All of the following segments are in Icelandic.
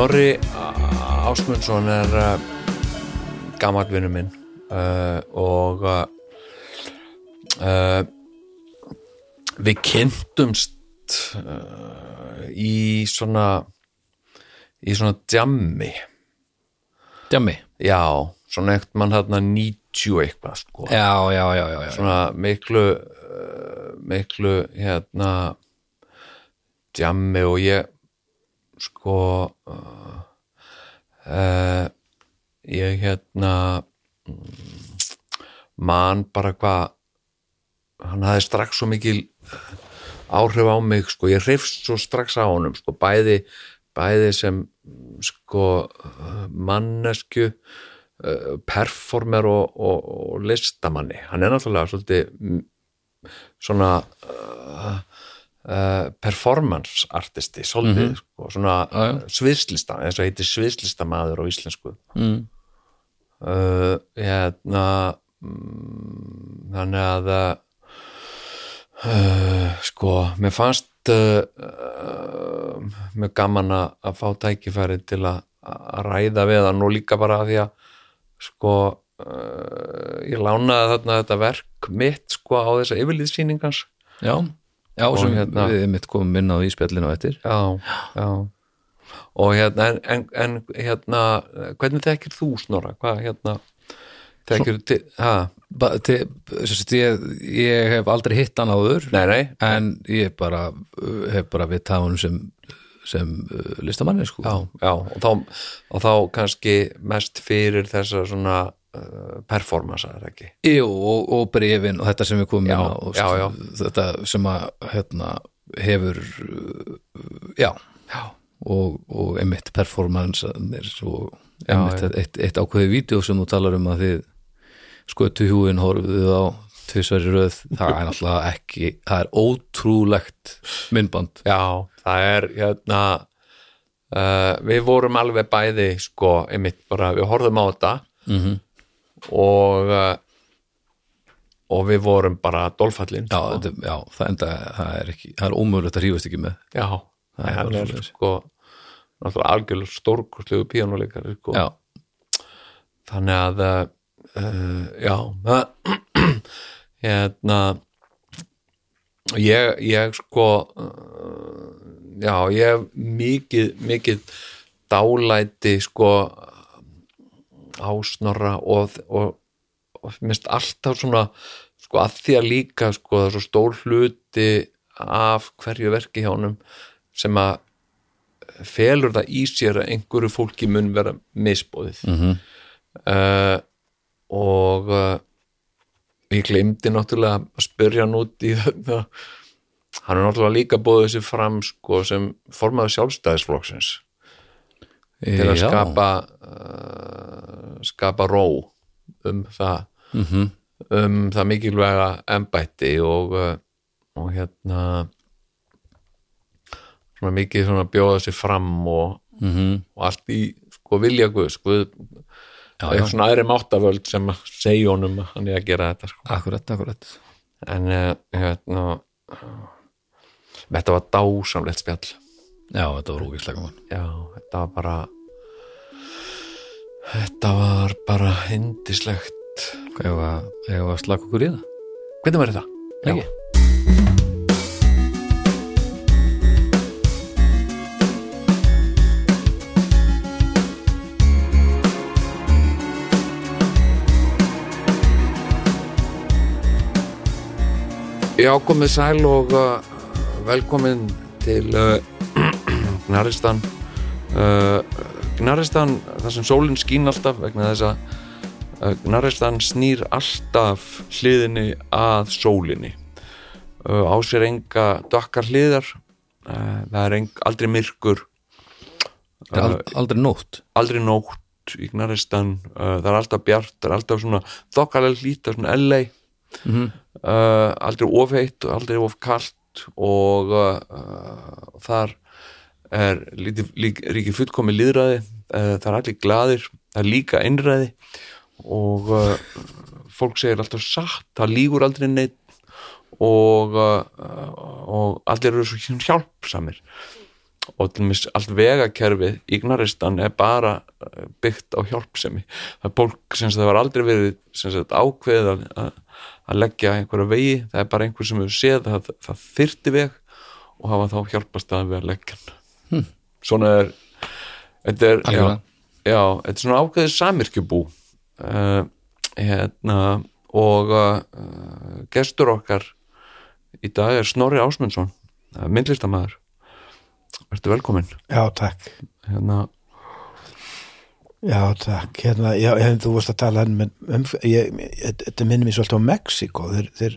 Snorri Ásmundsson er uh, gammal vinnu minn uh, og uh, við kynntumst í svona í svona djammi. Djammi? Já, svona eitt mann þarna 90 eitthvað sko. Já, já, já, já, já. svona miklu miklu hérna djammi og ég sko uh, uh, ég hérna mm, man bara hvað hann hafði strax svo mikil áhrif á mig sko, ég hrifst svo strax á honum sko, bæði, bæði sem sko mannesku uh, performer og, og, og listamanni. Hann er náttúrulega svolítið mm, svona uh, uh, performance artisti svolítið, sko, svona já. sviðslista, eins og heitir sviðslistamaður á íslensku mm. uh, hérna mm, þannig að uh, sko, mér fannst mjög gaman að að fá tækifæri til að að ræða við hann og líka bara að því að sko ég lánaði þarna þetta verk mitt sko á þessa yfirlýðsýningans Já, já sem hérna- við mitt komum inn á í spjallinu á eftir já, já og hérna, en, en, en hérna hvernig þekkir þú Snorra? Hvað hérna þekkir til, ha? ba, til, sérst, ég, ég hef aldrei hitt hann áður Nei, nei, en ég bara hef bara við taðunum sem, sem listamanni sko. já, já og þá, og þá kannski mest fyrir þessa svona performance, er það ekki? Jú, og, og brefin og þetta sem við komum Já, inn á og já, já. þetta sem að hérna, hefur já, og, og einmitt performance og já. eitt, eitt ákveði vídeo sem þú talar um að þið skötu hjúin horfðuð á tvisværi röð, það er náttúrulega ekki það er ótrúlegt myndband já, það er hérna uh, við vorum alveg bæði sko, einmitt bara, við horfðum á þetta mm -hmm. Og uh, og við vorum bara dolfallin já, sko. þetta, já, það enda það er, ekki, það er ómögulegt að hrífast ekki með já, Það er er sko náttúrulega algjörlega stórkostlegu píanuleikari sko. þannig að uh, já hérna ég, ég sko uh, já, ég hef mikið, mikið dálæti sko ásnorra og, og, og minnst alltaf svona sko að því að líka sko það er svo stór hluti af hverju verki hjá honum sem að felur það í sér að einhverju fólki mun vera misbóðið mm uh, og uh, ég glemdi náttúrulega að spyrja hann út í þetta hann er náttúrulega líka bóðið sér fram sko, sem formaður sjálfstæðisflokksins til að skapa uh, skapa ró um það. Mm um það mikilvæga embætti og, uh, og hérna svona mikið svona bjóða sér fram og, -hmm. og allt í sko vilja Guðs. Guð, er svona aðri máttavöld sem að segja honum að hann er að gera þetta sko. akkurat, akkurat. En hérna þetta var dásamlegt spjall já, þetta var ógeðslega gaman já, þetta var bara þetta var bara hindislegt ef að slaka okkur í það hvernig var þetta? Ekki? Já, komið sæl og uh, velkomin til uh, Gnaristan uh, Gnaristan, þar sem sólinn skín alltaf vegna þess að uh, Gnaristan snýr alltaf hliðinni að sólinni. Uh, á sér enga dökkar hliðar uh, það er eng, aldrei myrkur. Þetta er ald- aldrei nótt. Aldrei nótt í Gnaristan uh, það er alltaf bjart, það er alltaf svona þokkalega hlýta, svona LA Mhm. uh, aldrei ofheitt aldrei of kalt og uh, uh, þar er lítið, lík, ríkir fullkomi líðræði uh, það er allir glaðir, það er líka einræði og uh, fólk segir alltaf satt, það lígur aldrei neitt og, uh, og allir eru svo hjálpsamir. Og til mis allt vegakerfið í Gnaristan er bara eh, byggt á hjálpsemi. Það er fólk sem það var aldrei verið sagt, ákveðið að, að, leggja einhverja vegi, það er bara einhver sem hefur séð að það þyrti veg og hafa þá hjálpast að við að leggja hann. Svona er þetta er, já, já, þetta er svona ákveðið samirkjubú uh, hérna og uh, gestur okkar í dag er Snorri Ásmundsson uh, myndlistamæður Vertu velkomin Já, takk. hérna, Já, takk. Hérna, já, hérna, þú vorst að tala um, um ég, ég, þetta minnir mér svolítið á Mexiko. Þeir, þeir,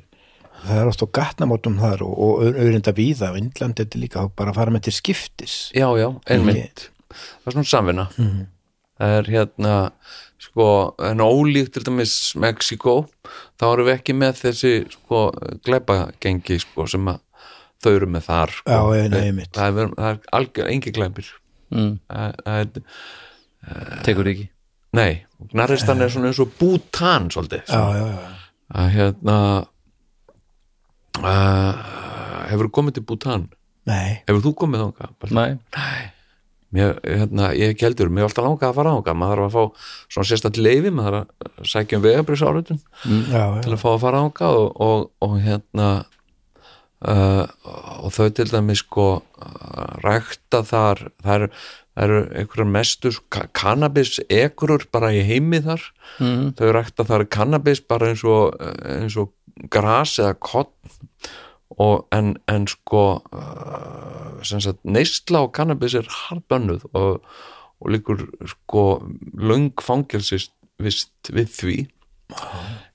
það er oft á gatnamótum þar og, og auðvitað víða og Indland þetta líka bara að fara með til skiptis. Já, já, einmitt Það er svona samvinna Það er hérna sko, en ólíkt til dæmis Mexiko, þá erum við ekki með þessi sko glæpagengi sko sem að þau eru með þar sko. Já, nei, einmitt. það er, það er algjör, engi glæpir mm. er, Tekur ekki nei, Naristan er svona eins og Bhutan svolítið Já, já, já. að hérna uh, hefur komið til Bhutan? Nei, hefur þú komið þangað? Nei, mér, hérna, ég er keldur, mér er alltaf langað að fara ángað, maður þarf að fá svona sérstætt leifi, maður þarf að sækja um vegabriðsáritun já, til að fá að fara ángað og, og, og hérna uh, og þau til dæmis sko uh, rækta þar. Það eru, það eru einhverjar mestur kannabis ekurur bara í heimi þar. Mm. þau rækta þar kannabis bara eins og, eins og gras eða kott og en, en sko uh, neysla og kannabis er harbönnuð og, og líkur sko löng fangelsist vist við því.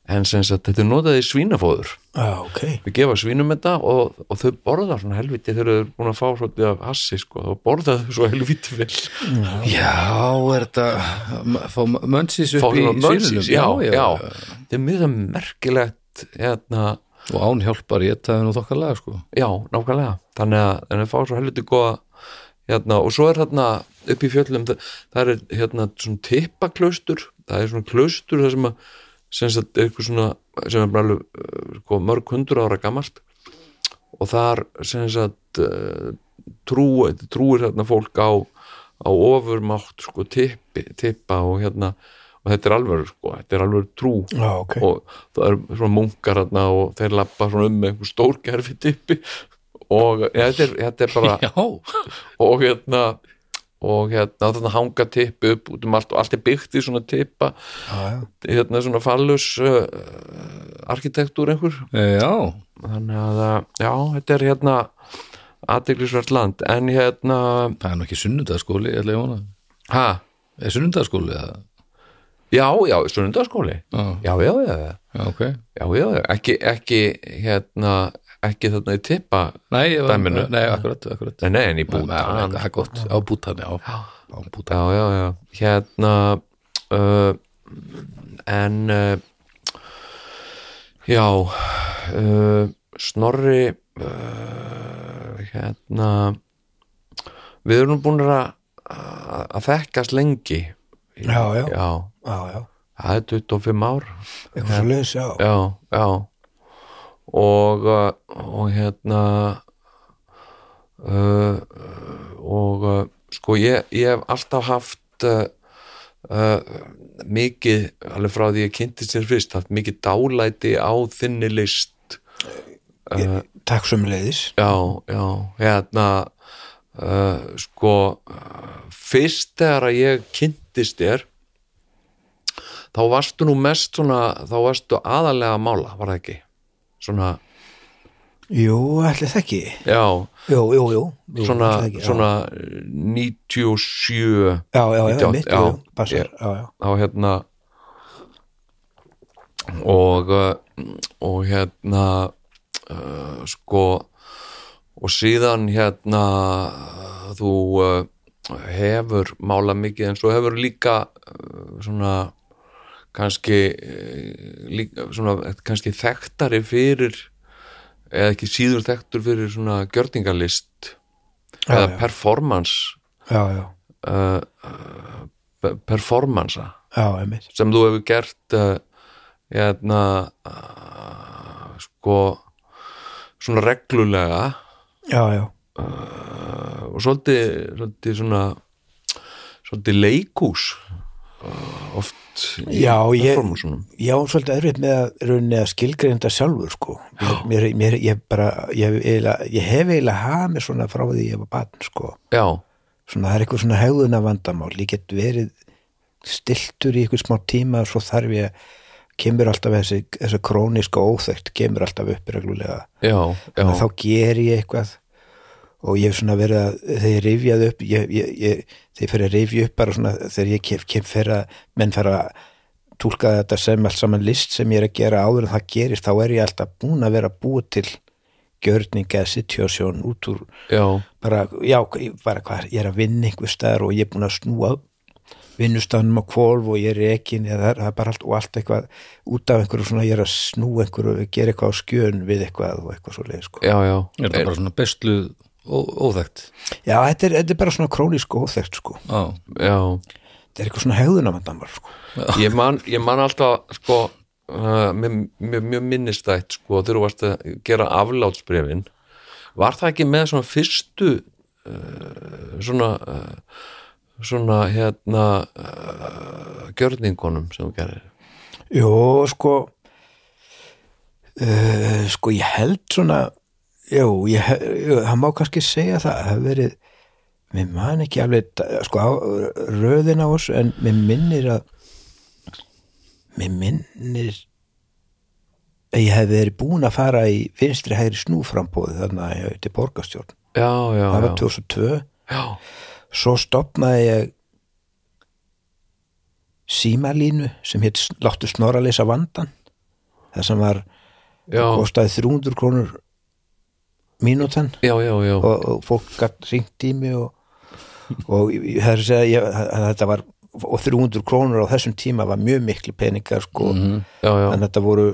En sem sagt þetta er notað í svínafóður. Já, ok. við gefa svínum þetta og, og þau borða svona helviti þegar þau eru búin að fá svolítið af hassi sko, þá borða þau svo helviti vel. Já, er þetta Fá mönsis fá upp í mönsis, svínunum? Já, já, þetta er mjög merkilegt hérna Og án hjálpar ég þetta nú þokkarlega sko. Já, nákvæmlega. Þannig að við fá svo helviti góða hérna, og svo er hérna upp í fjöllum það, það er hérna svona tippaklaustur. Það er svona klaustur það sem að sem sagt er svona sem er bara uh, sko, mörg hundur ára gamalt. Og þar sagt uh, trú, trúir hérna fólk á, á ofurmátt sko tippi, tippa og hérna og þetta er alveg sko, þetta er alveg trú. Já, ok. og það er svona munkar og þeir lappa svona um með einhver stór gerfi tippi og ja, þetta, er, þetta er bara og hérna og hérna þarna hanga tippi upp út um allt og allt er byggt í svona Já, já. hérna svona fallus uh, arkitektúr einhver. Já. Þannig að uh, já, þetta er hérna aðdeglisvert land. En hérna, Það er nú ekki sunnundaskóli, ég ætla ég að vona. Ha? Er sunnundaskóli eða? Já, já, sunnundaskóli Já, já, já, já, já, já, já. Ekki, ekki hérna, ekki þarna í tippa Nei, var, nei, akkurat, akkurat. Nei, nei, en í Bútan á bútan, já. Á bútan já, já, já, hérna uh, en uh, já uh, Snorri uh, hérna við erum búin að að þekkast lengi Já, já. já, það er 25 ár. Já. Og, uh, og hérna uh, og uh, sko ég, ég hef alltaf haft uh, uh, mikið, alveg frá því ég kynntist þér fyrst, haft mikið dálæti á þinni list. Uh, Takk sem leiðis. já, já, hérna sko fyrst þegar að ég kynntist þér þá varstu nú mest svona þá varstu aðalega að mála, var það ekki? Svona Jú, allir það ekki. Já, Jú, jú, jú, jú svona, ekki, svona eh, 97 Já, já, já, 98, mitt, já, passar. ég- Já, já, á hérna og uh, og hérna uh, sko og síðan hérna þú uh, hefur mála mikið en svo hefur líka uh, svona kannski uh, líka, svona kannski þekktari fyrir eða ekki síður þekktur fyrir svona gjörningalist Já, eða já. performance já, uh, uh, pe- performansa sem þú hefur gert uh, hérna uh, sko svona reglulega. Já, já, uh, og svolítið, svolítið svona svolítið leikús uh, oft í Já, ég- já, svolítið erfitt með að að skilgreinda sjálfur, sko. Mér, mér, ég bara, ég, ég hef eiginlega hafið svona frá því ég var barn, sko. Já, svona, það er eitthvað svona hegðuna vandamál ég get verið stiltur í eitthvað smá tíma svo þarf ég kemur alltaf þessi, þessi króniska óþekkt kemur alltaf upp reglulega. Já, já, þá ger ég eitthvað og ég hef svona verið að þegar ég rifjaði upp ég, ég, ég, þegar ég fyrir að rifja upp bara svona þegar ég kem, kem fyrir að menn fyrir að túlka þetta sem allt saman list sem ég er að gera áður en það gerist þá er ég alltaf búin að vera búið til gjörning eða situasjón út úr já, bara, já, bara hvað, ég er að vinna einhver staðar og ég er búin að snúa vinnustafnum á kvolf og ég er ekki það er, það er bara allt og allt eitthvað út af einhverju svona, ég er að snúa einhverju gera eitthvað á skjön við eitthvað og eitthvað svo leið sko. já, já. Er þetta bara svona bestluð ó- óþekkt? já, þetta er, þetta er bara svona krónísk og óþekkt sko. Já, já. þetta er eitthvað svona hegðunamandamál sko. ég man, ég man alltaf sko uh, mjög, mjög, mjög minnistætt sko þegar þú varst að gera aflátsbrefin var það ekki með svona fyrstu uh, svona uh, svona hérna uh, gjörningunum sem þú gerir Jó, sko uh, sko ég held svona jú, það má kannski segja það, það hefur verið mér man ekki alveg sko á, röðin á oss en mér minnir að mér minnir að ég hef verið búin að fara í vinstri hægri snúframbóði þannig að ég til borgarstjórn. Já, já, það var já, 2002 já, svo stopnaði ég símalínu sem hétt láttu snorra leysa vandan það sem var kostaði 300 krónur mínútan. Já, já, já. og, og fólk gætt ringt í mig og, og það er að segja þetta var og 300 krónur á þessum tíma var mjög miklu peningar sko. Já, já, en þetta voru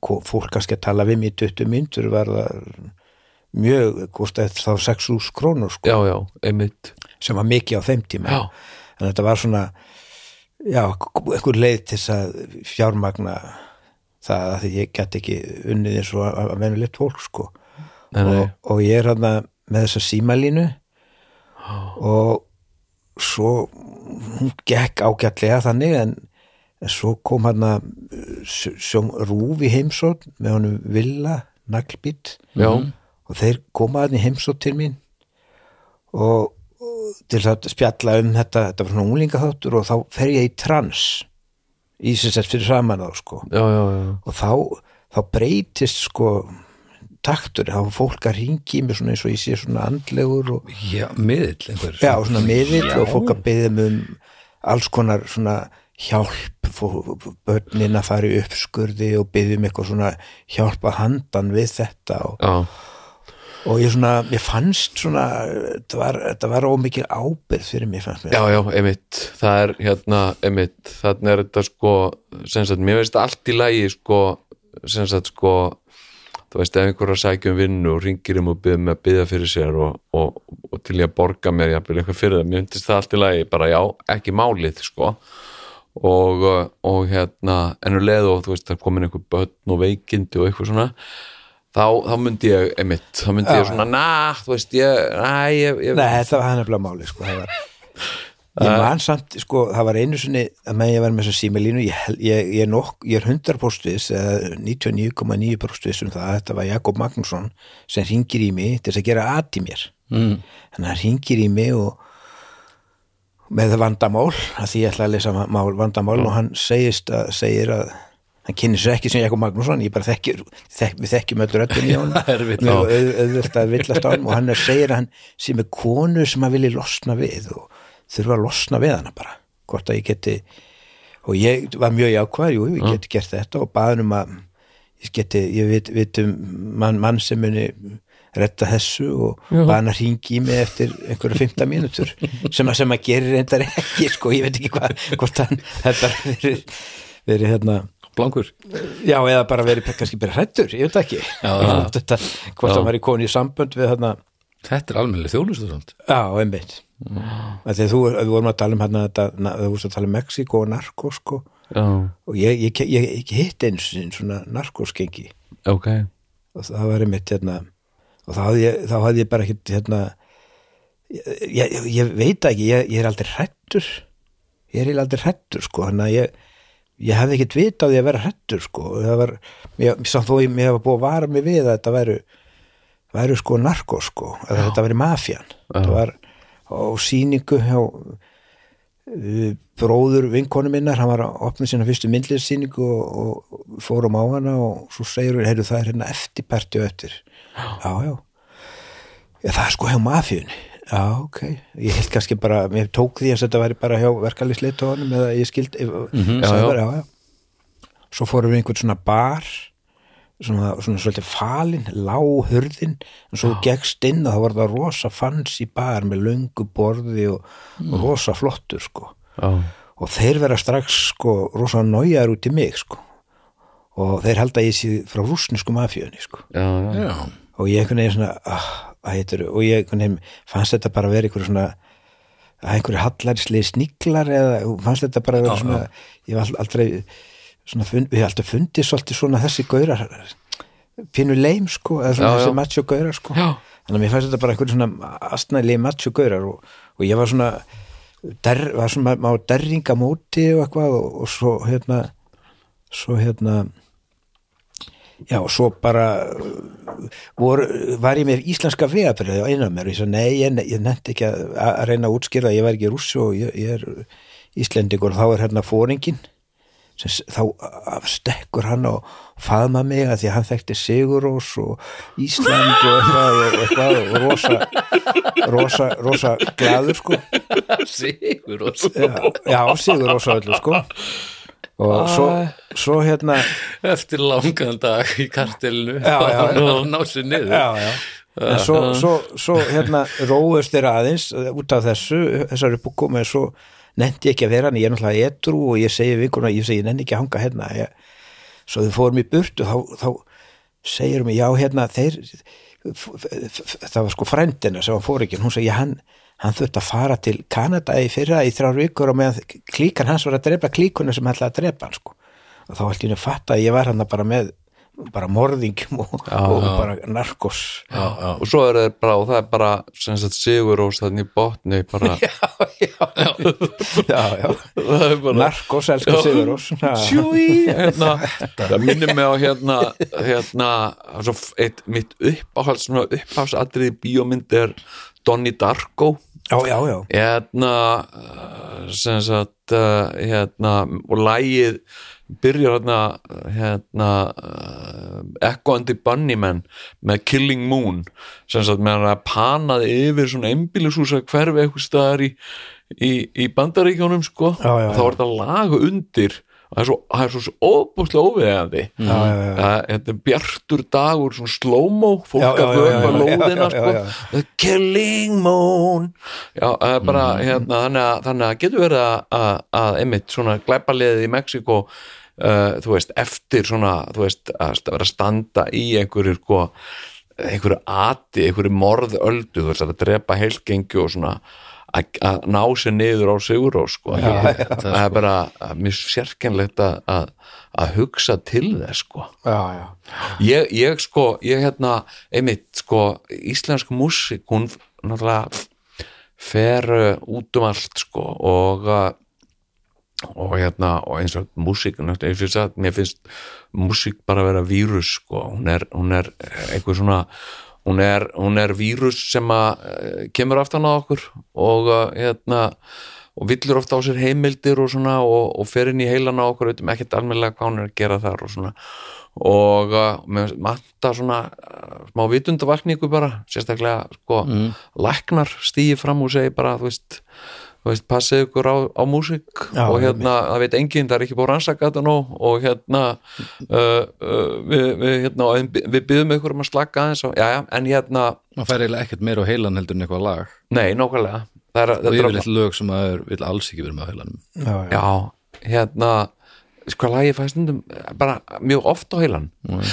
fólk kannski að tala við mig í 20 myndur var það mjög þá 6.000 krónur sko. Já, já, einmitt. Sem var mikið á þeim tíma. Já. en þetta var svona já, einhver leið til þess að fjármagna það að ég get ekki unnið eins og að venulegt fólk sko. Og, og ég er hann með þessa símalínu og svo hún gekk ágætlega þannig en, en svo kom að sjón rúfi heimsótt með honum Villa naglbít og þeir koma í heimsótt til mín og, til að spjalla um þetta þetta var svona unglingaþáttur og þá fer ég í trans í sem sett fyrir saman þá sko. Já, já, já. og þá, þá breytist sko taktur, þá er fólk að ringi með svona eins og ég sé svona andlegur og já, miðill einhver já, svona miðill og fólk að byggja um alls konar svona hjálp börnin að fara í uppskurði og byggja um eitthvað svona hjálpa handan við þetta og, og ég svona, ég fannst svona þetta var, þetta var ómikil ábyrð fyrir mig fannst mér. Já, já, einmitt, það er hérna, einmitt, þannig er þetta sko, sem sagt, mér veist allt í lagi sko, sem sagt sko, þú veist, ef einhver að sækja um vinnu og ringir um og byrða með að byggja fyrir sér og, og, og til ég að borga mér, jafnvel eitthvað fyrir það, mér finnst það allt í lagi, bara já, ekki málið, sko, og, og hérna, ennur leið og þú veist, það komin einhver börn og veikindi og eitthvað svona, þá, þá myndi ég, einmitt, þá myndi ég svona, na, þú veist, ég, næ, ég, ég Nei, þetta var hann nefnilega máli sko, það var ég man samt, sko, það var einu sinni að með ég var með þessa símalínu ég, ég, ég, nokk, ég er 100% viss eða 99,9% viss um það að þetta var Jakob Magnússon sem ringir í mig til þess að gera at í mér mm. þannig að hann ringir í mig og með vandamál að því ég ætla að lesa mál vandamál og hann segist að, segir að hann kynni sér ekki sem Jakob Magnússon ég bara þekki, þek, við þekkjum öll röddin í honum Það er erfitt, Mjög já. auð- auðvelt að villast á hann og hann segir að hann sem er konu sem að vilji losna við og þurfa að losna við hana bara hvort að ég geti og ég var mjög jákvæður, jú, ég geti gert þetta og baðan um að ég geti, ég veit, veit um mann, mann sem muni retta þessu og baðan að ringi í mig eftir einhverja 15 mínútur sem að, sem að gerir reyndar ekki sko, ég veit ekki hvað, hvort hann þetta verið, verið hérna blankur. Já, eða bara verið kannski bara hrættur, ég veit ekki. Já. Þetta, hvort það var í koni í sambönd við þarna, Þetta er almennileg þjónustu samt. Já, einmitt Þegar þú, við vorum að tala um hérna þú vorst að tala um Mexiko og narko sko, já, og ég, ég, ég, ég hitt eins svona narkoskengi ok. Og það var einmitt hérna og þá hafði ég, þá hafði bara ekkit hérna ég, veit það ekki, ég, ég er aldrei hrættur ég er aldrei hrættur sko, þannig að ég ég hefði ekkit vitað því að vera hrættur sko, það var, ég, samt þó ég, ég hef búið að vara mig við að þetta væru væru sko narko sko eða þetta væri mafjan þetta var á sýningu hjá uh, bróður vinkonu minnar, hann var að opna sína fyrstu myndliðsýningu og, og fórum á hana og svo segir hún, heyrðu það er hérna eftirparti og eftir já, já Já, það er sko hjá mafjunni. Já, ok. Ég held kannski bara, mér tók því að þetta væri bara hjá verkalisleitóðanum eða ég skild, mm -hmm, já, já. Já, já. Svo fórum við einhvern svona bar, svona, svona svolítið falin, láhurðin, en svo gegst inn og það var það rosa fancy bar með löngu borði og, og rosa flottur, sko. já, Og þeir vera strax, sko, rosa nájar út í mig, sko. Og þeir halda ég sér frá rúsnesku mafjunni, sko. Já, já, Já, og ég einhvern veginn svona ah, hvað heitir, og ég einhvern veginn fannst þetta bara að vera einhver svona að einhverju hallarislega sníklar eða fannst þetta bara að vera svona ég var aldrei svona, fund, við aldrei fundið svolítið svona þessi gaurar pínu leim sko eða svona Já, þessi macho gaurar sko. Já. þannig að mér fannst þetta bara einhverju svona astnæli macho gaurar og, og ég var svona der, var svona má derringa móti og eitthvað og, og svo hérna svo hérna Já, og svo bara uh, vor, var ég með íslenska vegabrið á einan mér og ég sagði, nei, ég, ég nefndi ekki að, að reyna að útskýra, ég var ekki rússu og ég, ég er íslendingur og þá er hérna fóringin þá stekkur hann og faðma mig að því að hann þekkti Sigurós og Ísland og eitthvað og, rosa, rosa, rosa glaður sko. Sigur og já, Sigurós og öllu sko. Og svo, svo hérna eftir langan dag í kartelinu og ná sér niður. Já, já. en svo, svo, svo hérna róðust þeir aðeins uh, út af þessu, þessar en svo nefndi ekki að vera hann, ég er náttúrulega etru og ég segi vikuna, ég segi, ég nenni ekki að hanga hérna. Ég, svo þau fórum í burtu þá, þá segir mig, já hérna þeir það var sko frændina sem var fóringin, hún segi, hann hann þurfti að fara til Kanada í fyrra í þrjár vikur og meðan klíkan hans var að drepa klíkuna sem ætlaði að drepa hann sko. Og þá ætti ég að fatta að ég var hann bara með bara morðingjum og, og bara narkos. Já, já. og svo er það bara, og það er bara sem sagt Sigurós þannig í botni bara, já, já, það er bara narkos elsku Sigurós Já. Sjúi, hérna, það minnir mig á hérna, hérna svo eitt mitt uppáhalds svona uppáhaldsatriði bíómynd er Donnie Darko. Já, já, já, hérna sem sagt uh, hérna og lægið byrjar hérna hérna uh, Echo and the Bunnymen með Killing Moon. Sem sagt með hann að panaði yfir svona einbýlishúsa hverfi eitthvað staðar í, í, í bandaríkjónum sko Já, já, þá er þetta lag undir það er svo, það er svo, óbúslega. Það, þetta er bjartur dagur svona slow-mo, fólk að vöfa lóðina sko. The killing moon. Já, bara hérna, þannig, að, þannig að getur verið að, að, einmitt svona glæpaliðið í Mexiko uh, þú veist, eftir svona þú veist, að vera að standa í einhverju sko einhverju ati, einhverju morðöldu þú veist, að drepa heilgengi og svona að, að ná sér niður á Siguró sko, það er bara að mér sérkennlegt að, að, að hugsa til þess sko. Já, já. ég, ég sko, ég hérna einmitt sko, íslensk músík hún náttúrulega fer uh, út um allt sko og uh, og hérna, og eins og og ég sagt, mér finnst músík bara að vera vírus sko, hún er, hún er eitthvað svona hún er, hún er vírus sem að uh, kemur aftan á okkur og uh, hérna og villur ofta á sér heimildir og svona og, og fer inn í heilan á okkur veitum ekkert almennilega hvað hún er að gera þar og svona og uh, með matta svona smá vitundavakningu bara sérstaklega sko Mm. læknar stíði fram og segi bara þú veist, veist passið ykkur á, á músík og hérna, það veit enginn, það er ekki búið að rannsaka þetta nú og hérna uh, uh, við, við, hérna við byggðum ykkur um að slaka aðeins og, já, já, en hérna, maður fær eiginlega ekkert meira á heilan heldur en eitthvað lag. Nei, nákvæmlega. Það er, og yfirleitt lög sem maður vil alls ekki vera með á heilanum. Já, já. Já, hérna sko hvað lagi fæði stundum bara mjög oft á heilan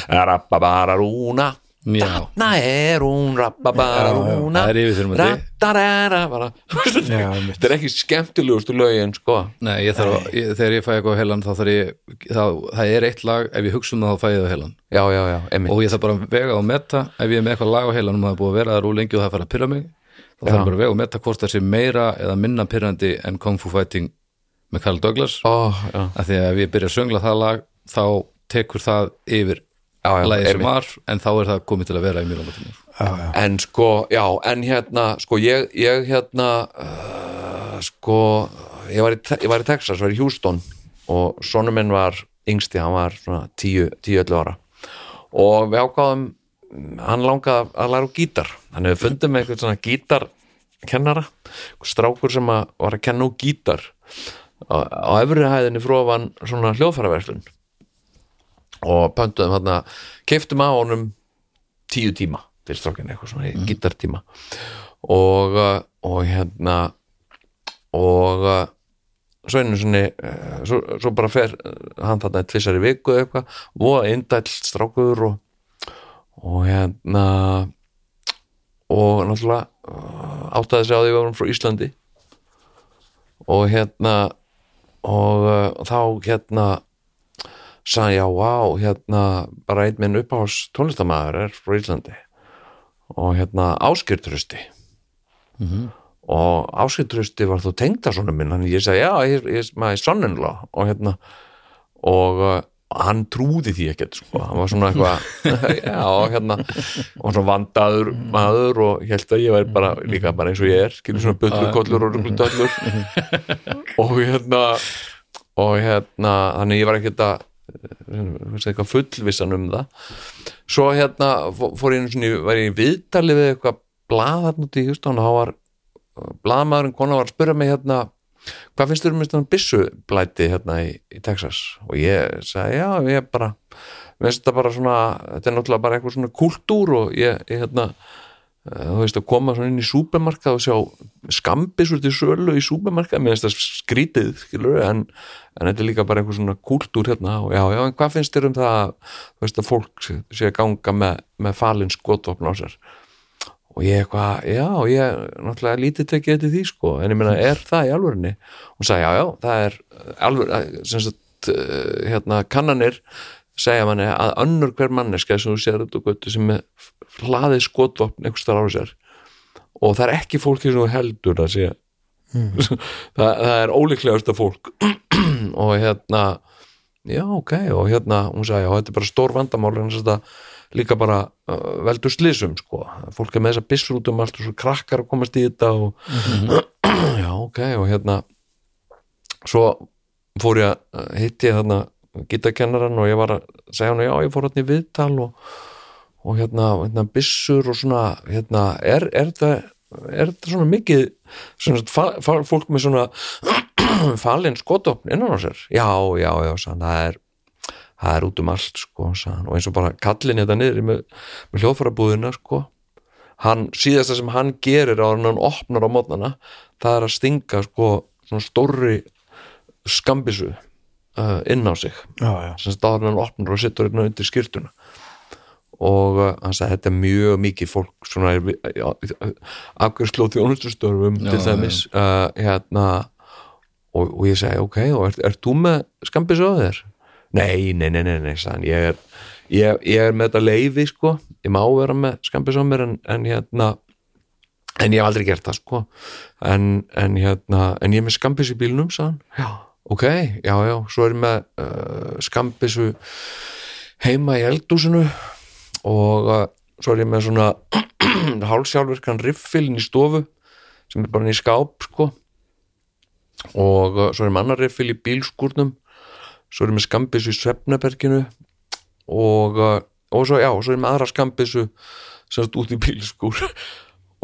Rabbabararúna Já. Þarna er hún einmitt. Þetta er ekki skemmtilegustu lögin sko. Nei, ég þarf, ég, þegar ég fæ eitthvað á heilan þá þarf ég, þá, það er eitt lag ef ég hugsa um það þá fæ ég það á heilan Já, já, já, og ég þarf bara að vega og metta ef ég er með eitthvað lag á heilanum og það er búið að vera þar úr lengi og það að fara að pyrra mig þá þarf ég bara að vega og metta hvort það sé meira eða minna pyrrandi en Kung Fu Fighting með Carl Douglas. Já, af því að ef ég byrja að söngla það lag þá tekur það yfir já, lagið sem var en þá er það komið til að vera í mjög langa tíma. En sko, já, en hérna sko, ég, ég hérna uh, sko ég var, í, ég var í Texas, var í Houston og sonur minn var yngsti, hann var svona 10-11 ára. Og við ákváðum hann langaði að læra gítar. Hann hefur fundið með eitthvað svona gítarkennara strákur sem að var að kenna á gítar á, á efri hæðinni frófan svona hljóðfæraverslun og pöntuðum hérna keiftum á honum tíu tíma til strákinu eitthvað svona mm. gítartíma. Og, uh, og hérna og uh, svo einu svona uh, svo, svo bara fer hann þarna tvissar í viku eitthvað. Voða indæll strákur og, og hérna og náttúrulega áttaði sig á því við varum frá Íslandi. Og hérna og uh, þá hérna sagði já, vá, hérna einn minn uppáhás tónlistamæður er frá Íslandi og hérna áskýrtrusti og áskýrtrusti var þú tengdasonum minn, hann ég sagði já, ég er maður son-in-law. Og hérna og uh, hann trúði því ekkert sko, hann var svona eitthvað já, og hérna og svona vandaður maður og ég held að ég væri bara líka bara eins og ég er, skilur svona butlukollur og rugglutöllur og hérna og hérna, þannig ég var ekkert að eitthvað fullvissan um það. Svo hérna fó- fór ég einu svona, var ég í viðtali við eitthvað blaðarn út í Hjústón og var blaðmaðurinn kona var að spyrja mig hérna hvað finnst þér um þessan byssublæti hérna í, í Texas? Og ég sagði já, ég bara finnst þetta bara svona, þetta er náttúrulega bara eitthvað svona kultúr og ég, ég hérna eh, þú veist að koma svona inn í súpermarkað og sjá skambisur til sölu í súpermarkað, mér finnst það skrítið skilur, en, en þetta er líka bara eitthvað svona kultúr hérna. Og já, já, en hvað finnst þér um það veist að fólk sé að ganga með, með falin skotvopn á sér? Og ég eitthvað, já, ég náttúrulega lítið tekið eftir því sko, en ég meina er það í alvörinni? Og sagði, já, já, það er alvör, sem sagt eh, hérna, kannanir segja manni að önnur hver manneska sem þú sér þetta og göttu sem hlaðið skotvopn einhvers þar á sér. Og það er ekki fólki sem heldur að sé það, það er ólíklegast af fólk. Og hérna já, ok, og hérna hún sagði, já, þetta er bara stór vandamál en þetta líka bara uh, veldur slísum sko, fólk er með þessa byssur út um allt og svo krakkar að komast í þetta og já, ok, og hérna svo fór ég að hitti þarna gítakennaran og ég var að segja hann, já, ég fór hann í viðtal og, og hérna, hérna byssur og svona, hérna, er, er þetta er þetta svona mikið svona, fa, fa, fólk með svona falin skotopn innan á sér? Já, já, já, sann, það er það er út um allt sko sann, og eins og bara kallin þetta niður með, með hljóðfærabúðina sko. Hann, síðasta sem hann gerir á hann opnar á mótnana það er að stinga sko svona stórri skambisu uh, inn á sig. Sem staðar hann opnar og setur hérna undir skýrtuna og uh, hann sagði þetta er mjög mikið fólk svona afgjörsló þjónustustörfum til dæmis uh, hérna. Og, og ég segi ok, og ert, ert þú með skambis á þér? Nei, nei, nei, nei, nei ég er, ég, ég er með þetta leiði sko, ég má vera með skambis á mér en, en hérna en ég hef aldrei gert það sko. En, en hérna, en ég er með skambis í bílnum hann, já, ok, já, já. Svo er ég með uh, skambisu heima í eldúsinu og uh, svo er ég með svona hálfsjálfvirkan riffilin í stofu sem er bara í skáp sko. Og uh, svo er með annar riffil í bílskúrnum. Svo er með skambissu í svefnaberginu. Og, uh, og svo, já, svo er með aðra skambissu sem sagt út í bílskúr.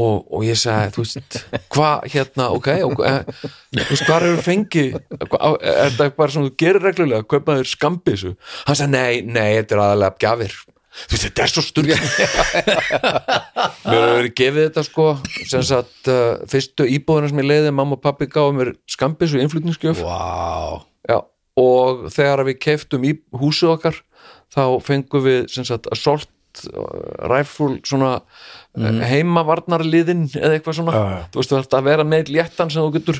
Og, og ég sagði, þú veist hvað, hérna, ok, og, eh, þú veist, hvað eru fengi hva, á- er þetta bara svona þú gerir reglulega, kaupa þér skambissu? Hann sagði, nei, nei, þetta er aðalega gjafir þú veist, þetta er svo sturg mér hefur gefið þetta sko sem sagt, uh, fyrstu íbúðina sem ég leiði mamma og pappi gáði mér skambissu innflutningsgjöf. Vá, Já, og þegar við keiftum í húsið okkar þá fengum við sem sagt assault uh, rifle svona mm. heimavarnarliðin eða eitthvað svona Já, já. þú veist þú ætti að vera með léttan sem þú getur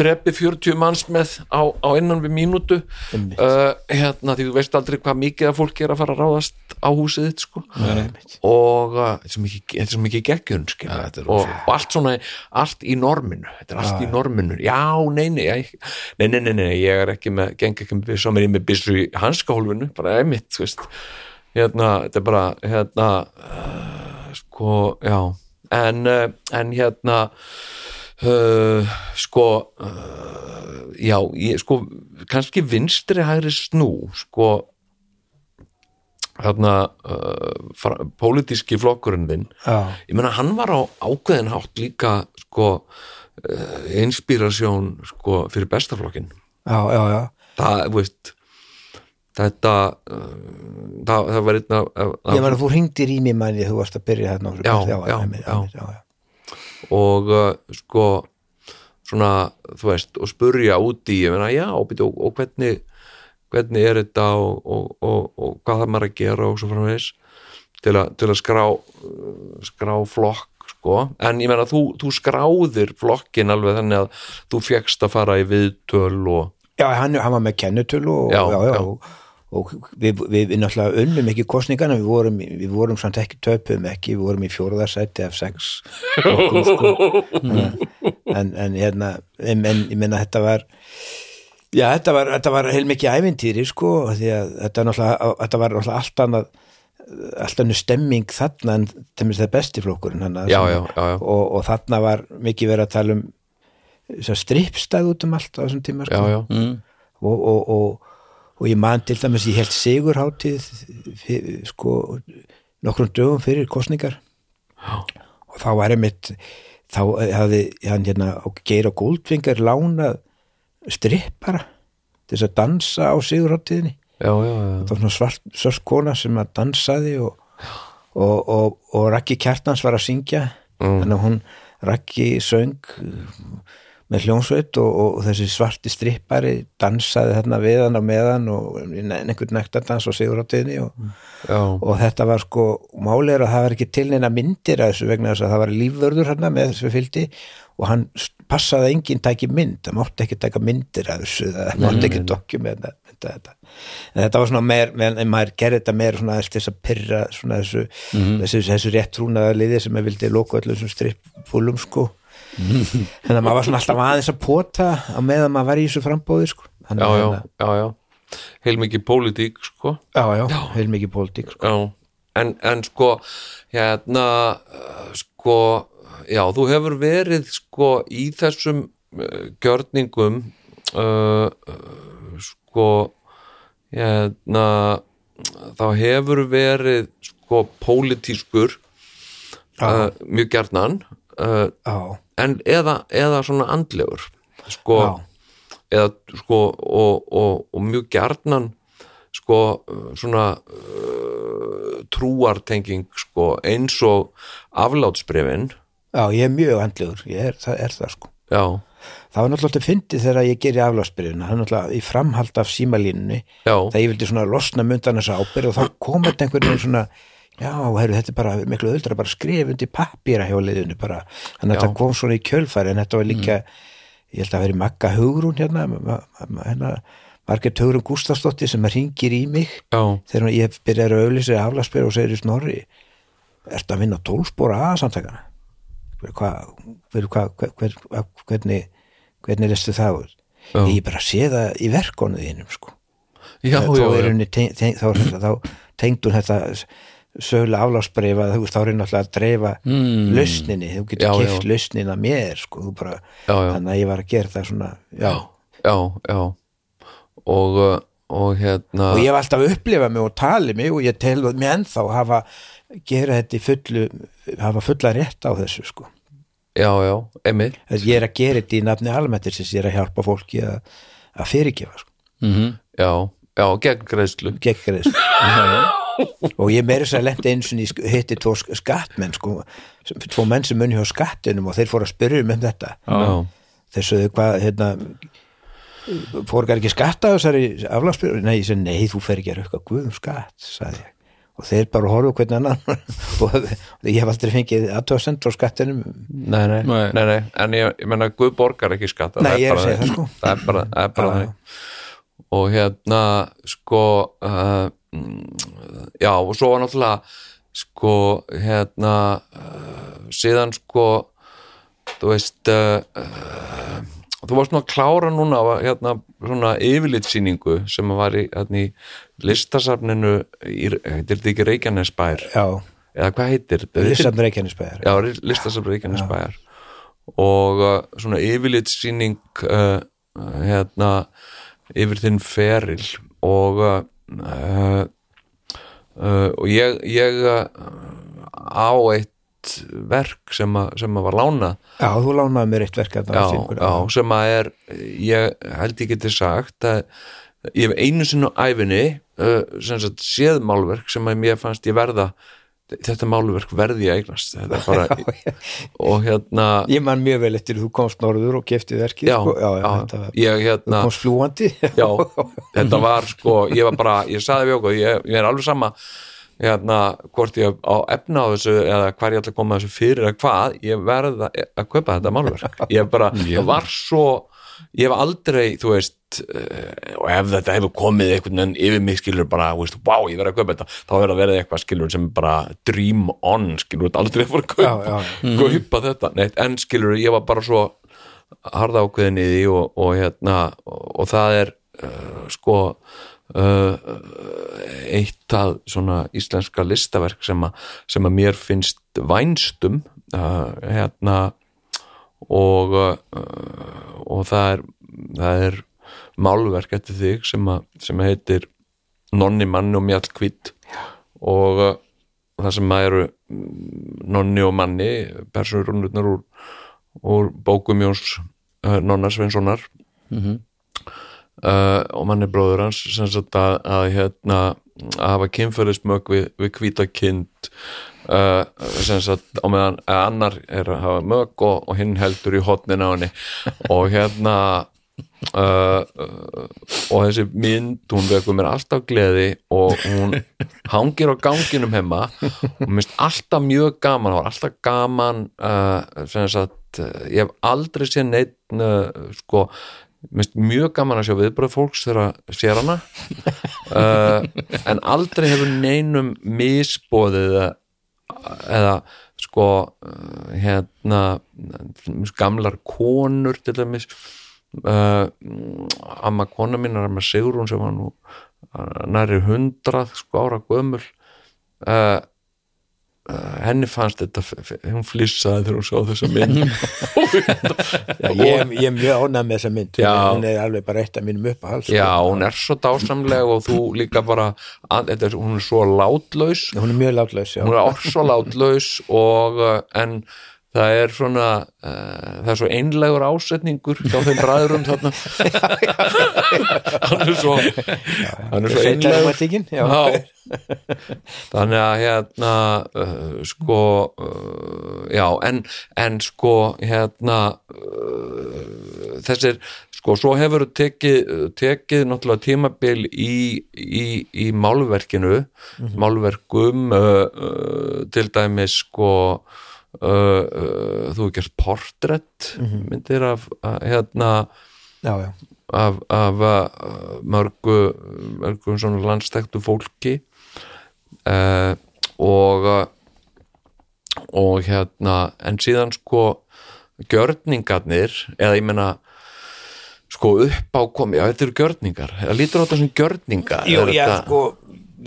drepi 40 manns með á, á innan við mínútu uh, hérna því þú veist aldrei hvað mikið að fólki er að fara að ráðast á húsið þitt sko Einmitt. og uh, þetta er svo mikið, þetta er svo mikið geggjun. Ja, þetta er og, og allt svona allt í norminu þetta er allt í norminu, já, nei, nei, ég, nei, nei, nei, nei, ég er ekki með geng ekki með mér er með byssu í hanskahólfinu bara einmitt, þú veist hérna, þetta er bara hérna, uh, sko, já. En, uh, en hérna uh, sko uh, já, ég, sko kannski vinstri hægri snú sko hérna uh, pólitíski flokkurinn þinn. Já, ég meina hann var á ákveðin hátt líka sko inspirasjón sko fyrir bestaflokkin já, já, já. það, veist þetta uh, það, það var einna Ég var að þú hringdir í mig manni þú varst að byrja þessu. Já, já, já. einmitt, já, já. og uh, sko svona, þú veist, og spurja út í, já, og, og, og hvernig hvernig er þetta og, og, og, og hvað það maður að gera og svo framvegis til, til að skrá uh, skrá flokk sko, en ég meina þú, þú skráðir flokkin alveg þannig að þú fjekkst að fara í viðtöl og Já, hann, hann var með kennutölu og, Já, já, já, já. Og, við, við, við náttúrulega unnum ekki kostningana, við vorum, við vorum samt ekki töpum ekki, við vorum í fjóruðarsæti af sex flokkum, sko. en, en hérna en, en ég meina þetta var já, þetta var, þetta var heilmikið ævintýri, sko, því að þetta, þetta var náttúrulega allt annað allt annað stemming þarna en það besti flokkurinn já, já. Og, og þarna var mikið verið að tala um strippstæð út um allt á þessum tíma sko já, já, mm. og, og, og, og ég man til dæmis ég held sigurhátíð fyr- sko nokkrum dögum fyrir kostningar Já. og þá var einmitt þá hafði hann hérna og Geir og Goldfingar lánað strippara til þess að dansa á já. það var svona svart, svart kona sem að dansaði og, og, og, og Raggi Kjartans var að syngja Mm. þannig að hún Raggi söng með hljónsveit og, og þessi svarti strippari dansaði þarna við hann á meðan og einhvern nektardans og siguráttiðni og, já. og þetta var sko máli er að það var ekki til neina myndir að þessu vegna þess að það var lífvörður hérna með þessu fylgdi og hann passaði að enginn tæki mynd, það mátti ekki taka myndir að þessu, það mátti ekki dokumenta þetta. En þetta var svona meir, maður gerði þetta meir svona þess að pyrra svona þessu, þessu, þessu rétt trúnaða liði sem maður vildi loka öllum strippfúlum sko. Þannig að maður var svona alltaf aðeins að pota á meðan maður var í þessu frambóði sko. Þannig já, já, hérna- já, já. heilmikið pólitík sko já, já, heil mikið pólitík sko. já, en, en sko hérna uh, sko, já, þú hefur verið sko í þessum uh, gjörningum uh, uh, sko hérna þá hefur verið sko pólitískur uh, mjög gjarnan uh, en eða, eða svona andlegur sko eða sko og, og, og mjög gjarnan sko svona uh, trúartenging sko eins og aflátsbrefin já, ég er mjög andlegur, ég er, það er það sko. já, Það var náttúrulega fyndið þegar ég geri aflásbyrjuna, það er náttúrulega í framhald af símalínunni, þegar ég vildi svona losna mundan þessa ábyrð og þá kom þetta einhvern veginn svona, já, heru, þetta er bara miklu öldra, bara skrif undir pappíra hjá liðinu bara, þannig að þetta kom svona í kjölfæri en þetta var líka, ég held að veri Magga Hugrún hérna, hérna Margrét Hugrún Gústafsdóttir sem ringir í mig já, þegar ég byrjar að auðlýsa aflagsbyrja og segir í snorri ertu að vinna tólspóra aðsamtakana hvað, hver, hvað, hver, hver, hvernig hvernig lestu það Já. ég bara sé það í verkonu þínum sko. Já, þá, já, er teng, teng, þá, þá tengd hún þetta sögulega aflásbreifa þú veist, þá er ég náttúrulega að dreifa mm. lausninni, þú Já, getur já. kift lausnina mér, sko, þú bara Já, já. þannig að ég var að gera það svona já. já, já og, uh, og hérna og ég hef alltaf upplifað mig og talið mig og ég tel mig ennþá hafa gera þetta í fullu hafa fulla rétt á þessu, sko já, já, Þess, ég er að gera þetta í nafni almættir sem ég er að hjálpa fólki að, að fyrirgefa, sko mm já, já, gegn greiðslu gegn greiðslu og ég meiri sér lendi eins og hitti tvo sk- skattmenn sko, sem- tvo menn sem munni hjá skattinum og þeir fóru að spyrja um þetta. Já, þeir sögðu hvað hérna, fóru ekki skatta á þessari aflagsbyrju nei, ég segi nei, þú fer ekki að rauka guðum skatt sagði ég. Og þeir bara horfðu hvernig annan og ég hef aldrei fengið aðtöðsend frá skattinum. Nei, nei, nei, Nei. nei, en ég, ég menna Guð borgar ekki skatt Nei, ég er að segja það, sko. það er bara, það er og hérna sko uh, já, og svo var náttúrulega sko, hérna uh, síðan sko þú veist uh, uh, þú varst nú að klára núna hérna svona yfirlitsýningu sem var í, hérna, í listasafninu heitir þetta ekki Reykjanesbær? Já, eða hvað heitir þetta? Lissabn Reykjanesbæðar Já, listasafn Reykjanesbæjar. Og svona yfirlitsýning hérna yfir þinn feril. Og uh, uh, og ég, ég uh, á eitt verk sem, að, sem að var lánað. Já, þú lánaði mér eitt verk að já, já, sem að er ég held ég geti sagt að ég hef einu sinni á æfinni uh, sem sagt séð málverk sem að mér fannst ég verða þetta málverk verði að eignast. Þetta er bara, og hérna ég man mjög vel eftir þú komst norður og kefti verkið já, sko. já, já, já, þetta ég þú hérna komst flúandi já, þetta var sko ég var bara, ég saði við okkur ég, ég er alveg sama hérna, hvort ég á efna á þessu eða hvar ég ætla að koma þessu fyrir eða hvað, ég verð að, að kaupa þetta málverk. Ég bara, ég var svo ég hef aldrei, þú veist uh, og ef þetta hefur komið einhvern veginn yfir mig skilur bara, þú veist, wow, ég verð að kaupa þetta þá verður að verða eitthvað skilur sem bara dream on, skilur, aldrei að fór að kaupa, Já, já, kaupa þetta Nei, en skilur, ég var bara svo harða ákveðin í því og, og hérna, og, og það er uh, sko uh, eitt að svona íslenska listaverk sem að, sem að mér finnst vænstum hérna og uh, og það er það er málverk eftir þig sem, að, sem heitir Nonni manni og mjall kvitt og uh, það sem að eru mm, Nonni og manni persónurunurnar úr, úr bókum Jóns uh, Nonna Sveinssonar. Uh, og manni bróður hans sem sagt að, að hérna að hafa kynferðismög við, við hvíta kind uh, sem sagt á meðan annar er að hafa mög og, og hinn heldur í hotnin á henni. Og hérna uh, og þessi mynd hún vekur mér alltaf gleði og hún hangir á ganginum heima. Og mér finnst alltaf mjög gaman það var alltaf gaman uh, sem sagt, ég hef aldrei séð neitt uh, sko mjög gaman að sjá viðbröð fólks þegar að sér hana uh, en aldrei hefur neinum misbóðið eða, sko uh, hérna gamlar konur til dæmis. Uh, amma kona mín er amma Sigrún sem var nú uh, næri hundrað sko ára gömul. Uh, henni fannst þetta hún flissaði þegar hún sá þessa mynd Já, ég, ég er mjög ánægð með þessa mynd Já. hún er alveg bara eitt af mínum uppáhals Já, hún er svo dásamleg og þú líka bara, að, þetta er, hún er svo látlaus, hún er mjög látlaus já. hún er svo látlaus og uh, en það er svona, uh, það er svo einlegur ásetningur hjá þeim bræðurum þarna. hann er svo, hann er svo einlegur. Þannig að hérna uh, sko uh, já en, en sko hérna þessir sko svo hefur tekið, tekið náttúrulega tímabil í, í, í málverkinu málverkum uh, uh, til dæmis sko uh, uh, þú hefur gert portrætt myndir af uh, hérna já, já. af, af uh, mörgu mörgum svona landstæktu fólki. Uh, og og hérna en síðan sko gjörningarnir eða ég meina sko upp á komi, já þetta eru gjörningar. Eða lítur á þetta sem gjörninga Jú, já, þetta- sko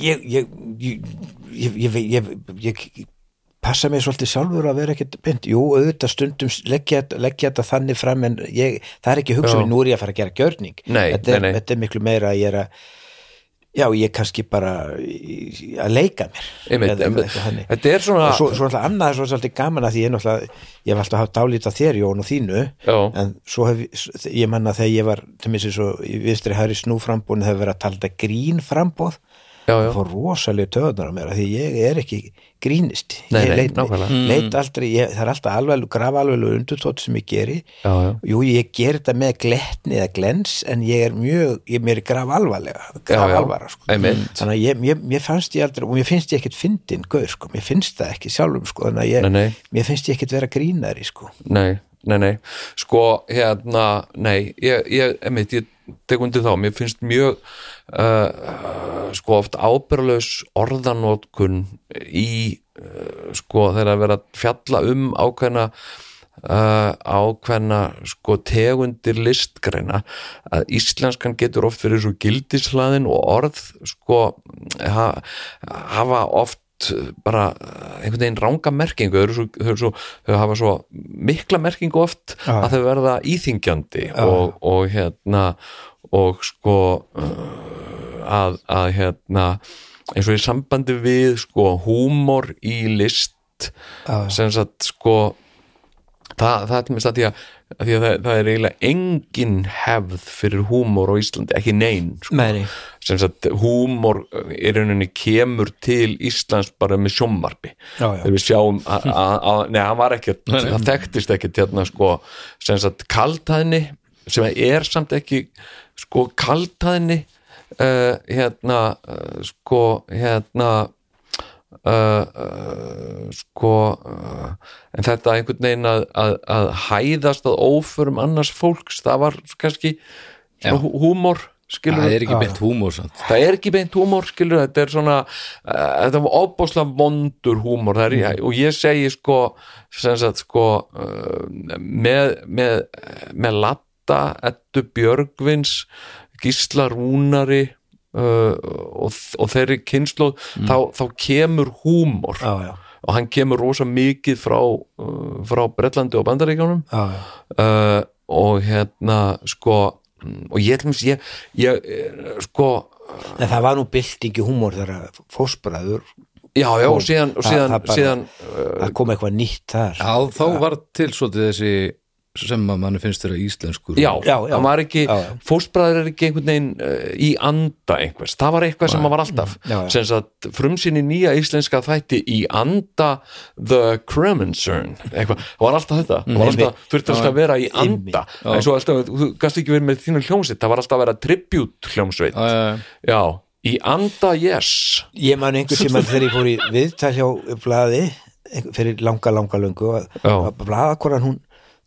ég, ég, ég ég, ég, ég, ég, ég passa mig svolítið sjálfur að vera ekkert beint jú, auðvitað stundum leggja, leggja þetta þannig fram en ég, það er ekki hugsa Já. mér nú er ég að fara að gera gjörning Nei, þetta, er, nei, nei. þetta er miklu meira að ég er að já, ég er kannski bara að leika mér Einmitt, eða eitthvað þannig. Þetta er svona svo, svo alltaf annað er svo svolítið gaman að því ég er náttúrulega, ég hef alltaf haft dálítið þér Jón og þínu Já. en svo hef ég, manna þegar ég var til mér svo í viðstri hæri snúframbúin hefur verið að tala þetta grín frambóð Já, já. fór rosalega töðunar á mér af því ég er ekki grínist Nei, ég nei, leit, nákvæmlega. leit aldrei, ég, það er alltaf alveg graf alveg undutótt sem ég geri Já, já. jú, ég ger þetta með glettni eða glens en ég er mjög, ég mér er graf alvarlega graf alvara sko. Þannig að ég, mér, mér fannst ég aldrei og mér finnst ég ekkert fyndin gaur sko. mér finnst það ekki sjálfum sko. ég, Nei, nei. mér finnst ég ekkert vera grínari sko. Nei, nei, nei Sko, hérna, nei ég, ég, emitt, ég tek undir þá mér finnst mjög uh, sko oft ábyrlaus orðanótkun í uh, sko þegar að vera að fjalla um ákveðna uh, ákveðna sko tegundir listgreina að íslenskan getur oft verið svo gildislaðin og orð sko ha, hafa oft bara einhvern veginn ranga merkingu þau, svo, þau, hafa svo mikla merkingu oft Já. að þau verða íþingjandi og, og hérna og sko uh, að, að hérna eins og í sambandi við sko húmor í list Já. sem sagt sko það, það er til mér að því að, að, því að það, það er eiginlega engin hefð fyrir húmor á Íslandi, ekki nein sko. Sem sagt húmor í rauninni kemur til Íslands bara með já. þegar við sjáum að, nei, hann var ekkert, það þekktist ekkert hérna sko, sem sagt kaltæðni sem er samt ekki sko kaltæðni uh, hérna uh, sko hérna uh, uh, sko uh, en þetta einhvern veginn að, að, að hæðast að óförum annars fólks, það var kannski húmor skilur það er ekki beint húmor samt. það er ekki beint húmor skilur þetta er svona þetta var óbáslega vondur húmor er, og ég segi sko sem sagt sko með, með, með Latta, Eddu Björgvins Gísla Rúnari uh, og, og þeirri kynnslóð þá, þá kemur húmor. Já, já, og hann kemur rosa mikið frá, uh, frá Bretlandi og já. uh, og hérna sko mm, og ég, ég, ég, ég eh, sko en það var nú bylting í húmor þegar fósbræður Já, já, og síðan, og Það- síðan, það bara- síðan uh, það kom eitthvað nýtt þar. Já, þá var til svolítið þessi sem að manni finnst þeirra íslenskur já, Já, já. það var ekki fósbræður er ekki einhvern veginn uh, í anda einhvers, það var eitthvað sem var alltaf. Já. sem sagt frumsinni nýja íslenska þætti í anda The Cremensern eitthvað, það var alltaf þetta. Það var alltaf, þurfti alltaf að vera í anda. En svo alltaf, þú gast ekki verið með þínu hljómsveit. Það var alltaf að vera tribute hljómsveit. Já, já, já. já, í anda yes. Ég man einhver tíma þegar ég fór í viðtal hjá blaði fyrir langa, langa að Já. að blaðakonan hún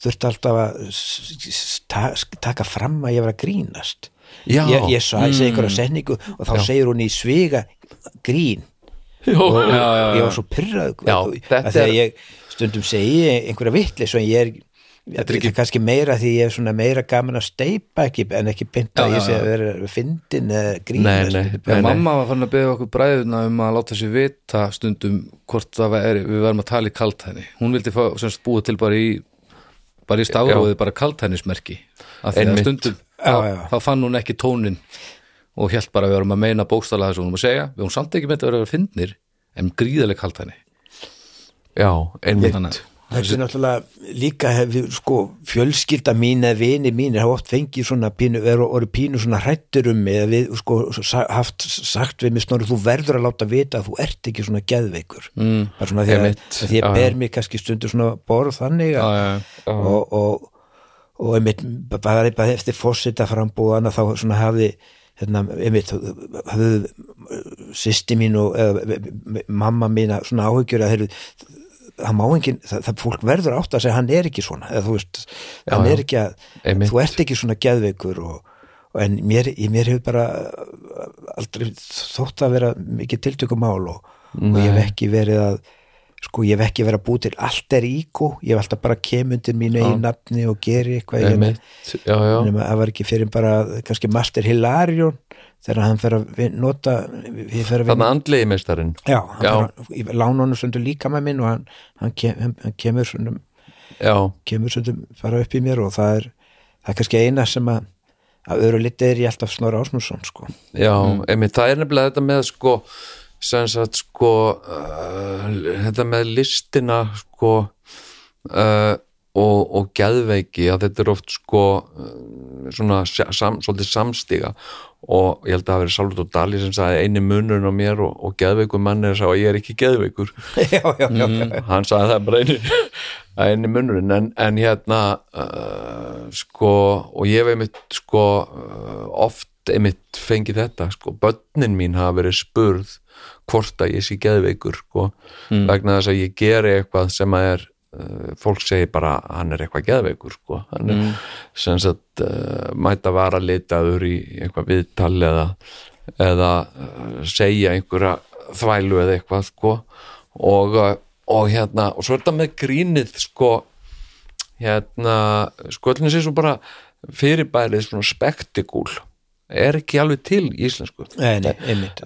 þurfti alltaf að taka fram að ég var að grínast. Já. ég, ég ég segi einhverja setningu og þá segir hún í sviga grín. Og, og Já, já, já. ég var svo pyrrað Já, að þegar er- ég stundum segi einhverja vitlis og ég er Þetta er ekki kannski meira því ég er svona meira gaman að steipa ekki en ekki bynda Já, ég já, sé já. að vera fyndin eða Nei, grínast nei, er nei, En mamma var fann að beða okkur bræðuna um að láta sér vita stundum hvort það væri, við verðum að tala í kaltæni hún vildi fá, semst, búa til bara í bara í stafróði bara kaltænismerki af því að stundum Já, þá, já. þá fann hún ekki tónin og hélt bara að við varum að meina bókstala þess að hún var að segja, við hún samt ekki með að vera að fyndnir en gríðaleg kaltæni já, einmitt Þetta er náttúrulega líka hefur sko fjölskylda mín eða vini mínir hafa oft fengið svona pínu, eru orðið pínu svona hrættur um mig eða við sko haft sagt við mig snorri þú verður að láta vita að þú ert ekki svona geðveikur. Mm, bara svona því að, að ég ber mig kannski stundur svona borð þannig að, já, já. og, og, og einmitt bara, bara eftir fórseta frambúðana þá svona hafði hérna, einmitt hafði sýsti mín og eða, mamma mín svona áhyggjur að þeir það má engin, það, það fólk verður átt að segja hann er ekki svona, eða þú veist hann já. er ekki að, Einmitt. þú ert ekki svona geðveikur og, og en mér, í mér hefur bara aldrei þótt að vera mikið tiltökumál og, og ég hef ekki verið að sko ég hef ekki verið að búi til allt er ígó, ég hef alltaf bara kem undir mínu einu nafni og geri eitthvað ég einmitt, já, já, nema það var ekki fyrir bara kannski Master Hilarion þegar hann fer að nota ég fer að þannig vinna andliði meistarinn. Já, hann lána honum stundum líka með minn og hann, hann, kem, hann, hann kemur stundum já, kemur stundum fara upp í mér og það er það er kannski eina sem að að öðru liti er ég alltaf Snorra Ásmundsson sko. já, einmitt, það er nefnilega þetta með sko sem sagt sko uh, þetta með listina sko uh, og, og geðveiki að þetta er oft sko uh, svona sam, svolítið samstiga. Og ég held að það hafi verið Salvador Dali sem sagði eini munurinn á mér og, og geðveikur mann er að sagði að ég er ekki geðveikur. Já, já, já, já. hann sagði það bara einu, einu munurinn. En, en hérna uh, sko og ég hef einmitt sko uh, oft einmitt fengið þetta sko, börnin mín hafa verið spurð hvort að ég sé geðveikur sko, vegna þess að ég geri eitthvað sem að er fólk segir bara hann er eitthvað geðveikur sko, hann er sem sagt uh, mæta vara litaður í eitthvað viðtal eða, eða uh, segja einhverja þvælu eða eitthvað sko. Og, og hérna og svo er þetta með grínið sko. Hérna sko allir sé svo bara fyrirbærið svona spektikúl. Er ekki alveg til í íslensku? Nei, nei, einmitt.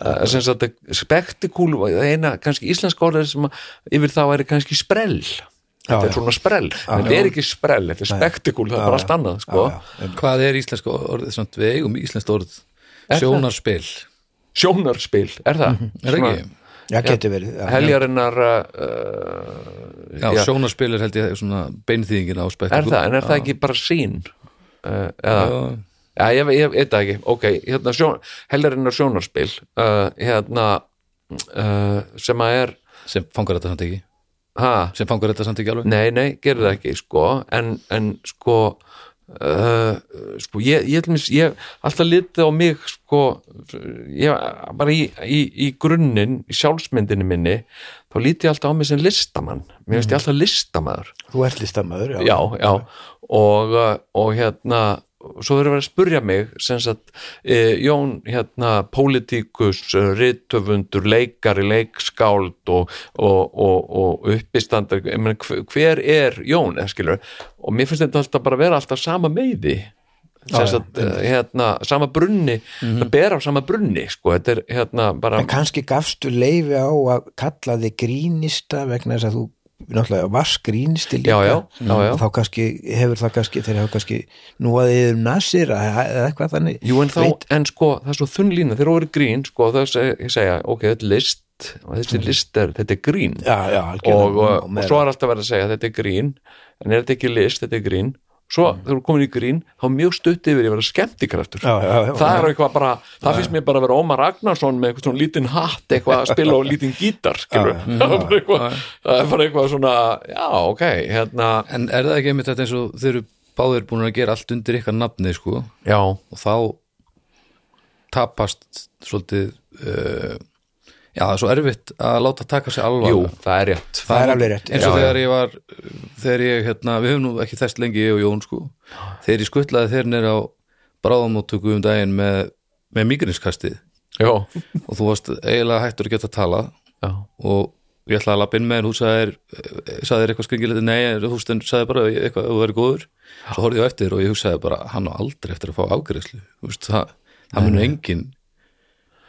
Spektikúl eina kannski íslenska orðið sem að yfir þá er kannski sprell þetta er svona sprell, þetta er ekki sprell þetta er spektikúl, það er bara allt annað sko. já, já. Hvað er íslenska orðið? Samt við eigum íslenskt orð? Er? Sjónarspil. Sjónarspil, er það? Er það ekki? Já, getur verið já. heljarinnar uh, Já, já, sjónarspil er held ég svona beinþýðingin á er spektakul það, en er það ekki bara sín uh, eða? Já, Já, ég, veit það ekki, ok, hérna sjón, helgarinnar sjónarspil uh, hérna uh, sem að er sem fangar þetta samt ekki ha, sem fangar þetta samt ekki alveg? Nei, nei, gerir það ekki sko, en, en sko uh, sko, ég, ég, ég, ég alltaf litið á mig sko, ég bara í, í, í grunninn, í sjálfsmyndinu minni þá lítið ég alltaf á mig sem listamann. Mér finnst ég alltaf listamaður. Þú ert listamöður já, já, og, uh, og hérna svo verður verið að spurja mig sagt, e, Jón hérna pólitíkus, rithöfundur leikari, leikskáld og, og, og, og uppistandar meina, hver, er Jón eða skilur, og mér finnst þetta alltaf bara að vera alltaf sama meiði sem sagt, eh, hérna, sama brunni það ber á sama brunni, sko er hérna bara En kannski gafstu leifi á að kalla þig grínista vegna þess að þú náttúrulega já. og þá kannski hefur það kannski þeir hafa kannski nú að þið um nasir eða eitthvað þannig. Jú en þá, en sko, það er svo þunn lína. Þegar þú verið grín, sko, það er að segja ok, þetta er list, og þessi list er þetta er grín, Já, já, og, og, og svo er alltaf verið að segja þetta er grín, en er þetta ekki list, þetta er grín svo þegar þú komin í grín, þá mjög stutt yfir að vera skemmtikraftur. Já, já, já, það er eitthvað bara, það finnst mér bara að vera Ómar Ragnarsson með eitthvað svona lítinn hatt eitthvað að spila á lítinn gítar það er bara eitthvað svona, já, ok hérna, En er það ekki einmitt þetta eins og þeir eru báðir búin að gera allt undir ykkar nafni sko? Já, og þá tapast svolítið uh, já, það er svo erfitt að láta taka sig alvar jú, það er rétt. Það er alveg rétt. eins og Já, þegar ég var þegar ég, hérna, við höfum nú ekki þess lengi ég og Jón sko, þegar ég skuttlaði þeir nýr á bráðamóttöku um daginn með, með migrinskastið já, og þú varst eiginlega hættur að geta að tala já, og ég ætlaði að lappa inn með en þú sagðir, sagðir eitthvað skringilegt nei, þú stendur, sagði bara eitthvað þú verið góður, svo horfði ég eftir og ég hugsaði bara, hann á aldrei eftir að fá afgreðslu þú veist, það, það mun engin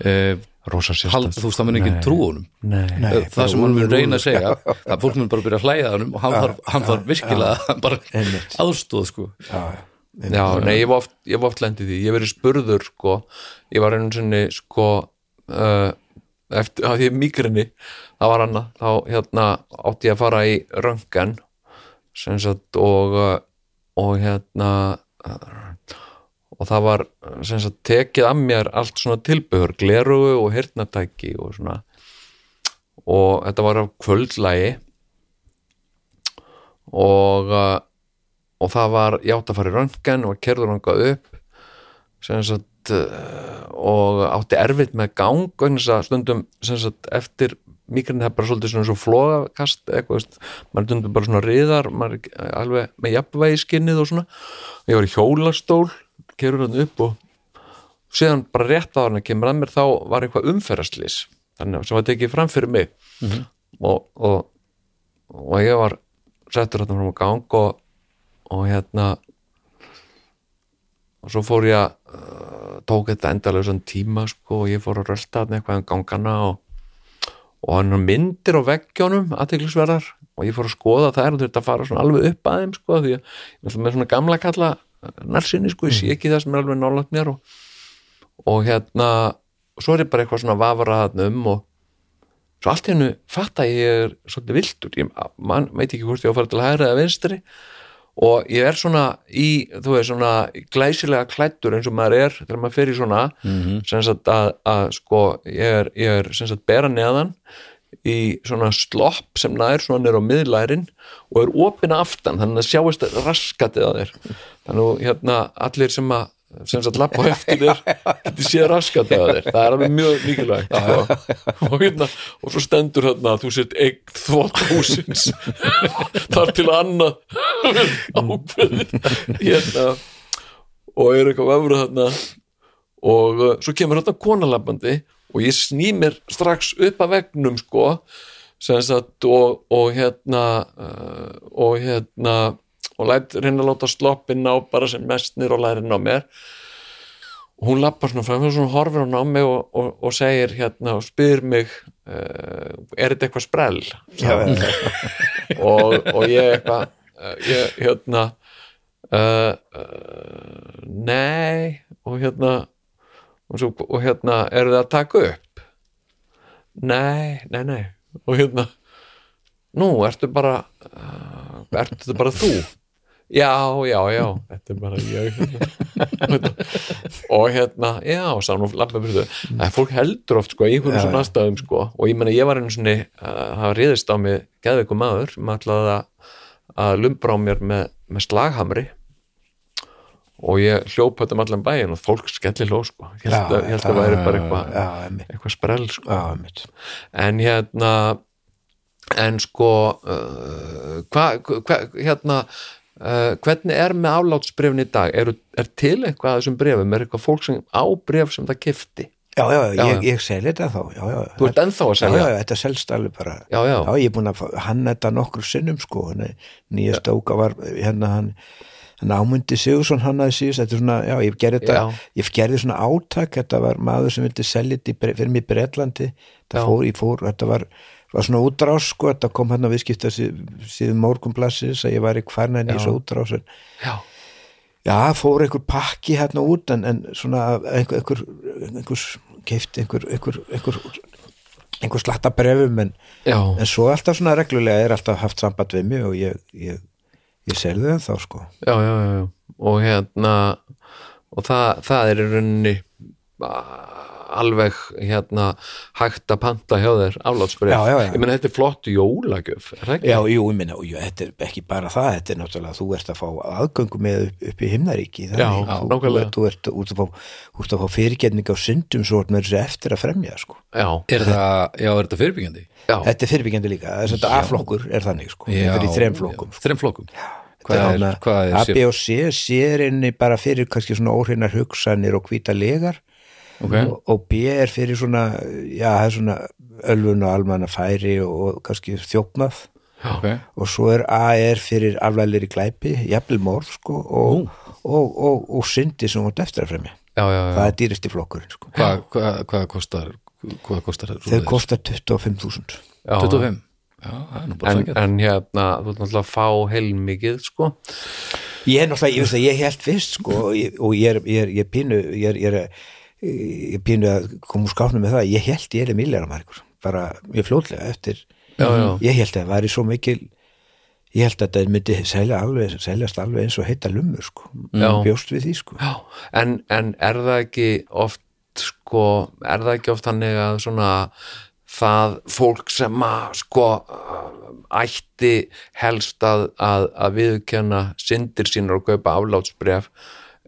eh, rosa hald, sérstætt þú veist, það mun engin trú honum. Nei, Nei, það bara sem hann mun reyna að segja það fólk mun bara byrja að hlæja að honum og hann þarf, hann þarf virkilega bara einmitt. aðstóð sko. Já, nei, ég var oft, ég var oft lendið því, ég verið spurður, sko, ég var einu sinni, sko, uh, eftir, að ég mýgrinni, það var hana, þá, hérna, átti ég að fara í röngan, sem sagt, og, uh, og hérna, og það var, sagt, tekið að mér allt svona tilbehör, glerugu og hirtnatæki og svona, og þetta var af kvöldlægi, og, uh, og það var ég átti að fara í röntgen og kerður röntga upp. Sagt uh, og átti erfitt með gang að stundum sagt eftir mýgrinni það er bara svolítið svona svo flógakast eitthvað, maður stundum bara svona riðar maður alveg með jafnvægi skinnið og svona, og ég var í hjólastól kerur hann upp og síðan bara rétt á hann að kemur að mér þá var eitthvað umferðaslis þannig að sem var tekið fram fyrir mig. Og, og, og ég var settur hérna fram á gang og, og hérna og svo fór ég að uh, tók þetta endalausan tíma sko og ég fór að rölda þarna eitthvað um gangana og, og hann er myndir á veggjónum aðteglisverðar og ég fór að skoða þær og þetta fara svona alveg upp að þeim sko því að er með svona gamla kalla nærsinni sko, ég sé ekki það sem er alveg nálægt mér og, og hérna svo er ég bara eitthvað svona vafraðan um og svo allt hennu fatta ég er svolítið viltur ég man, veit ekki hvort ég á að fara til hægri eða vinstri og ég er svona í, þú veist, svona glæsilega klættur eins og maður er þegar maður fer í svona sem sagt að, að sko, ég er, ég er sem sagt bera neðan í svona slopp sem nær svona nýr á miðlærin og er opinn aftan þannig að sjáist raskatið að þér. Þannig að hérna allir sem að sem sagt lappa á eftir þér getur séð raskatið að þér, það er alveg mjög mikilvægt sko. og hérna og svo stendur hérna að þú sért eign þvótt húsins þar til annað ákveðin hérna og er eitthvað vefru þarna. Og uh, svo kemur hérna konalabbandi og ég sný mér strax upp að vegnum sko sagt og, og hérna uh, og hérna og læt reyna að láta sloppin ná bara sem mest nýr og lærin á mér. Og hún lappar svona fram og svona horfir hún á mig og, og, og segir hérna og spyr mig uh, er þetta eitthvað sprell? Og, og ég eitthvað uh, ég hérna uh, uh, nei og hérna og, svo, og hérna eru þið að taka upp? Nei, nei, nei. Og hérna nú, ertu bara uh, ertu bara þú? Já, já, já, þetta er bara ég hérna. og hérna já, sá nú lappa fyrir þau. Það er fólk heldur oft sko í einhverjum svona aðstæðum sko. Og ég meina ég var einu svona það riðist á mig geðveikum maður. Sem ætlaði að, að lumbra á mér með, með slaghamri og ég hljóp þetta um allan bæinn og fólk skellir hló sko. Ég held að, ég held að væri bara eitthvað já, eitthvað sprell sko. Já, en hérna en sko uh, hvað hva, hérna uh, hvernig er með aflátsbrefin í dag? Er, er til eitthvað að þessum brefum er eitthvað fólk sem á bref sem það kifti já, já, Já, ég, ég sel þetta þá já, já, þú ert ennþá að já, selja? Já, þetta selst alveg bara. Já, já, ég er búin að hann þetta nokkur sinnum sko. Nýja stóka var hérna hann hann ámundi Sigursson hann aðeins síðust þetta er svona, já, ég gerði þetta Já. ég gerði svona átak, þetta var maður sem vildi selja þetta fyrir mig í Bretlandi það Já. fór, ég fór, þetta var var svona útrás sko, þetta kom hann að viðskipta síðan morgunblassis að ég var í kvarnan í Já. þessu útrás en já, Já, fór einhver pakki hérna út en, en svona einhver, einhver, einhver keift einhver, einhver, einhver, einhver slatta brefum en, en svo alltaf svona reglulega er alltaf haft samband við mig og ég, ég, ég selði það þá sko. já, já, já, og hérna og það, það er í rauninni ah, alveg hérna hægt að panta hjá þér aflátsbref Já, já, já. ég meina þetta er flott jólagjöf er það ekki? Já, jú, ég jú, þetta er ekki bara það, þetta er náttúrulega, þú ert að fá aðgöngu með upp, upp í himnaríki Já, þú, þú, nákvæmlega. þú ert út að fá, fá fyrirgetning á syndum svo með þessu eftir að fremja sko. já, Er það, já, er þetta fyrirbyggjandi? já, Þetta er fyrirbyggjandi líka, það er þetta A-flokkur er þannig sko, þetta er í þrem flokkum Þrem flokkum. Hvað er, er, hvað er A, B og C, C er inni bara fyrir kannski svona óhreinar hugsanir og hvíta legar Ok. og, og B er fyrir svona, já, það er svona ölfun og almanna færi og, og kannski þjófnað Ok, og svo er A er fyrir aflælir í glæpi, jafnvel morð sko og, og, og, og syndi sem hún eftir að fremja. já, já, já. Það er dýristi flokkurinn sko. hvað hva, hva kostar hvað kostar Þau kostar 25.000. já. 25? Já, er en, en hérna, þú ert náttúrulega að fá heilmikið sko Ég er náttúrulega, ég veist að ég held fyrst sko og ég, og ég er, ég er, ég er pínu ég er, ég er, ég pínu að koma úr skáfnum með það, ég held ég er milljarmarkur, bara mjög fljótlega eftir, Já, já. ég held að það væri svo mikil ég held að það myndi selja alveg, seljast alveg eins og heita lumur sko, bjóst við því sko. En, en er það ekki oft sko, er það ekki oft þannig að svona það fólk sem að sko ætti helst að, að, að viðkenna syndir sínar og kaupa aflátsbref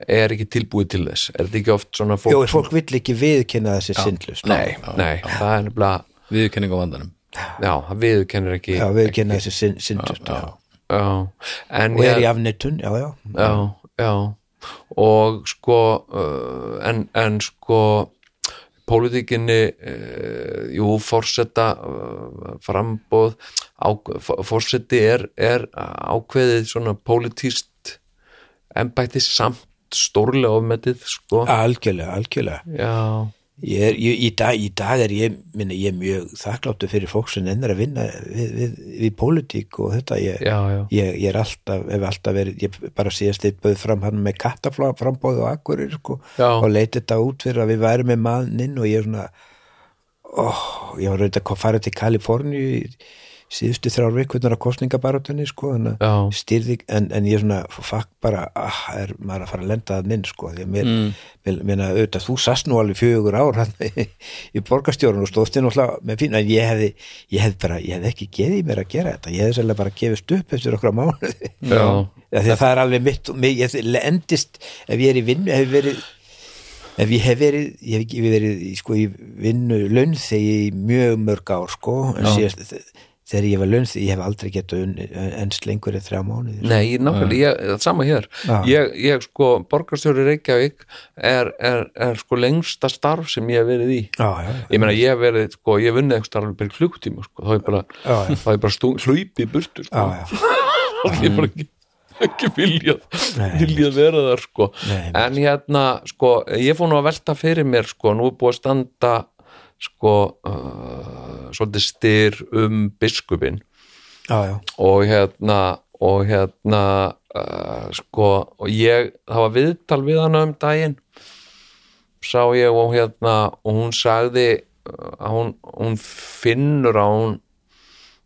er ekki tilbúið til þess. Er þetta ekki oft svona fólk Jó, fólk vill ekki viðkynna þessi syndlust Nei, nei, það er nefnilega Viðurkenning á vandanum. Já, það viðkennir ekki Já, viðkynna þessi syn- syndlust já, já, og er í afnettun, já, já. Já, já. Og sko uh, en, en sko pólitíkinni uh, jú, forseta uh, frambóð á, forseti er, er ákveðið svona pólitíst embætti samt stórlega ofmetið sko. Algjörlega, algjörlega. Ég er, ég, í, dag, í dag er ég, minna, ég er mjög þakkláttu fyrir fólk sem ennir að vinna við, við, við pólitík og þetta ég, já, já, ég, ég er alltaf, hef alltaf verið ég bara síðast eitt bauð fram hann með kattaframbóð og akkurir sko, og leiti þetta út fyrir að við værum með manninn og ég er svona oh, ég var reynd að fara til Kaliforníu síðustu þrjár vikunar á kostningabarátunni sko, styrði, en, en ég er svona fakk bara, ah, er maður að fara að lenda að minn sko, því að mér, mm. mér, mér auðvitað, þú sast nú alveg fjögur ár hann í, borgarstjórun og stóðst inn náttúrulega með fín, en ég hefði ég hefði bara, ég hefði ekki geðið mér að gera þetta. Ég hefði sérlega bara gefist upp eftir já, Já, því að það er alveg mitt mig, ég endist, ef ég er í vinnu hef verið ef ég hef verið, ég hef ekki verið í, sko, í vinnu launþegi í mjög mörg ár sko, en síðast þegar ég var launþegi, ég hef aldrei unni- ennst lengur en þrjá mánuði. Nei, nákvæmlega, ég, sama hér. Ég, ég sko, borgarstjóri Reykjavík er, er, er sko lengsta starf sem ég hef verið í. Já, já, ég meina ég hef verið, sko, ég hef vunnið eitthvað starf í klukkutíma, sko, þá er bara Já, já. þá er bara hlaupi burtu, sko. Og ég bara ekki, ekki viljað Nei. viljað vera þar, sko. Nei, en hérna, sko, ég fór nú að velta fyrir mér, sko, nú er búið að standa sko uh, svolítið styr um biskupin já. og hérna og hérna uh, sko og ég, það var viðtal við hana um daginn sá ég og hérna og hún sagði uh, að hún, hún finnur að hún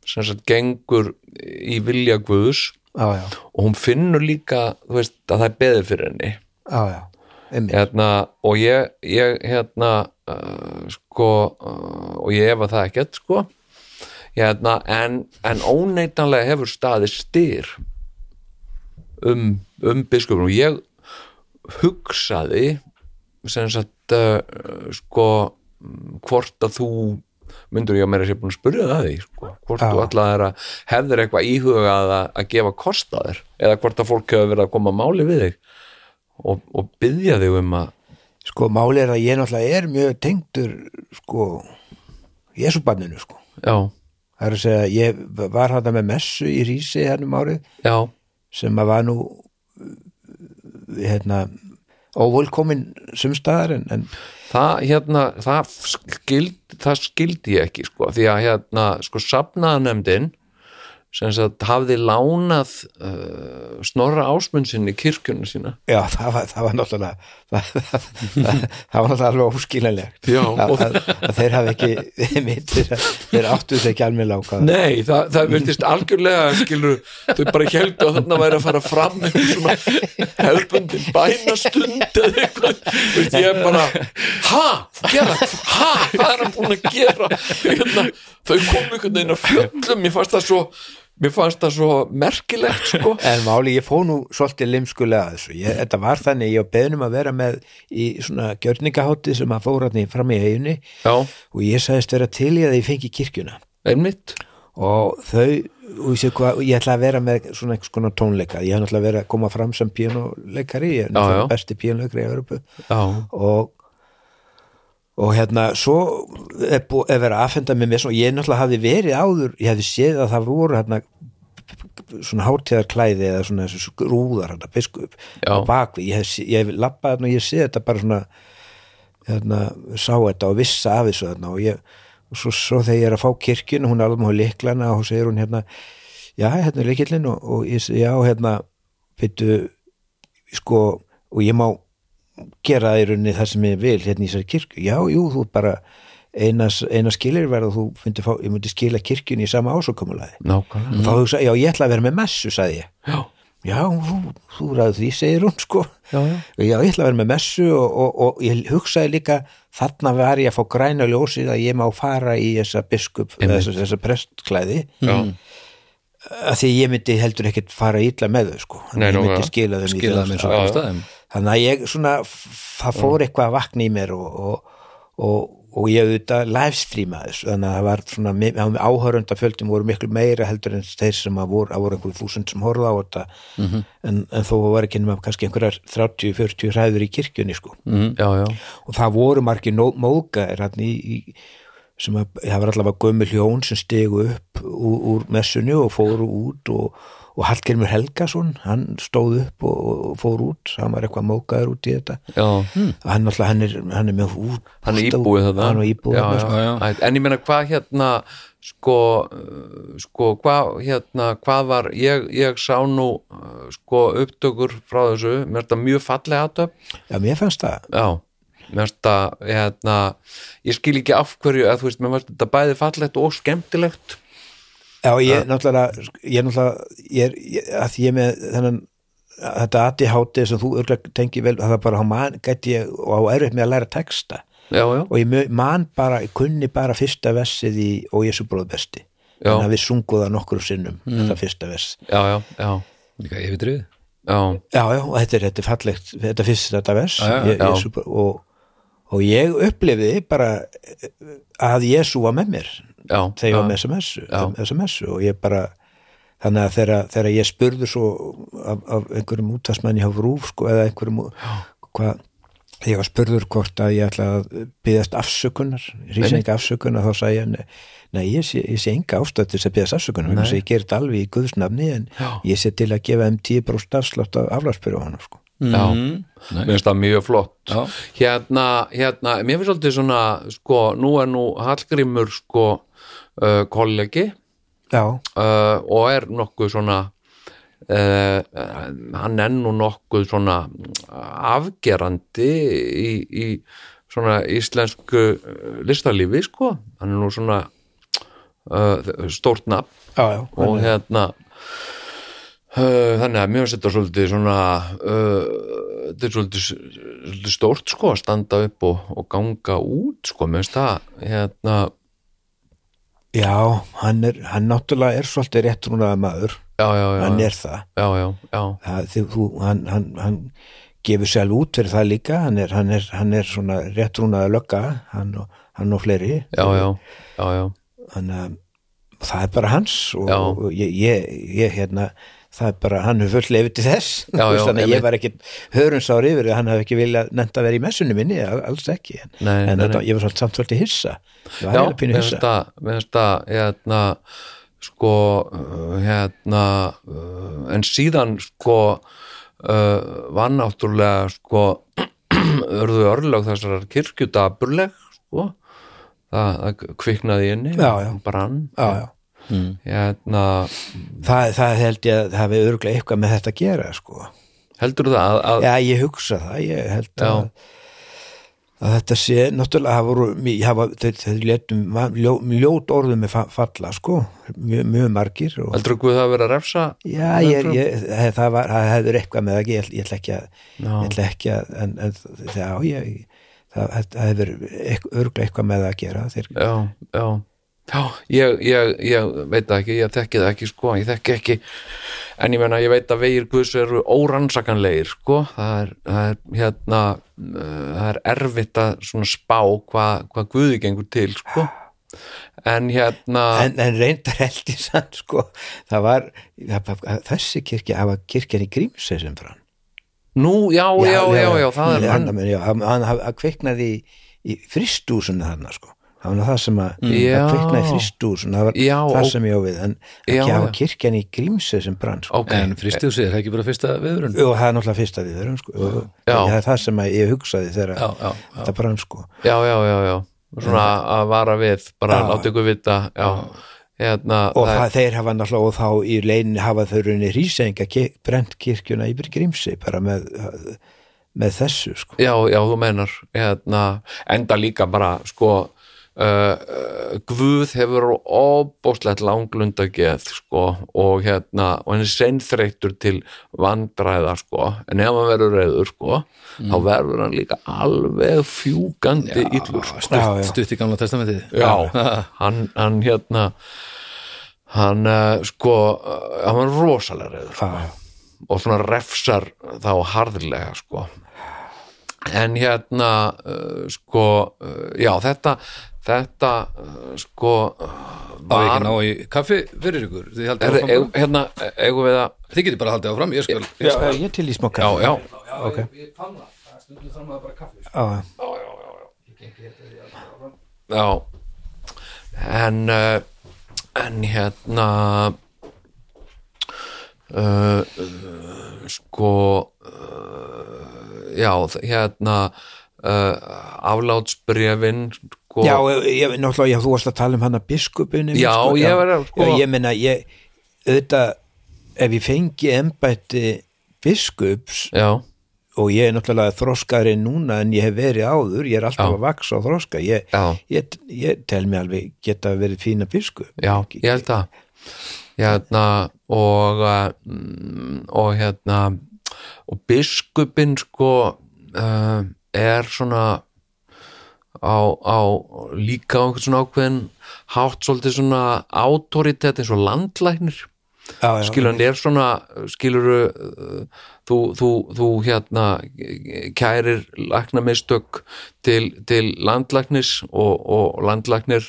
sem sagt gengur í vilja Guðs já, já, og hún finnur líka veist að það er beðið fyrir henni. Einmitt. hérna, og ég, ég hérna uh, sko uh, og ég hefa það ekkert sko hérna, en, en óneitanlega hefur staðið styr um, um biskupin og ég hugsaði sem sagt uh, sko hvort að þú myndur ég að meira sér búin að spyrja það því sko, hvort Já. þú allar að hefðir eitthvað íhugað að, að gefa kost á þér eða hvort að fólk hefur verið að koma máli við þig og, og byggja þig um að sko máli er að ég náttúrulega er mjög tengdur sko Jésubanninu sko. Já, það er að segja, ég var hann með messu í Rísi hennum árið já, sem að var nú hérna óvölkomin sumstaðar en, en það hérna það, skild, það skildi ég ekki sko, því að hérna sko safnaðanemdin sem sagt hafði lánað uh, snorra ásmundsinni kirkjuna sína. Já, það var, það var náttúrulega það, það, það, var náttúrulega alveg óskiljanlegt. Já, að, og- að, að þeir hafi ekki mittir, þeir áttu þess ekki alveg lákað Nei, það, það virtist algjörlega skilur, þau bara heldu að þarna væri að fara fram hefbundin bænastund eða eitthvað, veist, ég bara ha, gera, ha? Hvað er hann búin að gera? Hérna, þau komu einhvern veginn að fjöllum mér fannst það svo mér fannst það svo merkilegt sko En máli, ég fó nú svolítið limskulega að þessu. Ég, þetta var þannig, ég var beðnum að vera með í svona gjörningahátti sem að fóra hann fram í eiginni Já, og ég sagðist vera til í að ég fengi kirkjuna. einmitt Og þau, og ég, hvað, ég ætla að vera með svona einhvers konar tónleika. Ég hef náttúrulega verið að koma fram sem píónuleikari, ég er besti píónuleikari í Európu. Og, og hérna, svo er búið að vera aðfenda með mér, og ég náttúrulega hafði verið áður, ég hefði séð að það voru hérna svona hátíðarklæði eða svona rúðar hérna, biskup á bakvið, ég hef, hef lappað hérna og ég sé þetta bara svona hérna, sá þetta og vissa af þessu hérna og ég, og svo, svo þegar ég er að fá kirkjun hún er alveg með liklana og segir hún hérna já, hérna er likillinn og, og ég segi, já, hérna byttu, sko og ég má gera í rauninni það sem ég vil hérna í þessari kirkju, já, jú, þú bara eina, eina skilir verða þú myndi fá, ég myndi skila kirkjunni í sama ásókumulaði nákvæmlega. Og þá hugsa, já, ég ætla að vera með messu, sagði ég. Já, já, þú, þú ræður því, segir hún sko. Já, já, já, ég ætla að vera með messu og, og, og ég hugsaði líka þarna var ég að fá græna ljósið að ég má fara í þessa biskup þessa, þessa prestklæði. Já. að því ég myndi heldur ekkert fara illa með þau sko, Nei, ég myndi skila þeim þannig að ég svona það fór eitthvað að vakna í mér og, og, og, og ég auðvitað livestreamaði þessu. Þannig að það var svona, áhörunda fjöldum voru miklu meira heldur en þeir sem að voru, að voru einhverju þúsund sem horfða á þetta. En, en þó var ekki nema kannski einhverjar 30-40 hræður í kirkjunni sko. Mm. já, já, og það voru margir nó- móðgæðir hann í, í sem að, það var allavega gömul hjón sem stegu upp úr, úr messunni og fóru út og, og Hallgrimur Helgason, hann stóð upp og, og fór út, hann var eitthvað móðgæður út í þetta. Já. hann alltaf, hann er, hann er með út hann er íbúið er já. sko. en ég meina hvað hérna sko, sko hvað hérna, hvað var ég, ég sá nú uh, sko upptökur frá þessu, mér er þetta mjög fallega aðtöp já, mér fannst það. Já, mér finnst þetta hérna, ég skil ekki af hverju að þú veist, mér finnst þetta bæði fallegt og skemmtilegt Já, ég náttúrulega, ég náttúrulega, ég er, ég, að því ég með þennan, þetta ADHD sem þú örgulega tengir vel, það er bara, hann man, gæti ég, og á erfitt með að læra texta, já, já, og ég mu- man bara, ég kunni bara fyrsta versið í Og Jésu bróð besti, þannig að við sungum það nokkrum sinnum, þetta fyrsta vers. já, já, já, Líka yfirdrið já, Já, já, og þetta er, þetta er fallegt, þetta fyrst þetta vers, ég, og, og ég upplifiði bara að Jésu var með mér, já, þegar ég var með þessa messu og ég bara þannig að þegar, þegar ég spurði svo af, af einhverjum útastmanni á rúf sko, eða einhverjum hvað, ég var spurður hvort að ég ætla að byggðast afsökunar rísenga afsökunar, þá sagði ég nei, ég, sé, ég sé enga ástæð til þess að byggðast afsökunar ég ger þetta alveg í guðsnafni en Já. ég sé til að gefa þeim 10% afslátt af aflagsbyrju á hana sko. Já. Mm. Nei. mér finnst það mjög flott Já. hérna, hérna, mér finnst alltaf svona sko, nú er nú Hallgrímur sko uh, kollegi Já, uh, og er nokkuð svona uh, hann er nú nokkuð svona afgerandi í, í svona íslensku uh, listalífi sko, hann er nú svona uh, stórt nafn já, já, og hérna uh, þannig að finnst þetta svolítið svona uh, þetta er svolítið, svolítið stórt sko að standa upp og, og ganga út sko, finnst það hérna, já hann, er, hann náttúrulega er svolítið rétt rúnaða maður, já, já, já hann er það. Já, já, já, það, því, þú, hann, hann, hann gefur sjálf út fyrir það líka. Hann er, hann er, hann er svona réttrúnaða lögga hann og, hann og fleiri. Já, já, já, já. hann, það er bara hans og, og ég, ég, ég hérna það er bara, hann hefur fullt lefið til þess. Já, já, þannig að ég var ekki hörunsáður yfir hann hefði ekki viljað nefnt að vera í messunni minni, al- alls ekki. En, Nei, en nei, þetta, nei. ég var svolítið samt svolítið hissa. Já, mér finnst það, hérna, sko, uh, hérna, uh, en síðan, sko, uh, var náttúrulega, sko, örðu örlög þessar kirkjudaburleg, sko, það, það kviknaði inni, Já, já. brann, já, já. Hérna, Það, það held ég að það hefði örgulega eitthvað með þetta að gera sko. heldur það að, að Já, ég hugsa það, ég held að, að þetta sé, náttúrulega það voru, hafa, þeir letum ljó, ljót orðum með fa- falla, sko, mjög, mjög margir og, heldur þú það að vera að refsa? Já, ég, ég, það var, það hefur eitthvað með það, ég, ég ætla ekki að, Já. ég ætla ekki að, en, en já, ég, það, það hefur örgulega eitthvað með það að gera, þeir, Já, já, já, ég, ég, ég veit ekki, ég þekki það ekki, sko, ég þekki ekki, en ég menna, ég veit að vegir Guðs eru órannsakanlegir, sko, það er, það er hérna, uh, það er erfitt að svona spá hvað hva Guði gengur til, sko, en hérna, en, en reyndar held ég sann, sko, það var, þessi kirkja, það var kirkjan í Grímsey sem brann. nú, já, já, já, já, það er hann, hann, hann, já, hann, hann, hann kveiknaði í, í fristúsinu þarna sko það var nú það sem að, að kveiknaði í fristúsinu það var Já, það sem ég á við en Já, ekki hafa já. kirkjan í Grímsey sem brann sko. ok, En fristjósi er það ekki bara fyrsta viðurinn og það er náttúrulega fyrsta við þurfum sko. og, það er það sem ég hugsaði þegar þetta brann sko. Já, já, já, já, svona að vara við, bara Já. láta ykkur vita, já, hérna, og það það, þeir hafa náttúrulega og þá í leininni hafa þau runni rísenga brent kirkjuna í Grímsey bara með, með þessu sko. Já, já, þú meinar hérna, enda líka bara sko uh, Guð hefur óbóðslegt langlunda geð sko og hérna og hann er seinþreyttur til vandræða sko. En ef hann verður reyður sko þá verður hann líka alveg fjúgandi illur sko. stutt, stutt í gamla testamentið. Já, hann, hann hérna hann uh, sko hann var rosalega reyður já. og svona refsar þá harðlega sko. En hérna uh, sko uh, já, þetta þetta uh, sko Á ég ekki var ná í kaffi fyrir ykkur? Þið haldið er, áfram? er, hérna, eigum við að Þið getið bara haldið áfram, ég skal ég Já, skal- ég til í smá já, kaffi já, ok. Ég fann það, það stundum þannig að bara kaffi sko. Já, já. En uh, en hérna uh, uh, sko uh, já, hérna uh, aflátsbrefin sko, já ég, náttúrulega, já, þú varst að tala um hana biskupinu Já, ég var að- sko- já, ég meina, ég auðvitað, ef ég fengi embætti biskups já, og ég er náttúrulega þroskari núna en ég hef verið áður, ég er alltaf Já. að vaksa og þroska, ég, ég, ég tel mig alveg geta verið fína biskup. Já, ég held að. Hérna og mm, og hérna og biskupin sko uh, er svona á, á líka á einhvern svona ákveðin hátt svolítið svona autoritet eins og landlæknir. Já, já, skilur hann er svona skilur þú, þú, þú hérna kærir læknamistök til, til landlæknis og, og landlæknir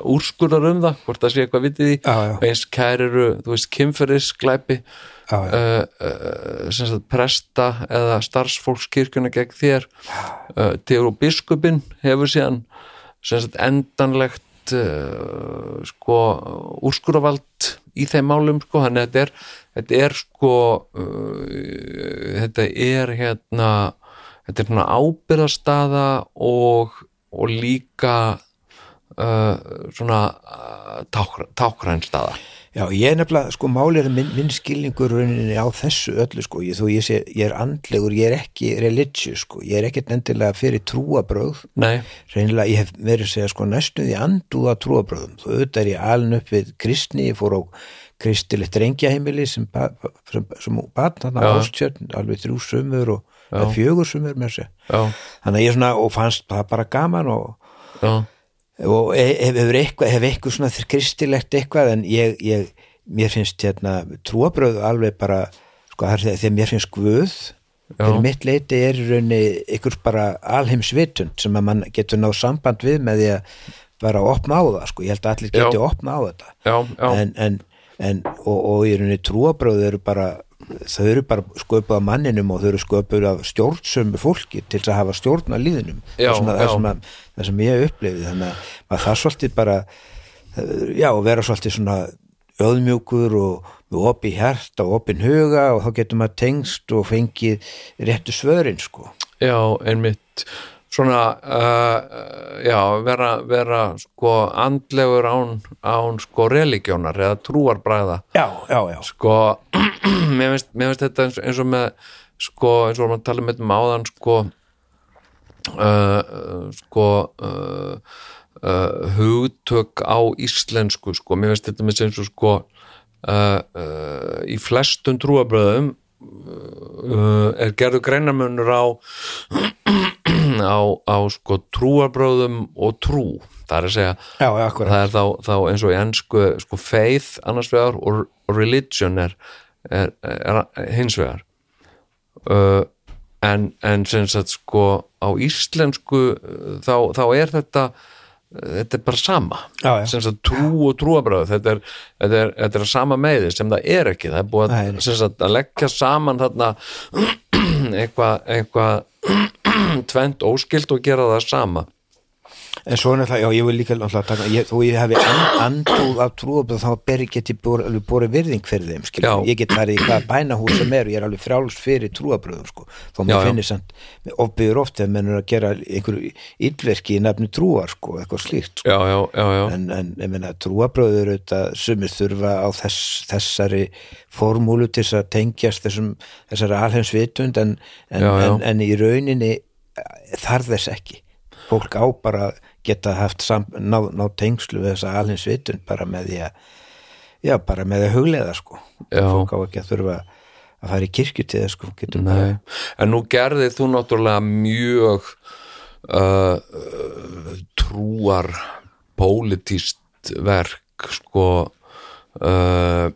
úrskurðar um það, hvort það sé eitthvað vitið í. Já, eins kæriru, þú veist, kynferðisglæpi. Já, já. uh, uh, presta eða starfsfólkskirkjuna gegn þér uh, til og biskupin hefur síðan sagt endanlegt uh, sko úrskurðavald í þeim málum sko, að þetta er, þetta er sko uh, þetta er hérna þetta er svona ábyrðastaða og, og líka svona uh, tákr, tákrænstaða Já, ég er nefnilega, sko, málið er minn, minn skilningur rauninni á þessu öllu, sko, ég, þú, ég, sé, ég er andlegur, ég er ekki religious, sko, ég er ekkert endilega fyrir trúabröð, Nei, reynilega, ég hef verið að segja, sko, næstuð í andúða trúabröðum, þú auðvitað er ég alin upp við kristni, ég fór á kristilegt drengjaheimili sem, ba- sem, sem barn, þarna Já. ástjörn, alveg þrjú sumur og fjögur sumur með já, þannig að ég svona, og fannst það bara gaman og já og hef, hefur eitthvað, hef eitthvað svona kristilegt eitthvað? En ég, ég mér finnst hérna trúabröð alveg bara, sko það er þegar- þegar mér finnst guð fyrir mitt leiti er í rauninni ykkur bara alheimsvitund sem að mann getur náð samband við með því að bara opna á það, sko, ég held að allir geti Já. opna á þetta. Já, já, en, en, en og, og í rauninni trúabröð eru bara þau eru bara sköpuð af manninum og þau eru sköpuð af stjórnsömu fólki til þess að hafa stjórn á líðinum. Já, það, já. sem að, það sem ég upplifið þannig að maður það svolítið bara eh, já, vera svolítið svona öðmjúkur og opi hjarta og opin huga og þá getur maður tengst og fengið réttu svörin sko. Já, einmitt svona uh, já, vera, vera sko andlegur án, án sko religjónar eða trúarbræða já, já, já, sko mér finnst, þetta eins, eins og með sko eins og maður tala með þetta áðan sko uh, uh, sko uh, uh, hugtök á íslensku sko, mér finnst þetta með eins og sko uh, uh, í flestum trúabröðum uh, er gerðu greinarmunur á á, á sko trúabröðum og trú. Það er að segja já, já, það er þá, þá eins og í ennsku sko faith annars vegar og religion er, er, er, hins vegar. Uh, en, en sem sagt sko á íslensku uh, þá, þá er þetta þetta er bara sama. Já, sagt trú og trúabröð þetta er, þetta er, þetta er sama meði sem það er ekki. Það er búið að, sagt, að leggja saman þarna eitthvað eitthvað tvent óskilt og gera það sama. En svo náttúrulega, já, ég vil líka taka, ég, þó ég and, andúð af trúabröð þá get ég búið, alveg búið virðing fyrir þeim, skil, Já. ég get farið í hvað bænahús sem er og ég er alveg frjálst fyrir trúabröðum, sko, þó maður finnir samt, ofbyður oft ef menn er að gera einhverju illverki í nafni trúar, sko, eitthvað slíkt, sko. já, já, já, En, en ég meina, trúabröður auðvitað sumir þurfa á þess, þessari formúlu til þess að tengjast þessum, þessari alheimsvitund en, en, en, en í rauninni þarf þess ekki. Fólk á bara geta haft sam, ná, ná tengslu við þessa alheimsvitund bara með því að já, bara með því að hugleiða sko. Já. fólk á ekki að þurfa að fara í kirkju til þess sko bara, en nú gerði þú náttúrulega mjög uh, trúar pólitíst verk sko uh,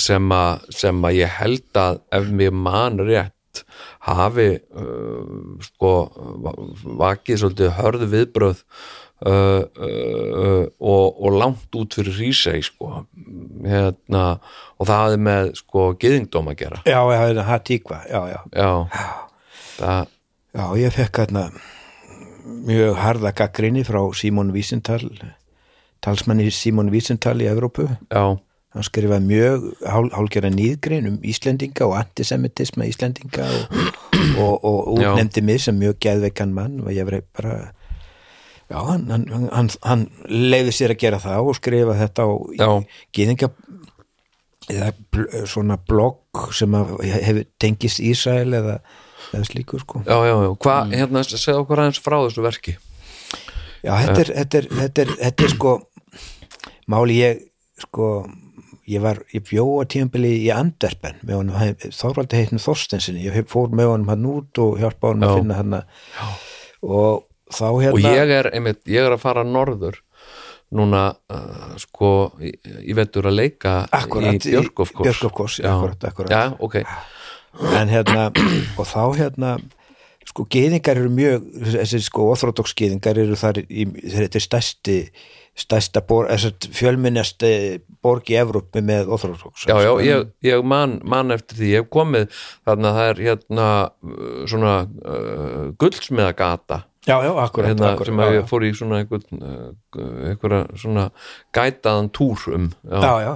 sem, að, ég held að ef mér man rétt hafi uh, sko va- vakið svolítið hörðu viðbröð uh, uh, og, og langt út fyrir rísei sko. Hérna, og það hafi með sko gyðingdóm að gera. Já, já, já, Hatíkva, já, já. Já, það, Já, ég fekk hérna mjög harða gaggrinni frá Símon Vísintal talsmanni Símon Vísintal í Evrópu. Já, hann skrifaði mjög hál, hálgjara nýðgrein um Íslendinga og antisemitisma Íslendinga og, og, og Já. útnefndi mig sem mjög geðveikan mann og ég var bara já, hann, hann, hann, hann leiði sér að gera það og skrifa þetta á Já. gýðinga eða svona blogg sem hefur tengist Ísrael eða, eða slíku sko já, já, já. hvað, hérna, segja okkur aðeins frá þessu verki Já, þetta er, þetta er, þetta er, þetta er sko máli ég sko ég var, ég bjó á tímabili í Anderpen með honum, Þorvaldi heitnum Þorstensinni, ég fór með honum hann út og hjálpa honum að Já. finna hann og þá hérna og ég er, einmitt, ég er að fara norður núna uh, sko, ég, veitur að leika Akkúrat, í Björkofkors Björkofkors, akkúrat, akkúrat. já, ok, en hérna, og þá hérna sko geðingar eru mjög þessi sko orthodox geðingar eru þar í, þetta er stærsti stærsta bor, fjölminnast borg í Evrópu með orthodox já, já, ég, ég man, man eftir því, ég hef komið þarna það er hérna uh, svona uh, guldsmiðagata já, já, akkurat, hérna, akkurat sem að ég fór í svona uh, einhverja svona gætaðan túr um já, já, já.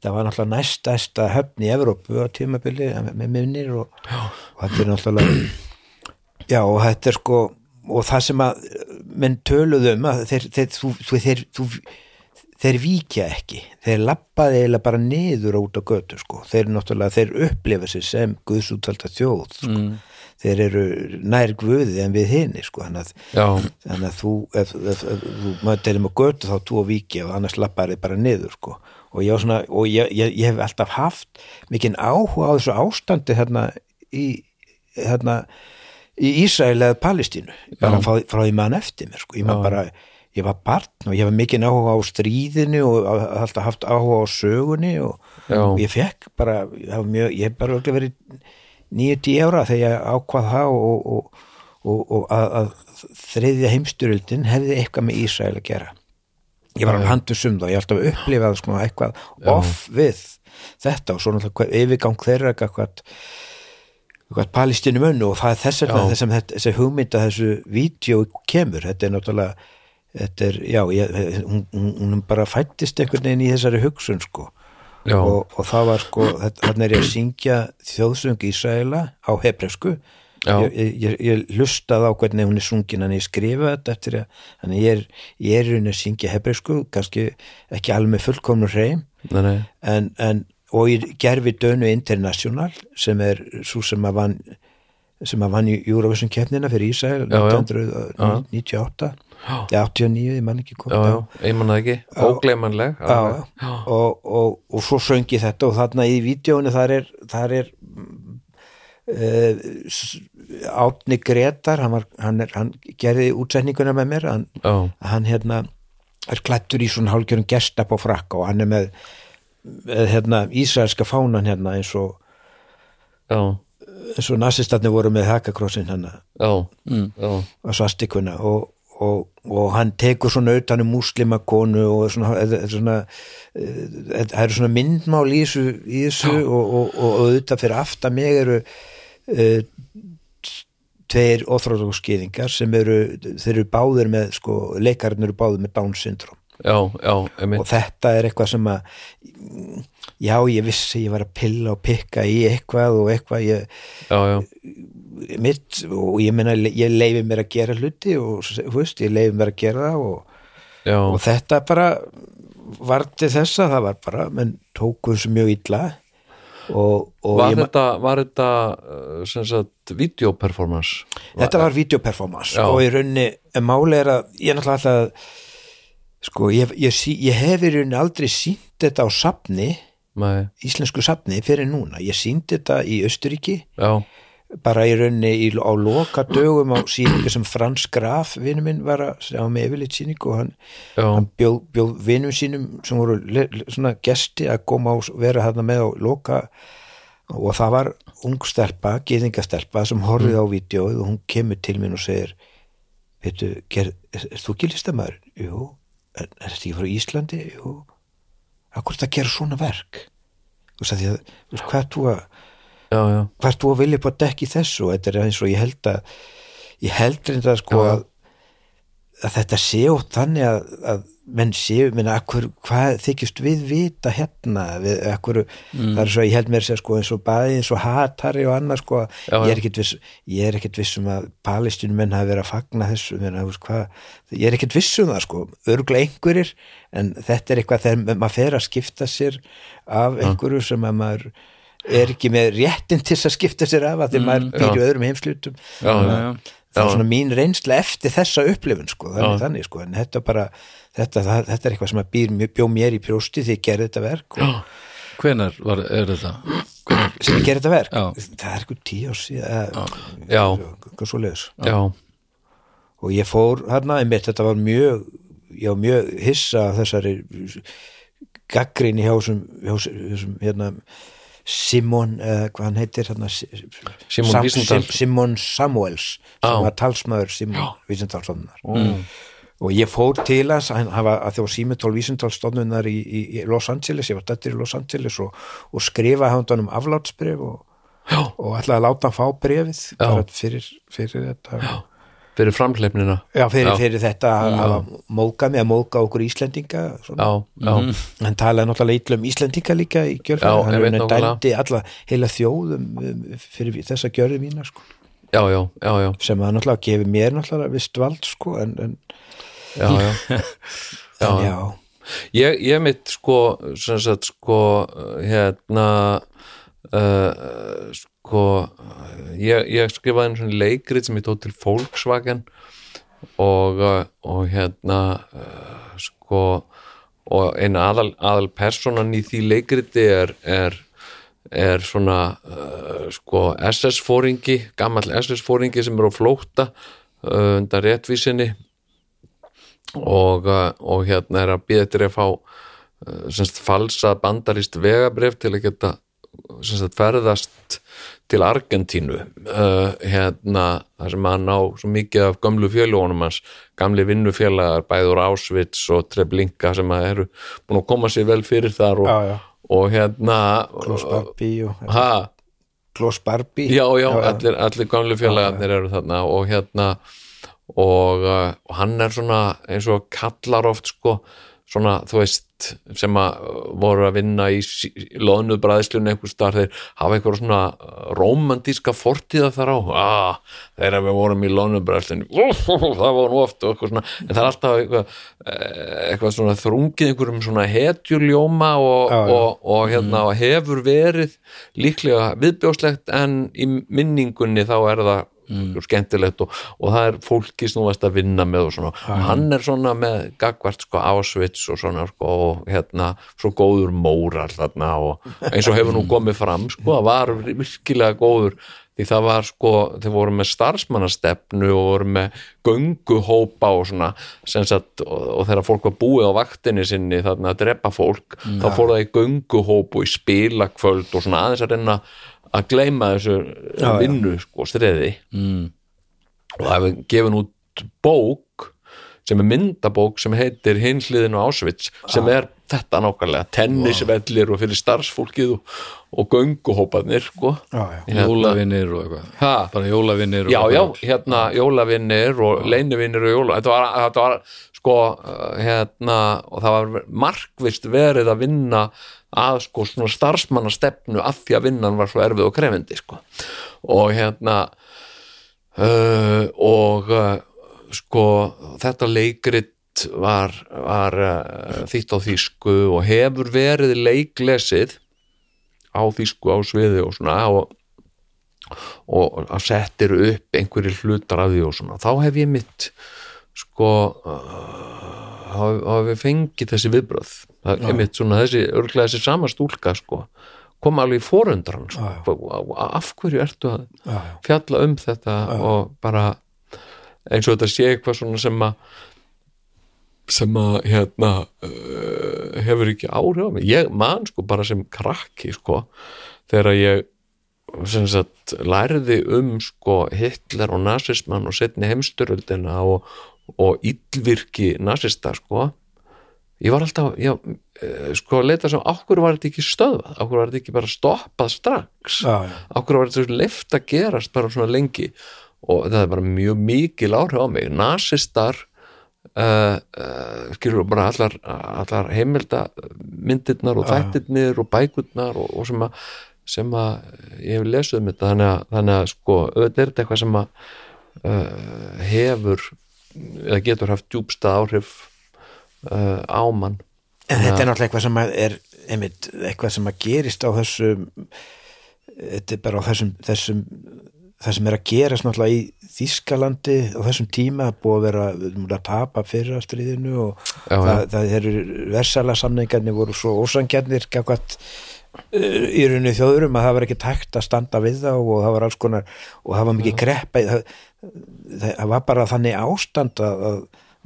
það var náttúrulega næstæsta höfn í Evrópu á tímabili með minnir og, og þetta er náttúrulega já og þetta er sko og það sem að menn töluðu um að þeir, þeir, þú, þú, þeir, þú, þeir víkja ekki. Þeir lappaði eiginlega bara niður út á götu sko, þeir náttúrulega þeir upplifa sig sem guðsútvalda þjóð sko. þeir eru nær guðið en við hinni sko, þannig að þannig að þú ef, ef, ef, þú mættir á götu þá þú að víkja og annars lappar þið bara niður sko. og, ég, svona, og ég, ég, ég hef alltaf haft mikinn áhuga á þessu ástandi hérna í hérna í Ísrael eða Palestínu. Bara frá, frá því mann eftir mér sko. ég, man bara, ég var barn og ég var mikinn áhuga á stríðinu og á- alltaf haft áhuga á sögunni og, Já. og ég fekk bara mjög, ég hef bara verið 9-10 ára þegar ég ákvað það og, og, og, og að, að þriðja heimstyrjöldin hefði eitthvað með Ísrael að gera. Ég var alveg handus um það, ég alltaf upplifað sko, eitthvað off við þetta og svo náttúrulega yfirgang þeirra eitthvað eitthvað palestinu mönnu og það er þess vegna þess að þessi hugmynd að þessu vídeo kemur, þetta er náttúrulega þetta er, já, ég, hún, hún, hún bara fættist einhvern veginn í þessari hugsun sko. Og, og það var sko, þarna er ég að syngja þjóðsöng Ísraela á hebresku Já. ég, ég, ég, lustaði á hvernig hún er sungin en ég skrifa þetta eftir að ég er, ég er rauninni að syngja hebresku kannski ekki alveg með fullkomnu hreim. En, en og ég gerfi Dönu International sem er svo sem að vann sem að vann í Eurovision keppnina fyrir já. 1998 eða 89, ég man ekki já, hvað já, einmann ekki. Já. Og, og, og svo söng ég þetta og þarna í vídjónu þar er, þar er uh, Átni Gretar hann, var, hann, er, hann gerði útsetninguna með mér hann, já, hann hérna er klættur í svona hálfgjörn gestap á frakka og hann er með hérna, ísraelska fánan hérna eins og já, eins og nasistarnir voru með hakakrossin hérna. Já, já, á svastikuna og, og, og hann tekur svona utan um múslimakonu og svona, svona eh, það eru svona myndmál í þessu, í þessu og, og, og, og auðvitað fyrir aftan mig eru uh, tveir óþróðókskýðingar sem eru, þeir eru báðir með sko, leikarinn eru báðir með Down syndrom já, já, og þetta er eitthvað sem að já, ég vissi ég var að pilla og pikka í eitthvað og eitthvað ég, já, já, mitt og ég meina ég leifi mér að gera hluti og veist, ég leifi mér að gera það og, og þetta bara var til þessa, það var bara menn tóku þessu mjög illa og, og var þetta var þetta uh, sem sagt videoperformance þetta var videoperformance og í rauninni, en máli er að ég náttúrulega alltaf sko, ég, ég, ég hef í rauninni aldrei sínt þetta á safni Nei, íslensku safni fyrir núna, ég síndi þetta í Östuríki já, bara í rauninni í, á loka dögum á síningu sem Frans Graf vinnu minn var að sjá með yfirleitt síningu og hann, hann bjóð, bjóð vinnum sínum sem voru le, le, svona gesti að koma og vera þarna með á loka. Og það var ung stelpa, geðingastelpa sem horfið á vídeoið og hún kemur til mín og segir veitu, er þú ekki listamæður? Jú, er, er þetta ekki frá Íslandi? Jú, akkur þetta gera svona verk? Þú veist að því að hvað ert þú að já, já, hvað ert þú að vilja að dekki þessu? Og þetta er eins og ég held að ég held reynda sko að, að þetta sé út þannig að, að menn séu, menna, akkur, hvað þykist við vita hérna? Við, akkur, það er svo, ég held mér sér sko eins og bæði eins og hatari og annað sko, Já, ég er ekkit viss ég er ekkit viss um að palestinu menn hafi verið að fagna þessu, veist hvað ég er ekkit viss um það sko, örgulega einhverjir en þetta er eitthvað þegar maður fer að skipta sér af einhverju sem að maður er ekki með réttin til að skipta sér af að því maður býr í öðrum heimslutum já, já, það er svona mín reynsla eftir þessa upplifun sko, þannig, þannig sko, en þetta bara þetta, það, þetta er eitthvað sem að býr, mjög- bjó mér í brjósti því ég gerði þetta verk og, hvenær var, er þetta hvenær, sem ég gerði þetta verk, Já. það er eitthvað tíu ár síðan Já. eitthvað svo leiðis já, og ég fór hérna, einmitt þetta var mjög ég var mjög hissa þessari gaggrinni hjá þessum, hjá þessum hérna Simon, uh, hvað hann heitir hérna, Simon Wiesenthal. Sim, Simon Samuels sem Já. var talsmaður Simon Vísindalstofnunar mm. Og ég fór til hans hann hafa að þjó Símetól Vísindalstofnunar í, í, í Los Angeles, ég var dættir í Los Angeles og, og skrifa hann um aflátsbref og, og ætlaði að láta hann fá brefið fyrir, fyrir þetta. Já. fyrir framhleipnina fyrir, Já. fyrir þetta að hafa móðgað mig að móðga okkur Íslendinga svona. já, já, hann talaði náttúrulega illa um Íslendinga líka í Já, gjörfæri, hann er dændi alla heila þjóðum um, fyrir þessa gjörði mína sko. já, já, já, já, sem að náttúrulega gefi mér náttúrulega vist vald sko, en, en, já, já. Já, já, Ég, ég mitt sko, sem sagt sko, hérna, uh, sko, ég, ég skrifaði einu svona leikrit sem ég tóð til Volkswagen og, uh, og hérna, uh, sko, og eina aðal, aðal personan í því leikriti er, er, er svona, uh, sko, SS-fóringi, gamall SS-fóringi sem er á flótta uh, undan réttvísinni og, uh, og hérna er að býða eftir að fá uh, semst falsa bandarist vegabrif til að geta semst ferðast til Argentínu. Uh, hérna þar sem hann á svo mikið af gömlu fjölugunum hans gamli vinnufélagar bæður Ásvits og Treblinka sem að eru búin að koma sér vel fyrir þar og, já, já. og hérna Klaus Barbie já, já, allir, allir gamlu félagarnir eru þarna og hérna og, uh, og hann er svona eins og kallar oft sko svona, þú veist, sem að uh, voru að vinna í loðnu bræðslunni einhver starf, þeir hafa einhver svona uh, rómantíska fortíða þar á ah, þegar við vorum í loðnu bræðslunni það var nú oft og eitthvað svona en það er alltaf eitthvað, eh, eitthvað svona þrungið einhverjum svona hetjuljóma og, já. og, og hérna og hefur verið líklega viðbjóslegt en í minningunni þá er það skemmtilegt og, og það er fólki snúast að vinna með og svona. Og hann er svona með gagvart sko Ásvits og svona sko og hérna svo góður móral þarna og eins og hefur nú komið fram sko það var virkilega góður því það var sko, þeir voru með starfsmannastefnu og voru með gönguhópa og svona sagt, og, og þegar fólk var búið á vaktinni sinni þarna að drepa fólk þá fór það í gönguhóp og í spilakvöld og svona aðeins að reyna að gleyma þessu já. vinnu sko streði mm. og það hefur gefin út bók sem er myndabók sem heitir hinliðin og Ásvits sem er þetta nákvæmlega tennisvellir og fyrir starfsfólkið og, og gönguhóparnir sko. Hérna- jólavinnir og eitthvað. Ha? bara jólavinnir og já, já, hérna jólavinnir og leinivinnir og jóla þetta var, þetta var sko uh, hérna, og það var markvist verið að vinna að sko svona starfsmannastefnu af því að vinnan var svo erfið og krefindi sko. Og hérna uh, og uh, sko þetta leikrit var, var uh, þýtt á þýsku og hefur verið leiklesið á þýsku á sviði og svona og og að settir upp einhverjir hlutar af því og svona. Þá hef ég mitt sko þá hef ég fengið þessi viðbröð það er mitt svona þessi, örglega þessi sama stúlka sko, kom alveg í forundran sko, af hverju ertu að Já, fjalla um þetta og bara eins og þetta sé eitthvað svona sem að sem að hérna uh, hefur ekki áhrif á mig. Ég man sko bara sem krakki sko þegar ég sagt, læriði um sko Hitler og nasismann og setni heimstyröldina og, og illvirki nasista sko. Ég var alltaf, já, eh, sko að leita sem, okkur var þetta ekki stöðvað? Okkur var þetta ekki bara stoppað strax? Já, já. okkur var þetta leift að gerast bara svona lengi og það er bara mjög mikil áhrif á mig. Nasistar uh, uh, skilur bara allar, allar heimilda myndirnar og þættirnir og bækurnar og, og sem að sem að ég hef lesið um þetta. Þannig að, þannig að sko auðvitað er þetta eitthvað sem að uh, hefur eða getur haft djúbsta áhrif uh, á mann. En þetta er náttúrulega eitthvað sem að er einmitt, eitthvað sem að gerist á þessum þetta er bara á þessum, þessum það sem er að gerast náttúrulega í Þískalandi á þessum tíma búið að vera við erum að tapa fyrir að stríðinu og Já, það, já. það eru versala samningarnir voru svo ósangjarnir gafkvæmt í rauninni þjóðurum að það var ekki tækt að standa við þá og það var alls konar og það var mikið greppa það, það, var bara þannig ástand að, að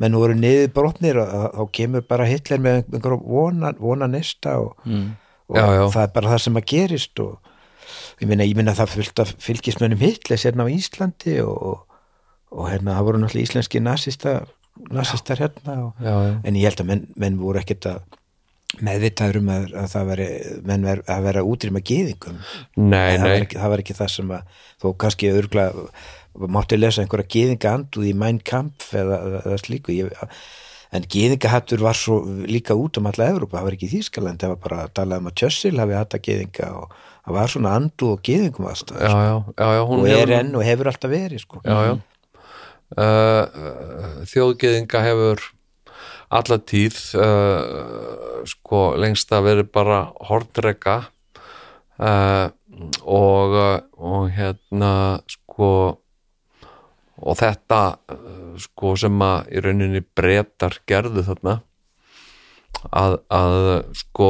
menn voru niður brotnir og þá kemur bara Hitler með einhver vona, vona nesta og, og Já, já. það er bara það sem að gerist og ég minna, ég minna það fylgt að fylgismönnum Hitler sérna á Íslandi og, og hérna það voru náttúrulega íslenski nasista, nasistar hérna og, já, já. en ég held að menn, menn voru ekkert að meðvitaður um að, að það veri menn ver, að vera útrýma gyðingum. Nei, það, nei, var ekki, það var ekki það sem að þó kannski örgla mátti lesa einhverja gyðinga anduð í Mein Kampf eða, eða, slíku. Ég, en gyðingahattur var svo líka út um alla Evrópa, það var ekki í Þýskaland það var bara að tala um að Churchill hafi hatt að gyðinga og það var svona anduð og gyðingum aðstæð já, já, já, já hún og hefur- er enn og hefur alltaf verið sko. já, já. Uh, þjóðgeðinga hefur alla tíð uh, sko lengst að verið bara hortreka uh, og, uh, og hérna sko og þetta sko sem að í rauninni breytar gerðu þarna að, að sko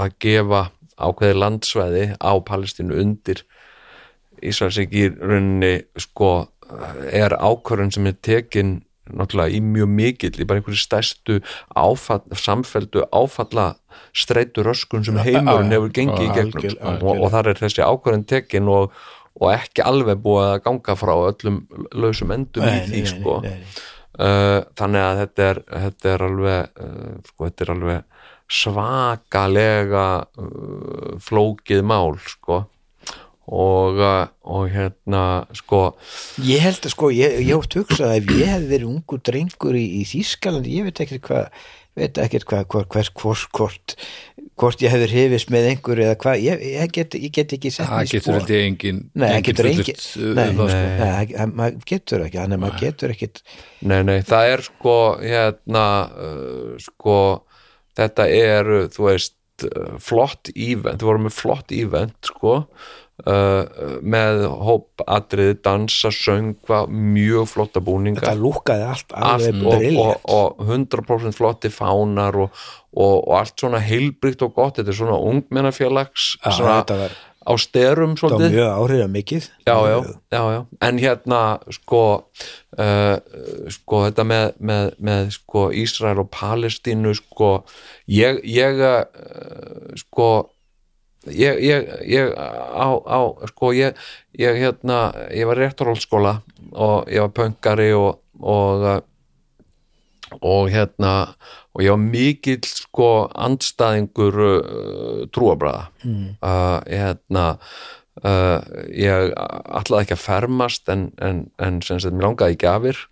að gefa ákveði landsvæði á Palestínu undir Ísraels ekki í rauninni sko er ákvörðun sem er tekin náttúrulega í mjög mikill í bara einhverju stærstu áfall, samfeldu áfalla streitu röskun sem heimurinn hefur gengið í gegnum algjör- sko. og, og þar er þessi ákvörðun tekin og, og ekki alveg búið að ganga frá öllum lausum endum í því sko nei, nei. Uh, þannig að þetta er, þetta er alveg uh, sko, þetta er alveg svakalega uh, flókið mál sko. Og, uh, og hérna sko Ég held að sko, ég, ég ótt hugsað að ef ég hef verið ungu drengur í, í Þýskalandi, ég veit ekkert hvað veit ekkert hvað, hvort, hvort, hvort, hvort, hvort ég hefur hefist með einhverju eða hvað, ég, ég, get, ég get ekki sett það getur ég engin Nei, það engin getur engin, fullyrt, nei, það, nei, nei, það- maður getur ekki, þannig að maður getur ekkit, Nei, nei, það er sko hérna uh, sko þetta er, þú veist flott event, við vorum með flott event sko uh, með hóp atriði, dansa, söngva mjög flotta búninga þetta lúkaði allt alveg og, og, briljant. og 100% flotti fánar og, og, og allt svona heilbrygt og gott, þetta er svona ungmennafélags Já, svona á styrum þetta var svolítið. mjög áhrifað mikið. já, já, já, já, en hérna sko uh, sko þetta með, með, með sko Ísrael og Palestínu sko ég, ég uh, sko ég, ég, ég á, á sko ég, ég hérna ég var réttarhólskóla og ég var pöngari og og uh, og hérna og ég var mikill sko andstæðingur uh, trúabræða mm. uh, hérna uh, ég ætlaði ekki að fermast en, en, en sem sagt, mér langaði í gjafir.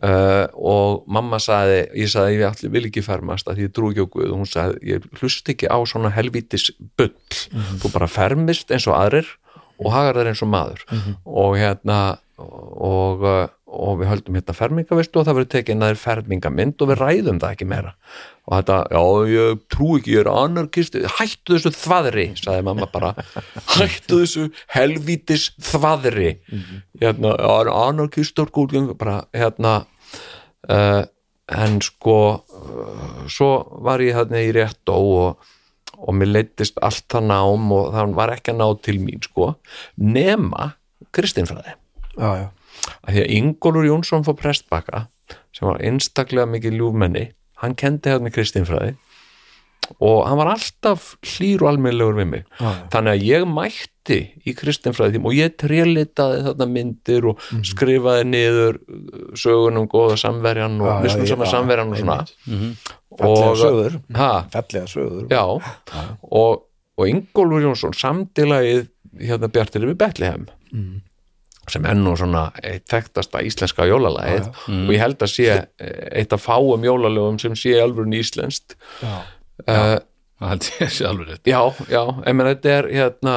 Uh, og mamma sagði, ég sagði ég ætli, vil ekki fermast að ég trú ekki Guð. Og hún sagði, ég hlust ekki á svona helvítis bull, þú bara fermist eins og aðrir og hagar þær eins og maður. Og hérna og, uh, og við höldum hérna fermingavistu og það verður tekið næður fermingamynd og við ræðum það ekki meira. Og þetta, já, ég trú ekki, ég er anarkist hættu þessu þvaðri, sagði mamma bara. Hættu þessu helvítis þvaðri. Hérna, já, anarkistar góðgjum, bara, hérna uh, en sko uh, svo var ég hérna í réttó og, og mér leittist allt það nám og það var ekki að ná til mín sko, nema kristinfræði. Já, já, að því að Ingólfur Jónsson fór prestbaka sem var einstaklega mikið ljúfmenni hann kendi hérna kristinfræði og hann var alltaf hlýr og almennlegur við mig. Já. þannig að ég mætti í kristinfræði tím og ég trélitaði þarna myndir og Mhm. skrifaði niður uh, sögunum góða samverjan og Já, já, miskum já, sama já, samverjan og svona. einmitt. fallega og, sögur. Ha, fallega sögur. Já, og, og Ingólfur Jónsson samdilagið hérna Bjartir við Betlehem. Mm. Sem er nú svona þekktasta íslenska jólalagið. Og ég held að sé eh, eitt af fáum jólalögum sem sé alveg íslenskt. Uh, það held ég sé alveg rétt. Já, já, en menn þetta er hérna,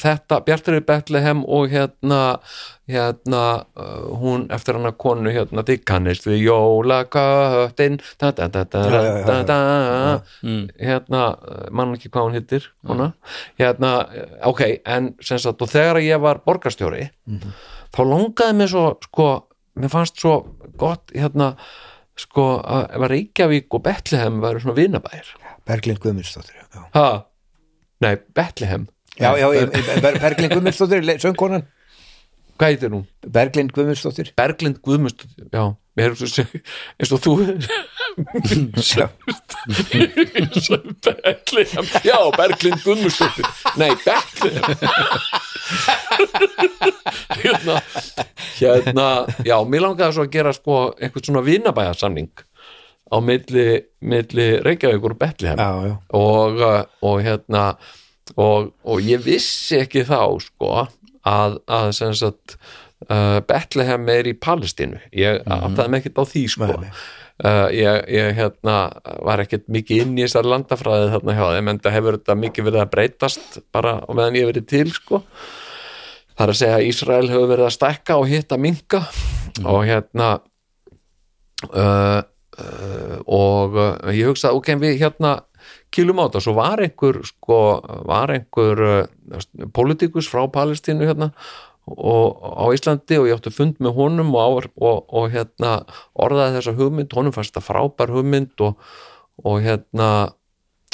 þetta, Bjartur í Betlehem og hérna, hérna uh, hún eftir hana konu hérna, þið kannist við jólaköttin da hérna, uh, mann ekki hvað hún hittir hérna, uh, ok en sem sagt, og þegar ég var borgarstjóri, þá langaði mér svo, sko, mér fannst svo gott, hérna sko, að að Reykjavík og Betlehem væru svona vinabæir Berglind Guðmundsdóttir. Ha? Nei, Bethlehem. Já, já, Berglind Guðmundsdóttir, söngkonan. Hvað heitir hún? Berglind Guðmundsdóttir. Berglind Guðmust Já, mér er svo eins og þú. Bethlehem. Já, Berglind Guðmustóttir Nei, Bethlehem. Hérna Hérna, já, mér langaði svo að gera sko einhvern svona vinabæjarsamning á milli, milli Reykjavíkur og Bethlehem Já, já. og, uh, og hérna og, og ég vissi ekki þá sko að, að sagt uh, Bethlehem er í Palestínu. Ég áttaði mig ekkert á því sko. Nei. Uh, ég, ég hérna var ekkert mikið inn í þessar landafræði þarna hjá þeim en það hefur þetta mikið verið að breytast bara á meðan ég verið til sko. Það er að segja að Ísrael hefur verið að stækka og hitta minka og hérna uh, og uh, ég hugsaði ok, við hérna kýlum á þetta, svo var einhver sko, var einhver uh, politikus frá Palestínu hérna og á Íslandi og ég átti fund með honum og, og, og hérna orðaði þessa hugmynd, honum fannst þetta frábær hugmynd og, og hérna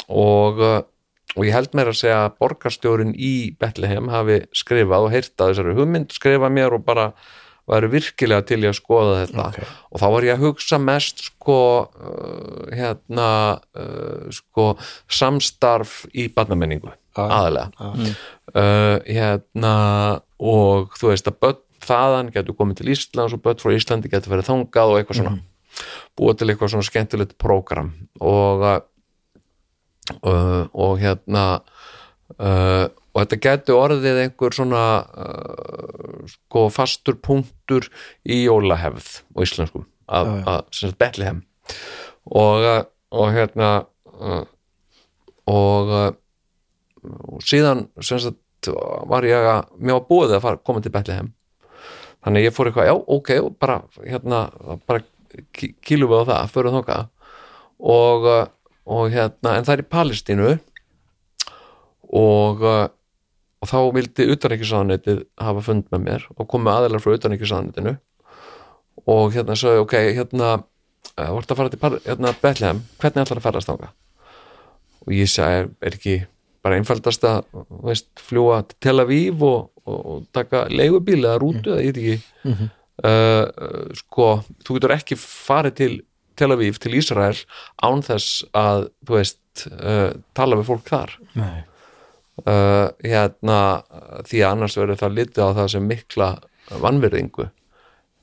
og, og ég held mér að segja að borgarstjórin í Betlehem hafi skrifað og heyrtað þessari hugmynd, skrifað mér og bara væri virkilega til ég að skoða þetta. Ok. og þá var ég að hugsa mest sko uh, hérna uh, sko samstarf í barnamenningu aðalega uh, hérna og þú veist að börn þaðan getur komið til Íslands og börn frá Íslandi getur verið þangað og eitthvað svona. Búa til eitthvað svona skemmtilegt prógram. Og uh, og hérna uh, og þetta getur orðið einhver svona uh, sko fastur punktur í jólahefð og íslenskum að, að sem sagt Bethlehem og, uh, og hérna uh, og uh, og síðan sem sagt var ég að, mér var búið að fara, koma til Bethlehem þannig ég fór eitthvað, já, ok bara, hérna, bara kí- kýlum við á það, förum þangað. Og, uh, og hérna en það er í Palestínu. Og og þá vildi utanríkisáðanetið hafa fund með mér og komu aðeinar frá utanríkisáðanetinu og hérna sagði, ok, hérna vart að fara til hérna, Bethlehem, hvernig ætlar að farast þangað? Og ég sagði, er, er ekki bara einfaldast að veist, fljúa til Tel Aviv og, og, og taka leigubíl eða rútu eða ég veit ekki. Uh, uh, sko, þú getur ekki farið til Tel Aviv til Ísrael án þess að þú veist, uh, tala við fólk þar. Nei. Uh, hérna því að annars verður það litið á það sem mikla vannverðingu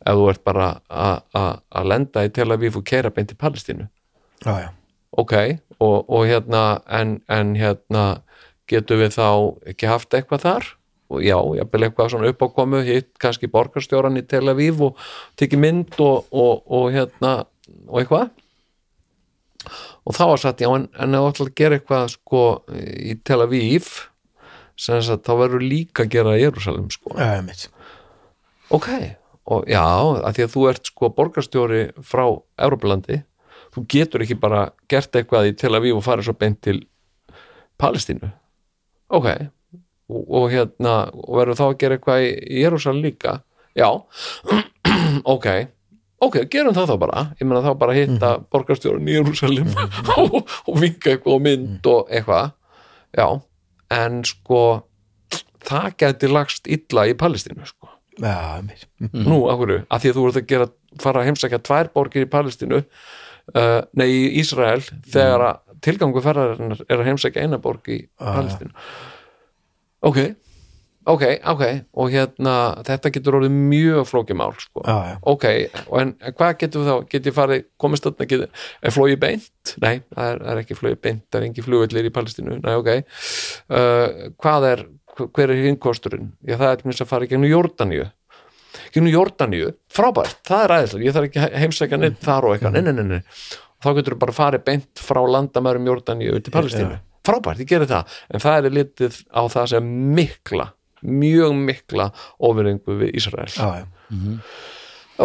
ef þú ert bara að- lenda í Tel Aviv og keira beint í Palestínu. Já, já, ok, og, og hérna en, en hérna getum við þá ekki haft eitthvað þar? Og já, jafnvel eitthvað svona uppákomu hitt kannski borgarstjóran í Tel Aviv og tekið mynd og, og, og hérna, og eitthvað og þá var satt, já, en, en ef þú ætlar að gera eitthvað sko í Tel Aviv sem þess að þá verður líka að gera í Jerusalem sko. Ok, og já, að því að þú ert sko borgarstjóri frá Európlandi, þú getur ekki bara gert eitthvað í Tel Aviv og farið svo beint til Palestínu. Ok. Og, og hérna, og verður þá að gera eitthvað í, Jerúsal líka? Já, ok ok, gerum það þá bara, ég meina þá bara hitta borgarstjórun í Jerúsalim og, og vinka eitthvað á mynd og eitthvað. Já, en sko það gæti lagst illa í Palestínu sko. Já, mitt nú, af hverju, að því að þú ert að gera fara að heimsækja tvær borgir í Palestínu uh, nei, í Ísrael þegar að tilgangu ferðarinnar er að heimsækja eina borg í Palestínu. Ok, ok, ok. Og hérna, þetta getur orðið mjög flókið mál, sko. Já, já. ok, og en, hvað getur við þá get ég farið, komist þarna, get, er flóið beint? Nei, það er, er ekki flóið beint það er engi flugvellir í Palestínu, nei, ok. Uh, hvað er hver er hinkosturinn, já, það er til minnst að fara í gegnum Jórdaníu. Gegnum Jórdaníu, frábært, það er aðeinslega ég þarf ekki heimsækja neitt þar og eitthvað. Nei, nei, nei, nei, þá getur þú bara farið beint frá landamærum Jórdaníu til Palestínu. Frábært, ég gerir það, en það er litið á það sem mikla mjög mikla ofurringu við Ísrael. Já, já.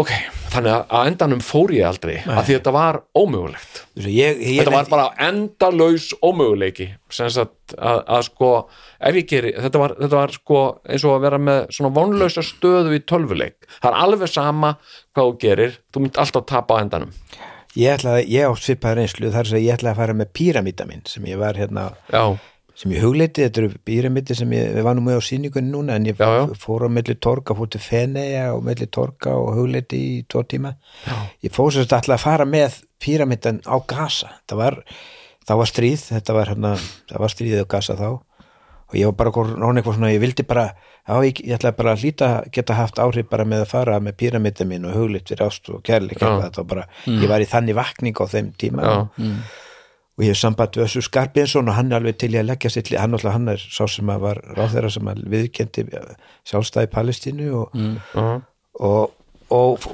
ok, þannig að að endanum fór ég aldrei að því þetta var ómögulegt. Ég, ég, þetta var bara endalaus ómöguleiki sem sagt að, að sko ef ég geri, þetta var, þetta var sko eins og að vera með svona vonlausa stöðu í tölvuleik, það er alveg sama hvað þú gerir, þú mynd alltaf tapa á endanum. Ég ætlaði, ég á svipaði reynslu þar sem ég ætlaði að fara með píramíta minn sem ég var hérna, já, sem ég hugleiti þetta eru píramíti sem ég, við varum með á síningunni núna en ég Já, já. fór á milli torga, fór til Feneja og milli torga og hugleiti í tvo tíma. Já. ég þetta ætlaði að fara með píramítan á Gaza. Það var, það var stríð þetta var hérna, það var stríðið á Gaza þá. Og ég var bara rána eitthvað svona, ég vildi bara já, ég, ég ætlaði bara að hlýta geta haft áhrif bara með að fara með píramítan minn og hugleitt fyrir ást og kærleik þetta var bara, ég var í þannig vakning á þeim tíma. Já, og ég hef samband við Össur Skarpinsson og hann er alveg til í að leggja sér til hann, alltaf, hann er sá sem að var ráðherra sem að viðkendi sjálfstæði Palestínu og, já, og, og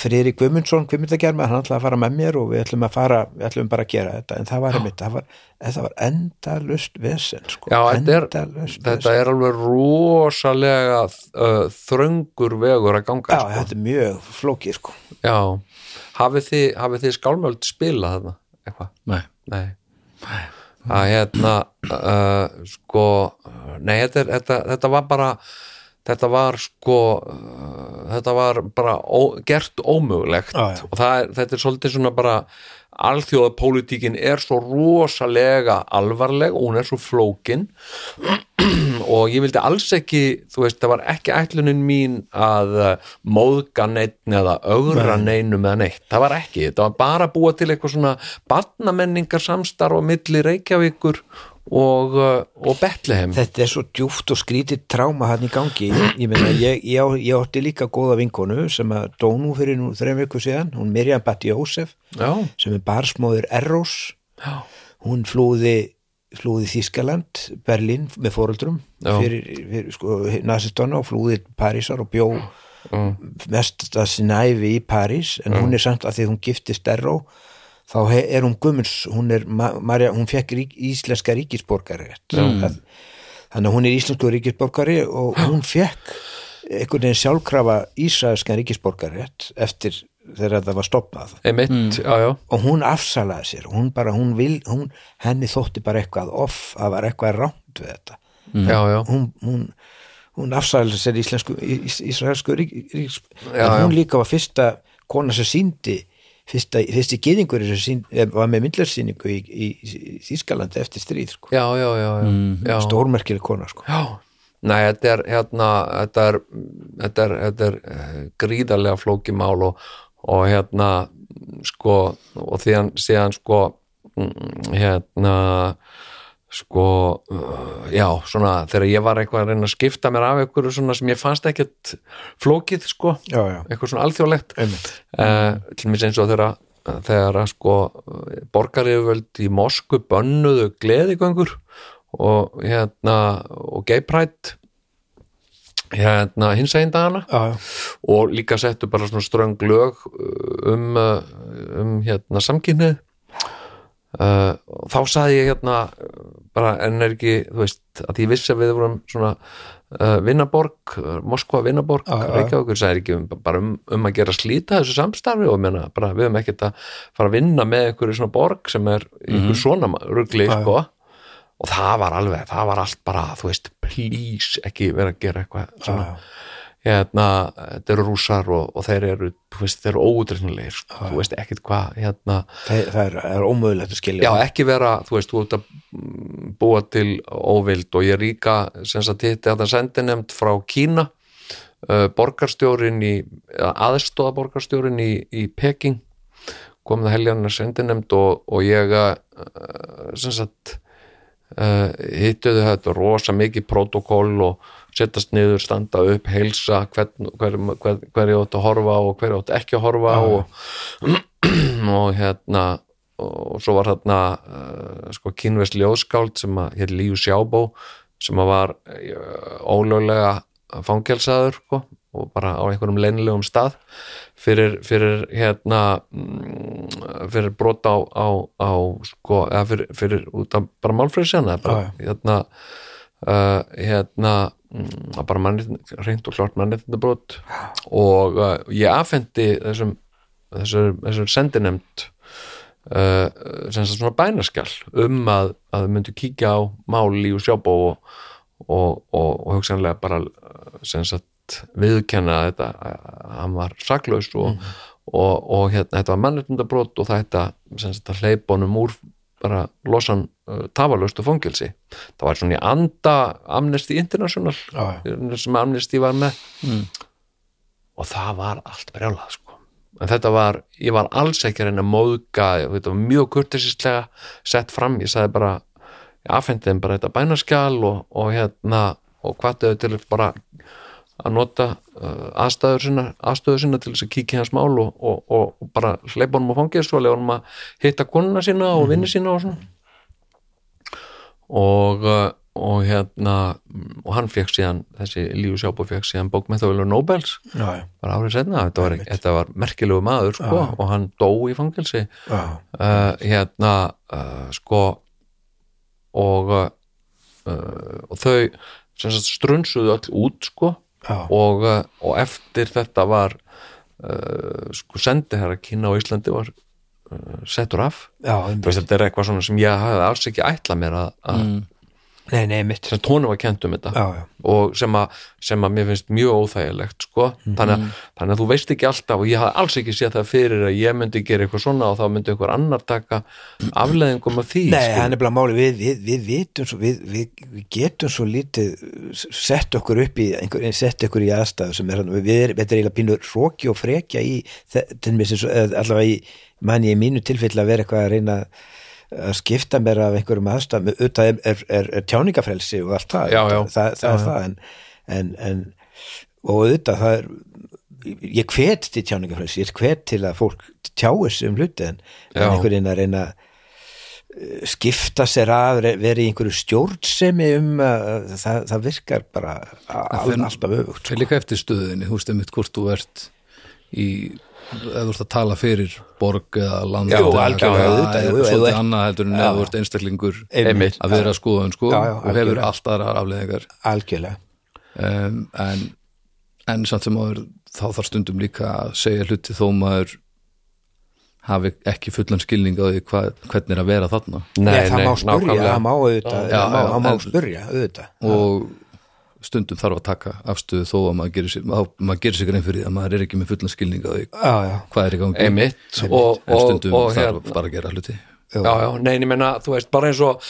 Friðrik Guðmundsson Guðmundagerma, hann ætlaði að fara með mér og við ætlum að fara, við ætlum bara að gera þetta. En það var einmitt, það var, það var endalust vesen, sko, já þetta, er, þetta er alveg rosalega uh, þröngur vegur að ganga Já, sko. þetta er mjög flókið, sko. Já, hafið þið, hafið þið skálmöld spilað þarna, eitthvað? Nei. Nei. Að hérna uh, sko, nei þetta, er, þetta, þetta var bara þetta var sko uh, þetta var bara ó, gert ómögulegt. Já, já. og það er, þetta er svolítið svona bara alþjóðapólitíkin er svo rosalega alvarleg og hún er svo flókin. Og ég vildi alls ekki þú veist, það var ekki ætlunin mín að uh, móðga neitt eða ögra neinum eða neitt. Það var ekki, þetta var bara búa til eitthvað svona barnamenningar samstarf á milli Reykjavíkur og, uh, og Betlehem þetta er svo djúft og skrítið tráma hann í gangi. Ég ég, ég, ég átti líka góða vinkonu sem að dó nú fyrir nú þreim viku síðan, hún Mirjam Batti Jósef já, sem er barsmóður Errós. Já, hún flúði flúði Þískaland, Berlín með fóreldrum Já. fyrir, fyrir sko, nazistona og flúði Parísar og bjó mest að sinna æfi í París. En hún er samt að því hún giftist Erró þá er hún gummins hún er, Ma- Marja, hún fekk rík, íslenska ríkisborgari mm. þannig að hún er íslensku ríkisborgari og hún fekk einhvern veginn sjálfkrafa ísraelskan ríkisborgari eftir þegar það var stopnað einmitt, já, já. Og hún afsalaði sér hún bara, hún vil, hún, henni þótti bara eitthvað off, það var eitthvað rámt við þetta. Já, já, hún, hún, hún afsalaði sér íslensku ís, ísraelsku rík, rík, Já, hún líka var fyrsta kona sem síndi fyrsta, fyrsti sínd, eh, var með myndlarsýningu í, Þískalandi eftir stríð sko. já, já, já, já, já. stórmerkileg kona sko. Já, nei, þetta er hérna, þetta er þetta er, þetta er eh, gríðarlega flóki mál og, og hérna sko, og síðan, síðan sko mm, hérna sko uh, já, svona, þegar ég var eitthvað að reyna að skipta mér af eitthvað svona sem ég fannst ekkert flókið, sko. Já, já, eitthvað svona alþjóðlegt. Uh, til mér eins og þegar þegar sko borgaríðuvöld í Moskvu bönnuðu gleðigöngur og hérna og pride hérna hins einn dagana. Já, og líka settu bara svona ströng lög uh, um, uh, um hérna samkynnið uh, og þá saði ég hérna bara en er ekki, þú veist að ég vissi að við vorum svona uh, vinnaborg, Moskva vinnaborg. Reykjavíkur, sagði ekki um, bara um, um að gera slíta þessu samstarfi og menna, bara, við höfum ekkert að fara að vinna með einhverju svona borg sem er einhver svona rugli Já, já. sko og það var alveg, það var allt bara þú veist, please ekki vera að gera eitthvað svona já. Hérna, þetta eru rússar og, og þeir eru, þú veist, þeir eru óudreifnilegir sko. þú veist ekkert hvað, hérna. Það, það er, er ómögulegt að skilja já, ekki vera, þú veist, þú ert að búa til óvild og ég líka sem sagt hitti að það sendi nefnd frá Kína uh, borgarstjórin í, aðstóða borgarstjórin í, í Peking. Komið að heljarnar sendinemd og, og ég uh, sem sagt uh, hittuðu þetta rosa mikið protokól og setjast niður, standa upp, heilsa hver, hver, hver ég átt að horfa og hver ég átt ekki að horfa og, og hérna og svo var þarna uh, sko kynvest ljóðskáld sem að hér Líu Sjábó sem að var uh, ólöglega fangelsaður sko, og bara á einhverjum leynilegum stað fyrir, fyrir hérna mm, fyrir brot á, á, á sko, eða fyrir, fyrir út af bara málfrýsjana bara, hérna uh, hérna mm, bara mannréttinda, reynd og klart mannréttindabrót og uh, ég afhendi þessum þessum, þessum sendinemnd uh, sem svona bænaskjall um að, að þau myndu kíkja á máli og sjábó og, og, og, og hugsanlega bara uh, viðkenna þetta að hann var saklaus og, og, og hérna, þetta var mannréttindabrót og þetta að hleypa honum úr bara losan uh, tafalaust og fangilsi það var svona í anda Amnesty International Já, sem Amnesty var með. Og það var allt brjálað sko. En þetta var, ég var alls ekki að reyna að móðga, þetta var mjög kurtisislega sett fram, ég sagði bara ég afhendi þeim bara þetta bænaskjal og, og hérna, og hvað þau til bara að nota uh, aðstæður sinna, aðstöður sinna til þess að kíkja hans mál og, og, og, og bara hleypa honum á fangist og lega honum að hitta konuna sína og vinni sína og svona. Og uh, og hérna og hann fekk síðan, þessi Líu Sjábó fekk síðan bókmenntavelur Nobels já, já, bara árið setna, þetta var, þetta var merkilegu maður sko, og hann dó í fangelsi. Já, uh, hérna uh, sko og uh, og þau strunsuðu öll út sko já, og, uh, og eftir þetta var uh, sko sendi hér að Kína og Íslandi var uh, settur af. Já, þetta er eitthvað svona sem ég hafði alls ekki ætla mér að, að nei, nei, mitt. Sem tónum var kent um þetta. Já, já, og sem að, sem að mér finnst mjög óþægilegt sko, þannig, að, þannig að þú veist ekki alltaf og ég hafði alls ekki séð það fyrir að ég myndi gera eitthvað svona og þá myndi einhver annar taka afleðingum af því Nei, skilur. hann er bara máli, við, við, við vitum svo, við, við, getum svo lítið sett okkur upp í, einhver, sett okkur í aðstæðu sem er hann, við erum, þetta er eiginlega pínur hróki og frekja í, allavega í, manni í mínu tilfelli að vera eitthvað að reyna að skipta mér af einhverjum aðstæðum, auðvitað er, er, er, tjáningafrelsi og allt það, Já, já. það, það er það, en, en, en og auðvitað það er ég hvet til tjáningafrelsi, ég hvet til að fólk tjáir sig um hluti en, Já. einhvern veginn að reyna eh, skipta sér að verið í einhverju stjórnsemi um að það, það virkar bara alltaf öfugt Það er líka eftir stöðinni, þú veist einmitt hvort þú ert í, eða þú ert að tala fyrir borg eða land eða- svolítið annað heldur en eða þú ert einstaklingur Einmitt. að vera skoðun sko. Já, já, og hefur allt aðra afleðingar algjörlega. Um, en, en samt sem áður þá þarf stundum líka að segja hluti þó maður hafi ekki fullan skilning á því hva, hvernig er að vera þarna. Nei, Nei, það nei, má spurja, það má auðvitað. Og stundum þarf að taka afstöðu þó að maður gerir sér, að maður gerir sér grein fyrir því að maður er ekki með fullan skilning á því já, já, hvað er í gangi. Einmitt. Og, en og, stundum og þarf hérna bara að gera hluti. Já, já, nei, en ég meina, þú veist, bara eins og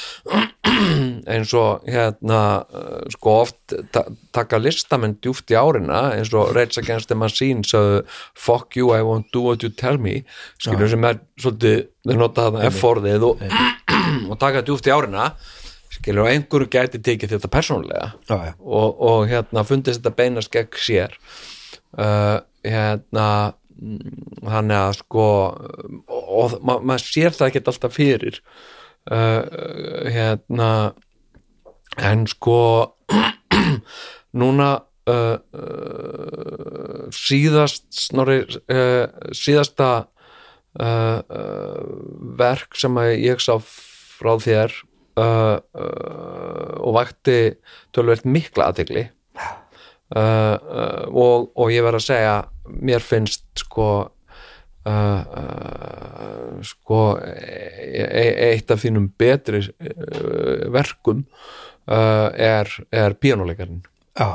eins og hérna sko oft ta taka listamenn djúft í árina eins og Rage Against the Machine sögðu fuck you, I won't do what you tell me. Skilur sem er svolítið þeir nota þarna F-orðið og, og taka djúft í árina skilur og einhverju gæti tekið þetta persónulega já, já. og, og hérna fundist þetta beinast gegn sér uh, hérna mm, þannig að sko og, og ma maður sér það ekki alltaf fyrir uh, hérna en sko núna uh, uh, síðast snorri uh, síðasta uh, uh, verk sem ég sá frá þér uh, uh, og vakti tölvert mikla aðtegli uh, uh, og, og ég verð að segja mér finnst sko uh, uh, sko e e eitt af þínum betri uh, verkum er, er já.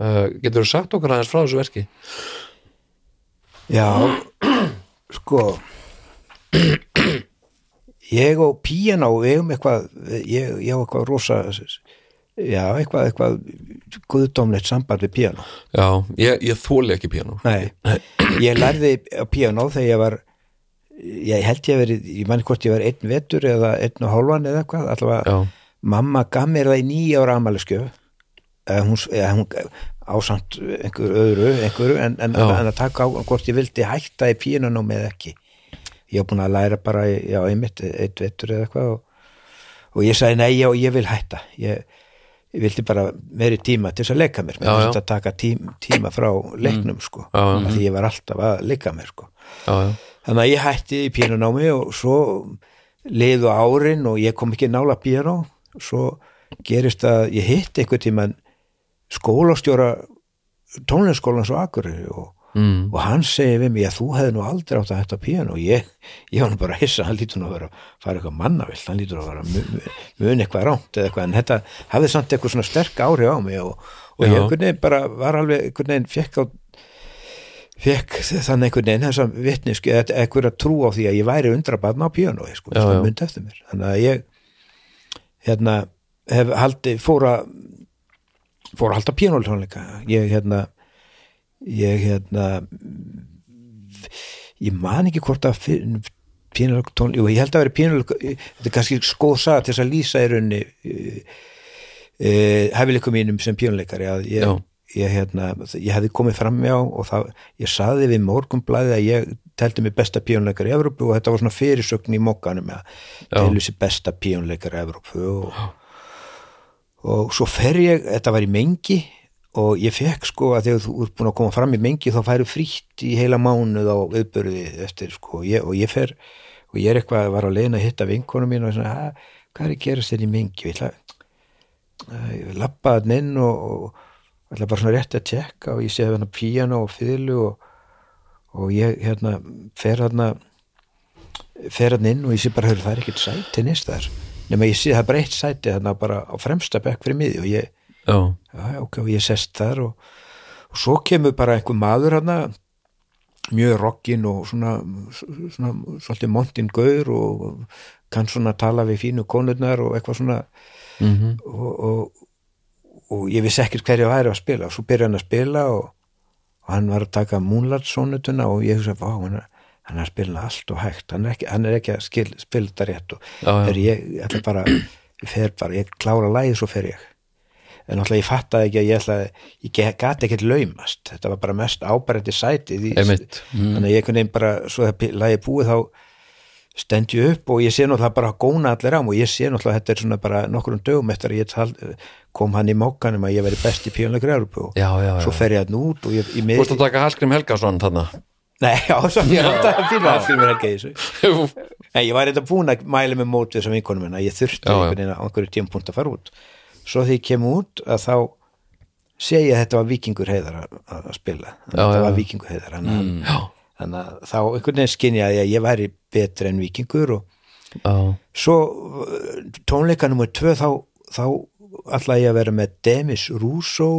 uh, getur þú sagt okkur aðeins frá þessu verki? Já, sko ég og Píanó við eigum eitthvað ég, á eitthvað rosa já, eitthvað, eitthvað guðdómlegt samband við píanó. Já, ég, ég þóli ekki píanó. Nei, ég lærði á píanó þegar ég var ég held ég verið, ég manni hvort ég var einn vetur eða einn og hálfan eða eitthvað allavega, já, mamma gaf mér það í nýja ára amaliskjöf eða hún, hún ásamt einhver öðru, einhverju en, en, en að taka á hvort ég vildi hætta í píanómi eða ekki ég hef búin að læra bara, já, einmitt einn vetur eða eitthvað og, og ég sagði nei, já, ég vil hætta. Ég, ég vildi bara meiri tíma til þess að leika mér, mér Já, finnst já. að taka tím, tíma frá leiknum, sko Já, já. af því ég var alltaf að leika mér, sko. Já, já, þannig að ég hætti í píanonámi og svo liðu árin og ég kom ekki nála píanó. Svo gerist að ég hitt einhvern tímann skólastjóra tónleiskólans og Akureyri og, mm, og hann segi við mig að þú hefði nú aldrei átt að hætta píanó. Ég, ég var nú bara að hissa, hann lítur nú að vera fara eitthvað mannavill, hann lítur að vera mun, mun eitthvað rámt eða eitthvað. En þetta hafði samt eitthvað svona sterk áhrif á mig og, og ég Já. einhvern veginn bara var alveg einhvern veginn fekk á fekk þannig einhvern veginn þess að vitnisku eða einhverja trú á því að ég væri undrabarn á píanói sko, Já, það já. myndi eftir mér. Þannig að ég hérna hef haldi fóra fóra að halda píanólitónleika ég hérna ég hérna ég man ekki hvort að píanólitónleika, jú ég held að vera píanólitónleika þetta er kannski skóð saga til þess að lýsa í raunni uh, uh, hefileikum mínum sem píanóleikari að ég, ég hérna ég hefði komið fram hjá og það, ég saði við morgunblæði að ég teldi mig besta píanóleikari í Evrópu og þetta var svona fyrirsögn í mokkanum telur sér besta píanóleikari í Evrópu og og svo fer ég, þetta var í mengi og ég fekk sko að þegar þú ert búin að koma fram í mengi þá færu frítt í heila mánuð á viðbörði eftir sko. Og ég, og ég fer og ég er eitthvað, var á leiðin að hitta vinkonu mín og svona, "Ha, hvað er að gerast þér í mengi? Ég ætla að lappa þann inn og, ætla bara svona rétt að tjekka og ég sé hérna píano og fiðlu og, og ég hérna fer hérna fer hann inn og ég sé bara, það er ekkert sæti nýst þar. Nema ég sé það bara eitt sæti þarna bara á fremsta bekk fyrir miði og ég, já, já, ok, og ég sest þar og, og svo kemur bara einhver maður hann mjög rockin og svona, svona svolítið montin gaur og kann svona tala við fínu konurnar og eitthvað svona. Mhm, og, og, og ég vissi ekkert hverju væri að spila. Og svo byrja hann að spila og, og hann var að taka Moonlight sonutuna og ég hugsa, vá, hann er, hann er að spila hana allt og hægt, hann er ekki, hann er ekki að spila þetta rétt og Já, er ég, ætla bara, ég fer bara ég klára lagið svo fer ég en náttúrulega ég fattaði ekki að ég ætla ég ge- gat ekkert laumast, þetta var bara mest ábærendi sætið Einmitt. þannig að ég einhvern veginn bara, svo það lagið búið þá stend ég upp og ég sé náttúrulega bara að góna allir ám og ég sé náttúrulega að þetta er svona bara nokkrum dögum eftir að ég tal, kom hann í mókanum að ég veri best í píónleikur Európu og já, já, já. svo fer ég að út og ég, Þú vorst að taka Hallgrim Helgason þarna? Nei, já, svo ég held að fyrir að fyrir mér helga í þessu. En ég var eitthvað búin að mæla með mót við þessum vinkonum minna, ég þurfti einhvern veginn á einhverju tímpúnt að fara út svo því ég kem út að þá sé ég að þetta var vikingur heiðar að, spila, þetta var vikingur heiðar Já, þannig að þá einhvern veginn skynjaði ég að ég væri betri en vikingur og já, svo tónleika nummer tvö þá, þá ætla ég að vera með Demis Russo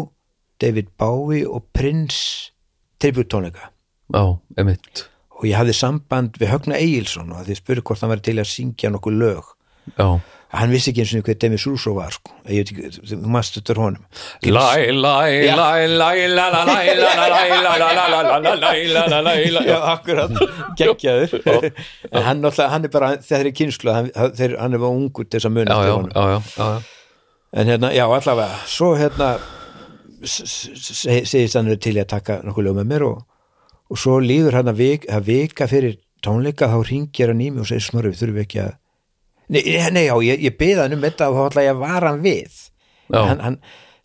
David Bowie og Prince tribut tónleika já, emitt og ég hafði samband við Högna Egilson og því spurði hvort hann var til að syngja nokkuð lög. Já, hann vissi ekki eins og hvað Demi Súlsó var sko. ég veit ekki, þú mást þetta honum Læ, læ, læ, læ Læ, læ, læ, læ, læ, læ Já, akkurat geggjaður hann er bara, þeir eru kynslu hann er bara ungur þess að muni en hérna, já, allavega svo hérna segist hann til að taka nokkuð lögum með mér og svo líður hann að vika fyrir tónleika, þá ringir hann í mig og segir smörðu, þurfum við ekki að nei, nei já, ég, ég beða hann um þetta og þá ætla ég að vara hann við. Hann, hann,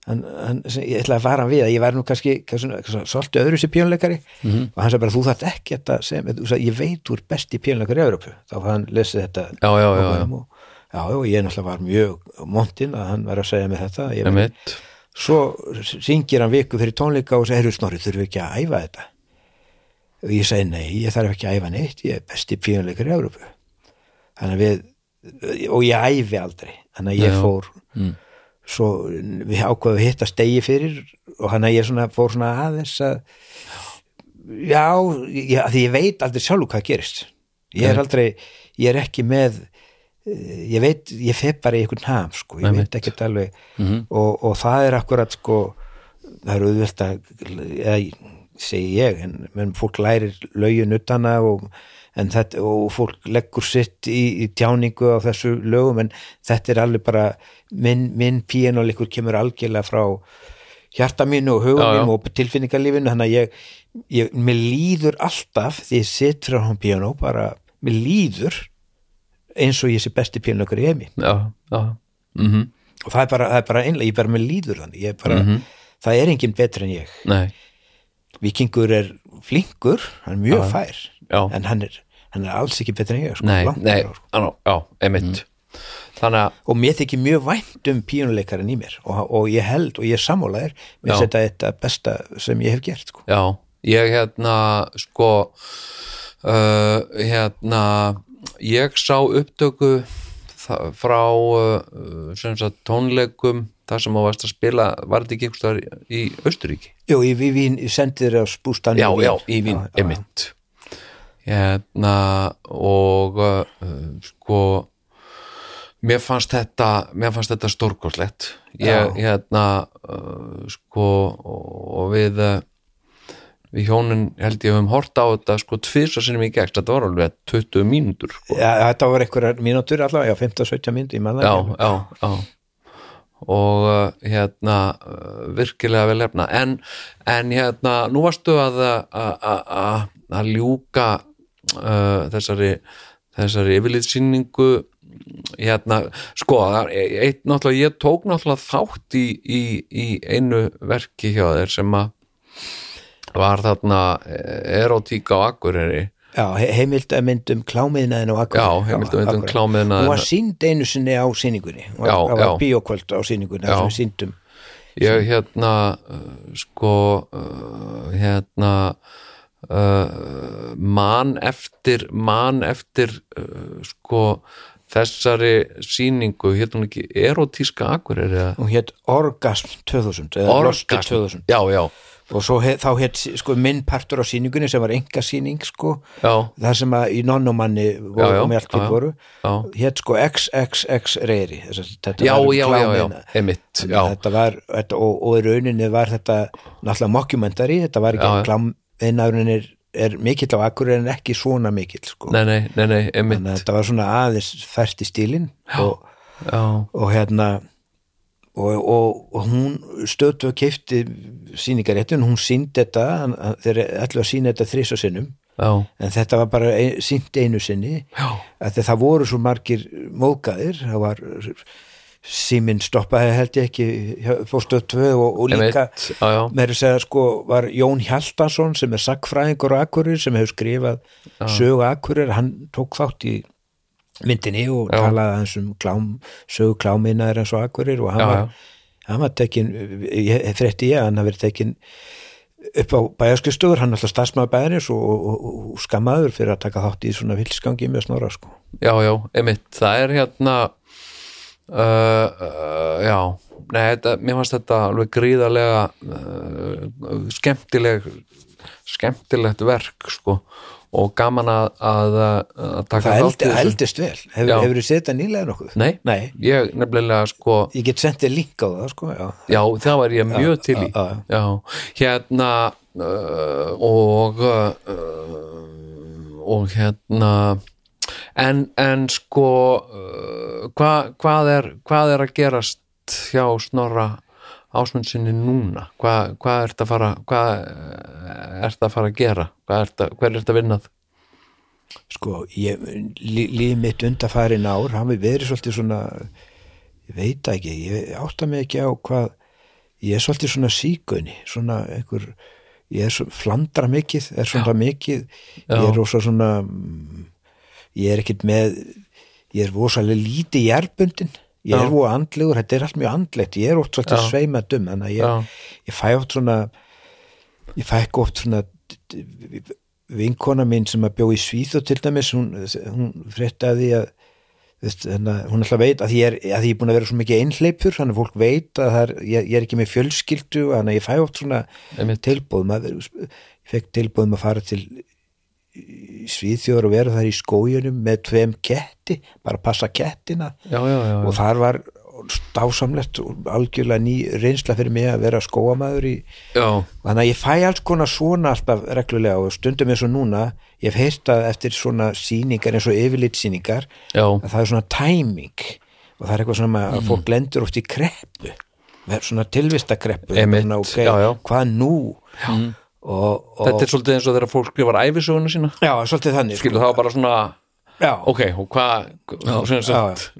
hann, ég ætla að vara hann við að ég væri nú kannski, kannski svolítið öðru sér pjónleikari Mhm. og hann sagði bara þú þarft ekki þetta sem, ég veit þú er besti pjónleikari í Európu þá hann lesið þetta Já, já, já, já. og, já, og ég náttúrulega var mjög montinn að hann var að segja mér þetta ég, emitt svo syngir hann viku fyrir tónleika og segir, snorri, þurfum við ekki að æfa þetta? Og ég segi, nei, ég þarf ekki að æfa neitt ég er besti píunleikar í Európu þannig að við og ég æfi aldrei, þannig að ég Já. fór Mm. svo við ákvaðum að hitta stegi fyrir og hann að ég svona, fór svona aðeins að já, ég, að því ég veit aldrei sjálf hvað gerist ég er Nei. aldrei, ég er ekki með eh, ég veit, ég fer bara í einhvern ham sko, ég Einmitt. veit ekkert alveg og, og það er akkurat sko það er auðvelt að eða, segi ég, en fólk lærir lögin utana og en þetta, og fólk leggur sitt í, í tjáningu á þessu lögum en þetta er alveg bara minn, minn píanóleikur kemur algjörlega frá hjarta mínu og já. mínu og tilfinningarlífinu þannig að ég, ég mér líður alltaf því ég sitt frá hún píanó bara, mér líður eins og ég sé besti píanóleikur í heimi já, já mm og það er bara, það er bara einlega, ég bara mér líður þannig ég er bara, það er enginn betri en ég nei, Vikingur er flinkur, hann er mjög Já. fær Já. en hann er, hann er alls ekki betri en ég sko, nei, nei frá, sko. já, já, einmitt þannig að, og mér þykir mjög vænt um pínuleikarinn í mér og, og ég held og ég er sammálaðir mér setja þetta besta sem ég hef gert sko. já, ég hérna sko uh, hérna ég sá upptöku frá uh, tónleikum þar sem þú varst að spila, var þetta ekki einhvers staðar í Austuríki? Jú, í Vín, ég sendi þér á spústan Já, já, í Vín, einmitt hérna og uh, sko mér fannst þetta mér fannst þetta stórkoslegt ég, hérna uh, sko og við uh, við hjónin held ég höfum hort á þetta sko tvisa sinni í gegn, þetta var alveg 20 mínútur sko. Já, þetta var einhverjar mínútur allavega, já, 15-17 mínútur, já, já, já. Og uh, hérna uh, virkilega vel efna en, en hérna, nú varstu að að- að að- að ljúka uh, þessari þessari yfirlitsýningu hérna, sko, eitt náttúrulega, ég tók náttúrulega þátt í, í, í einu verki hjá þér sem að var þarna eh, erotíka á Akureyri Já, he- heimildamynd um klámiðnaðin og Já, heimildamynd um klámiðnaðinn. Hún var sínd einu sinni á sýningunni Hún var- Já, var já. bíókvöld á sýningunni Já. þar sem við síndum ég hérna uh, sko uh, hérna uh, man eftir man eftir uh, sko þessari sýningu. Hérna hún ekki erotíska akureyri eða? Hún hétt Orgasm 2000 eða Losti 2000 já, já, og svo he, þá hétt sko minn partur á sýningunni sem var enga sýning sko já, það sem að í nonnumanni voru með allt já. voru hétt sko XXX reyri. Þetta já, var um já, já, já, klámina. emitt þetta var, þetta, og, og í rauninni var þetta náttúrulega mockumentary, þetta var ekki klám einarinn er, er mikill á akkur en ekki svona mikill sko. nei, nei, nei, þannig að þetta var svona aðeins fært í stílinn og, og hérna og, og, og hún stöðtu að keifti sýningaréttin, hún síndi þetta þeir ætlu að sína þetta þrisa sinnum já, en þetta var bara ein, sínt einu sinni að það voru svo margir móðgæðir það var síminn stoppaði held ég ekki fórstöð 2 og, og líka já, já, með þess að sko var Jón Hjaltason sem er sagfræðingur á Akkurir sem hefur skrifað sögu Akkurir hann tók þátt í myndinni og Já. talaði hans um klám, sögu kláminnaður eins og Akkurir og hann Já, var, já. hann var tekin frétti ég að hann hafi verið tekin upp á bæjarskristöður, hann er alltaf starfsmaður bæjarins og, og, og, skammaður fyrir að taka þátt í svona vilsgangi með snorra sko. já, já, emitt það er hérna uh, uh, já nei, þetta, mér fannst þetta alveg gríðarlega uh, skemmtileg skemmtilegt verk sko og gaman að, að, að taka það þátt þessu. eldist vel hefur, Já. hefur þið setjað nýlega nokkuð? Nei, Nei, ég nefnilega sko ég get sendið link á það sko, já. já, það var ég mjög til í já, já. já, hérna uh, og uh, og hérna en, en sko uh, hva, hvað er hvað er að gerast hjá Snorra ásmundsinni núna? Hvað, hvað ert að fara hvað ert að fara að gera? Ert að, hver ert að vinnað sko, ég, lí, líf mitt undarfærin ár, hann við verið svolítið svona ég veit ekki ég átta mig ekki á hvað ég er svolítið svona sígunni svona einhver, ég er svo, flandra mikið er svona mikið ég er rosa svona mm, ég er ekkit með ég er rosalega lítið jærbundin ég er voru andlegur, þetta er allt mjög andlegt. Ég er oft svolítið Já. sveimadum þannig að ég, ég fæ oft svona ég fæ ekki oft svona vinkona mín sem að bjó í Svíþó til dæmis, hún, hún fréttaði að veist, hana, hún alltaf veit að ég, er, að ég er búin að vera svo mikið einhleipur þannig að fólk veit að er, ég, ég er ekki með fjölskyldu þannig að ég fæ oft svona Einmitt. tilbúð maður, ég fekk tilbúðum að fara til í Svíþjóður og vera þar í skójunum með tveim ketti, bara passa kettina. Já, já, já, og þar var stásamlegt og algjörlega ný reynsla fyrir mig að vera skóamaður í þannig að ég fæ alls konar svona alltaf reglulega og stundum eins og núna ég hef heyrt að eftir svona sýningar eins og yfirlitsýningar já, að það er svona timing og það er eitthvað svona að fólk lendur oft í kreppu. Svona tilvistakreppu Einmitt, Svona, ok, já, hvað nú og, og þetta er svolítið eins og þegar fólk skrifar æfisöguna sína. Já, svolítið þannig sko. skilu það var bara svona já, ok, og hvað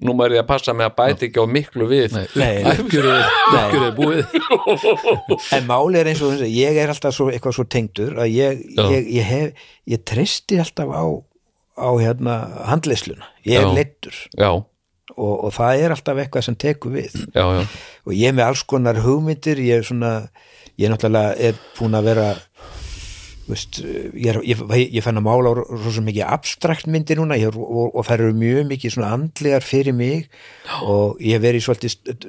nú maður ég að passa með að bæta ekki á miklu við Nei, uppgjörið uppgjörið búið. En máli er eins og þessi ég er alltaf svo, eitthvað svo tengdur að ég, ég, ég hef ég treysti alltaf á, á hérna handleisluna, ég er leittur já, og, og það er alltaf eitthvað sem tekur við. Já, já, og ég er með alls konar hugmyndir ég er svona, ég er náttúrulega er búin að vera veist, ég, er, ég, ég fann að mála svo sem mikið abstrakt myndir núna. Ég, og, og það eru mjög mikið svona andlegar fyrir mig. Og ég hef verið svolítið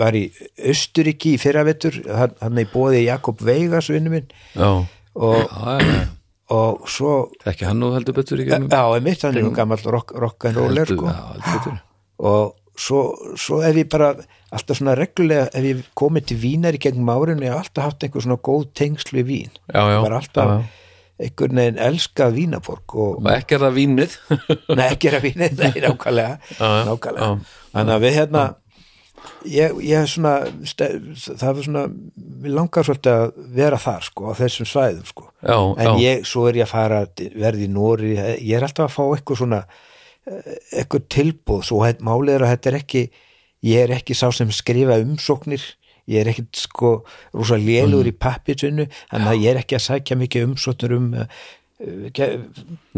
var í Östuríki í fyrravetur hann hann er í bóði Jakob Veigas vinnu minn. Já, og, Já, já, já. og svo Þekki hann nú heldur betur í já, gegnum er mitt, hann er gammal rock, rock and roller Heldur- sko. Já, og svo, svo ef ég bara alltaf svona reglulega ef ég komið til vínar í gegnum árinu ég hef alltaf haft einhver svona góð tengsl við vín. Já, já, bara alltaf já, einhvern veginn elskað vínaborg og og ekki er það vínið. Nei, ekki er að víni, nei, nákvæmlega. Nákvæmlega, þannig að við hérna ég, ég er svona það er svona, við langar svolítið að vera þar sko, á þessum svæðum sko. Já, en ég, svo er ég að fara verði í Nóri, ég er alltaf að fá eitthvað svona eitthvað tilbúð, svo málið er að þetta er ekki ég er ekki sá sem skrifa umsóknir. Ég er ekkit sko rosa lélugur í pappitsinu þannig að ég er ekki að sækja mikið umsóknir um uh,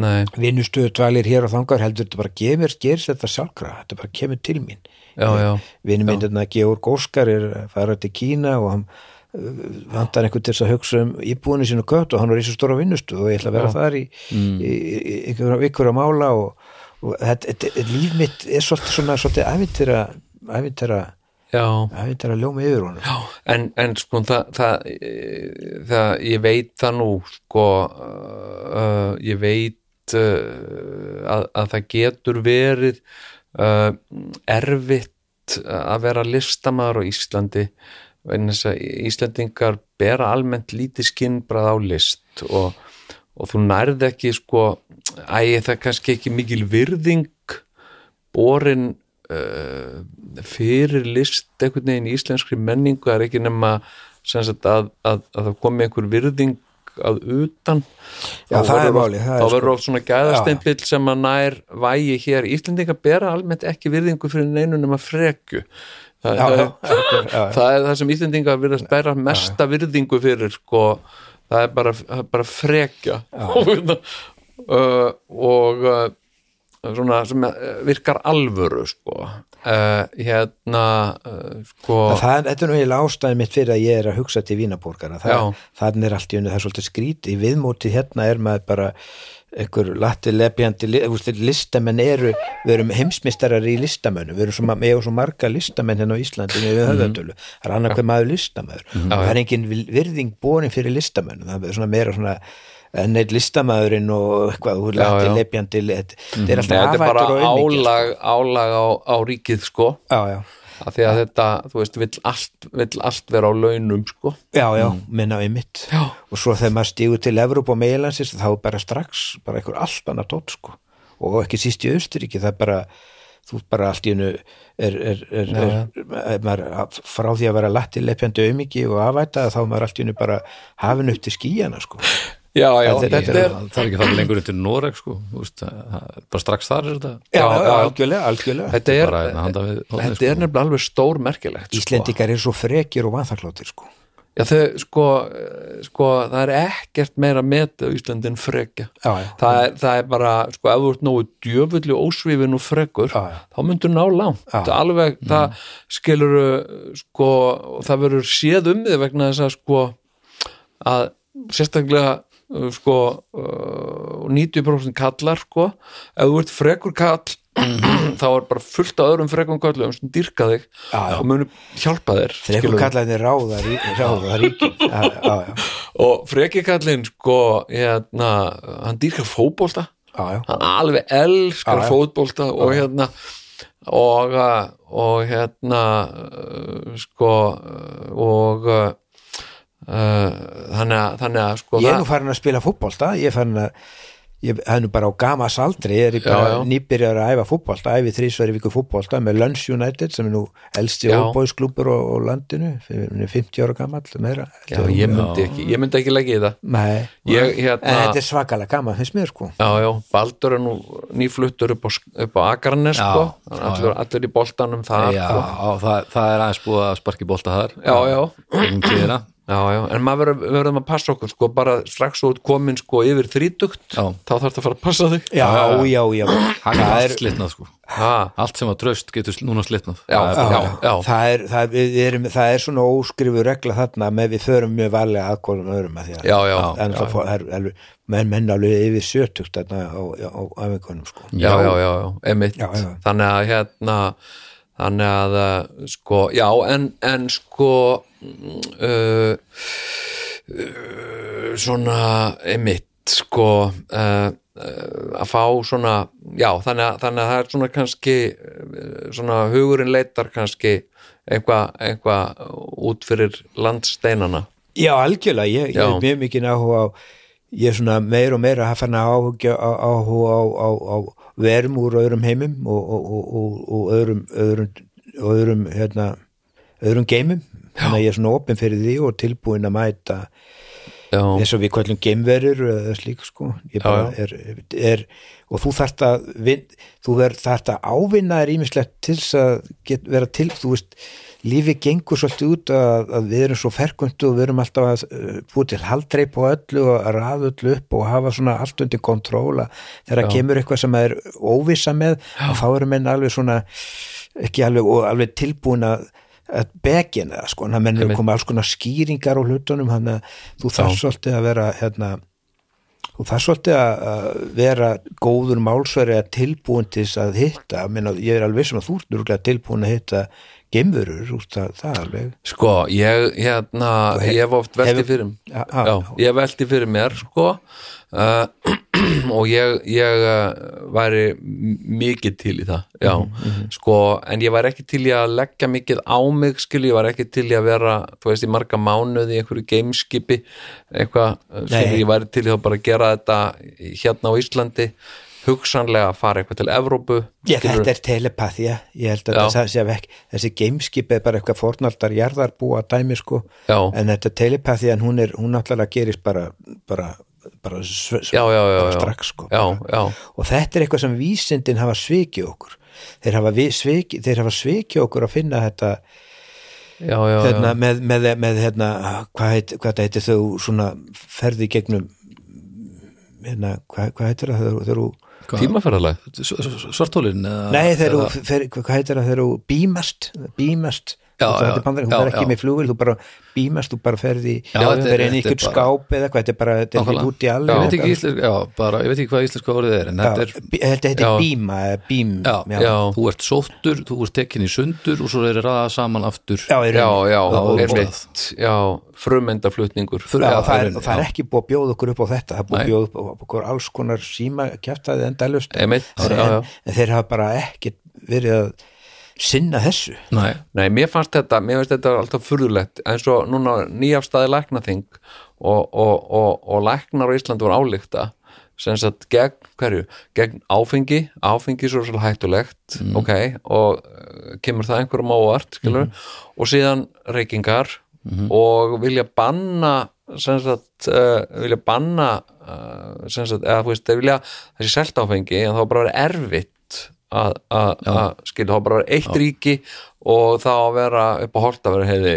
nei, vinnustöðu dvalir hér og þangar heldur þetta bara gefur, gerist þetta sjálfkrafa þetta bara kemur til mín. Já, já, þetta Georg Óskar er að fara til Kína og hann vantar einhvern til þess að hugsa um íbúinu sínu kött og hann var í svo stóra vinnustu og ég ætla að vera þar í, Mm. í, í, í ykkur, að mála og, líf mitt er svolítið já. æfintýra ljóma yfir honum. Já, en, en sko það, það, það, ég veit það nú sko uh, ég veit uh, að, að það getur verið uh, erfitt að vera listamaður á Íslandi vegna þess að Íslandingar bera almennt lítið skinnbrað á list og, og þú nærð ekki sko, æ, það kannski ekki mikil virðing borin uh, fyrir list einhvern veginn í íslenskri menningu. Það er ekki nema sagt, að, að, að það komi einhver virðing að utan. Já, Þá er verður er sko- verður oft svona gæðastempill sem að nær vægi hér. Íslendinga bera almennt ekki virðingu fyrir neinu nema frekju. Það, Já, já, það er það sem Íslendinga virðast bæra mesta virðingu fyrir sko, það er bara, bara frekja. Uh, og uh, svona sem uh, virkar alvöru sko. Uh, hérna uh, sko. Það, þetta er nú eiginlega ástæði mitt fyrir að ég er að hugsa til Já. þannig er allt í unni, það er svolítið skrít í viðmóti hérna er maður bara einhver latti veist, listamenn eru, við erum heimsmeistarar í listamönnum, við erum svo, svo marga listamenn hérna á Íslandi með Mhm. höfðatölu það er annað hver maður listamöður og það er engin virðing borin fyrir listamönnum. Það er svona meira svona en eitt listamæðurinn og eitthvað, er lati já. lepjandi þetta þetta er alltaf þetta er bara afættur og auðmikið álag, álag á, á ríkið sko. Já, já, að því að þetta, þú veist, vill allt, vill allt vera á launum sko. Já, já, minna við mitt. Já. og svo þegar maður stígur til Evróp og meilansins þá er bara strax bara einhver allt annað tótt sko. Og ekki síst í Austuríki það er bara þú bara allt í hennu er, er, er, er, er, maður, frá því að vera latti lepjandi auðmiki og afæta þá er maður allt í hennu bara hafin upp til skíjana sko Já, já, Þetta- þetta það er er ekki það lengur til Noreg sko, þú veist, það er bara strax þar er þetta. Já, Já, algjörlega, algjörlega. Þetta er, bara hérna handa við hornið, þetta er nefnilega alveg stór merkilegt sko. Íslendingar er svo frekir og vanþakláttir sko. Já, þau, sko, eh, sko, það er ekkert meira metið á Íslandin frekja. Já, já, það er, það er bara, sko, ef þú ert nógu djöfulli ósvífin og frekur Já, já. þá myndur ná langt. Já. Mm. alveg, það skilur sko, og það verður séð um þig vegna þess að sko að sérstaklega sko uh, 90% kallar sko ef þú ert frekur kall þá er bara fullt af öðrum frekum köllum sem dýrka þig Já, já. og munu hjálpa þér skilurðu. kallaði ráða, ráða ríkin og frekikallinn sko hérna, hann já, já. hann alveg elskar Já, já. fótbolta og hérna og, uh, og hérna sko og þannig að þannig að sko ég er nú farin að spila fótbolta. Ég er farin að ég er nú bara á gamas aldri. Ég er bara nýbyrjar að æfa fótbolta æfi þrísværi viku fótbolta með Lunds United sem er nú elsti Já. óbóðsklúpur á, á landinu. Hann er 50 ára gamall meira já, ég myndi ekki, ég myndi ekki leggja í það. Nei, Ég, en hérna- þetta er svakalega gaman finnst mér sko. Já, já, Baldur er nú nýfluttur upp á, upp á Akarnes Já, sko. allir, allir í boltanum þar Já, sko. og það, það er aðeins búið að sparki bolta þar. Já, já. Já, já, en maður verður- að passa okkur sko, bara strax út komin sko yfir þrítugt Já. þá þarf þetta að fara að passa þig. Já, já, já, Hann er það allt er slitnað sko. Ha, Allt sem var tröst getur núna slitnað. Já, Það er já, já, það er, það, við erum, það er svona óskrifu regla þarna með við förum mjög varlega aðkólum öðrum að því að já, já, það er fó- það er alveg- menn, menn alveg yfir sjötugt þarna á, á, á æfingunum sko. Já, já, já, já, emitt Já, já. þannig að hérna þannig að uh, sko, já, en, en sko uh, uh, svona emitt sko uh, að fá svona já, þannig að, þannig að það er svona kannski svona hugurinn leitar kannski eitthvað eitthva út fyrir landsteinana Já, algjörlega, ég, ég Já. er mjög mikið áhuga á ég er svona meir og meira að fann áhuga á, á, á, á verum úr öðrum heimum og, og, og, og, öðrum öðrum, öðrum, hérna, öðrum geimum. Þannig að ég er svona opinn fyrir því og tilbúin að mæta já, eins og við kvöldum geimverur eða slík sko. Bara Já, er, er, og þú þarft að þú þarft að ávinna þér ímislegt til að get, vera til þú veist, lífi gengur svolítið út að, að við erum svo ferkundu og við erum alltaf að uh, búið til haldreip og öllu og að raða öllu upp og hafa svona allt undir kontróla þegar Já. kemur eitthvað sem er óvissa með og þá erum menn alveg svona ekki alveg, og alveg tilbúin að að begina það sko, eru Einmitt. komið alls konar skýringar á hlutunum þannig að þú þarf Já. svolítið að vera hérna, þú þarf svolítið að vera góður málsveri að tilbúin til þess að hitta ég er alveg vissum að þú ert tilbúin að hitta geimverur, úr, það, það alveg Sko, ég, hérna, hef- ég hef oft velti hefur- fyrir Já, já, já, ég hef velti fyrir mér, sko. Uh, og ég, ég uh, væri mikið til í það, já, Mhm, sko en ég væri ekki til í að leggja mikið á mig, skil, ég væri ekki til í að vera þú veist, í marga mánuði í einhverju gameskipi, eitthvað skil, Nei. ég væri til í að bara gera þetta hérna á Íslandi hugsanlega að fara eitthvað til Evrópu Já, skilurðu. þetta er telepatía, ég held að Já. það sé ekki, þessi gameskip er bara eitthvað fornaldar jarðarbúa dæmi sko, Já. en þetta telepatía hún er, hún náttúrulega gerist bara bara, bara, sv, sv, Já, já, já, bara já. strax sko Já, bara. já, og þetta er eitthvað sem vísindin hafa svikið okkur þeir hafa, vi- sviki, þeir hafa svikið okkur að finna þetta já, já, hérna, já. með, með, með hérna, hvað, heit, hvað heitir þau svona ferði gegnum hérna, hvað, hvað heitir það þegar, þegar s- Svartólin eða- Nei, þeir eru, hvað heitir það, þeir eru bímast, bímast Já, þú, já, já, fer ekki já. með flugil, þú bara bímast, þú bara ferði þetta er- fer inn í þetta er ykkur skáp eða hvað, þetta er bara, þetta er ekki út í Ég alveg veit ekki íslensk, já, bara, ég veit ekki hvað íslenska orðið er en þetta er, eða bím já, Já. þú ert sóttur, þú ert tekin í sundur og svo er ræða saman aftur já, já, rauninni. já, Já, frumendaflutningur það, er, það er ekki búið að bjóða okkur upp á þetta það er búið að bjóða upp á okkur alls konar síma Einmitt, en, já. en þeir hafa bara ekki verið að sinna þessu? Nei, Nei, mér fannst þetta, mér finnst þetta alltaf furðulegt. Eins og núna nýjafstæði læknaþing og, og, og, og læknar á Íslandi voru álíkta sem sagt gegn, hverju, gegn áfengi. Áfengi svo svolítið hættulegt. Ok, og uh, kemur það einhverjum á óvart, skilur, og síðan reykingar og vilja banna sem sagt, uh, vilja banna uh, sem sagt, eða þú veist, þeir vilja þessi selt áfengi en þá bara verið erfitt að, skilja, þá er bara eitt ríki og þá að vera upp á holtaveri heiði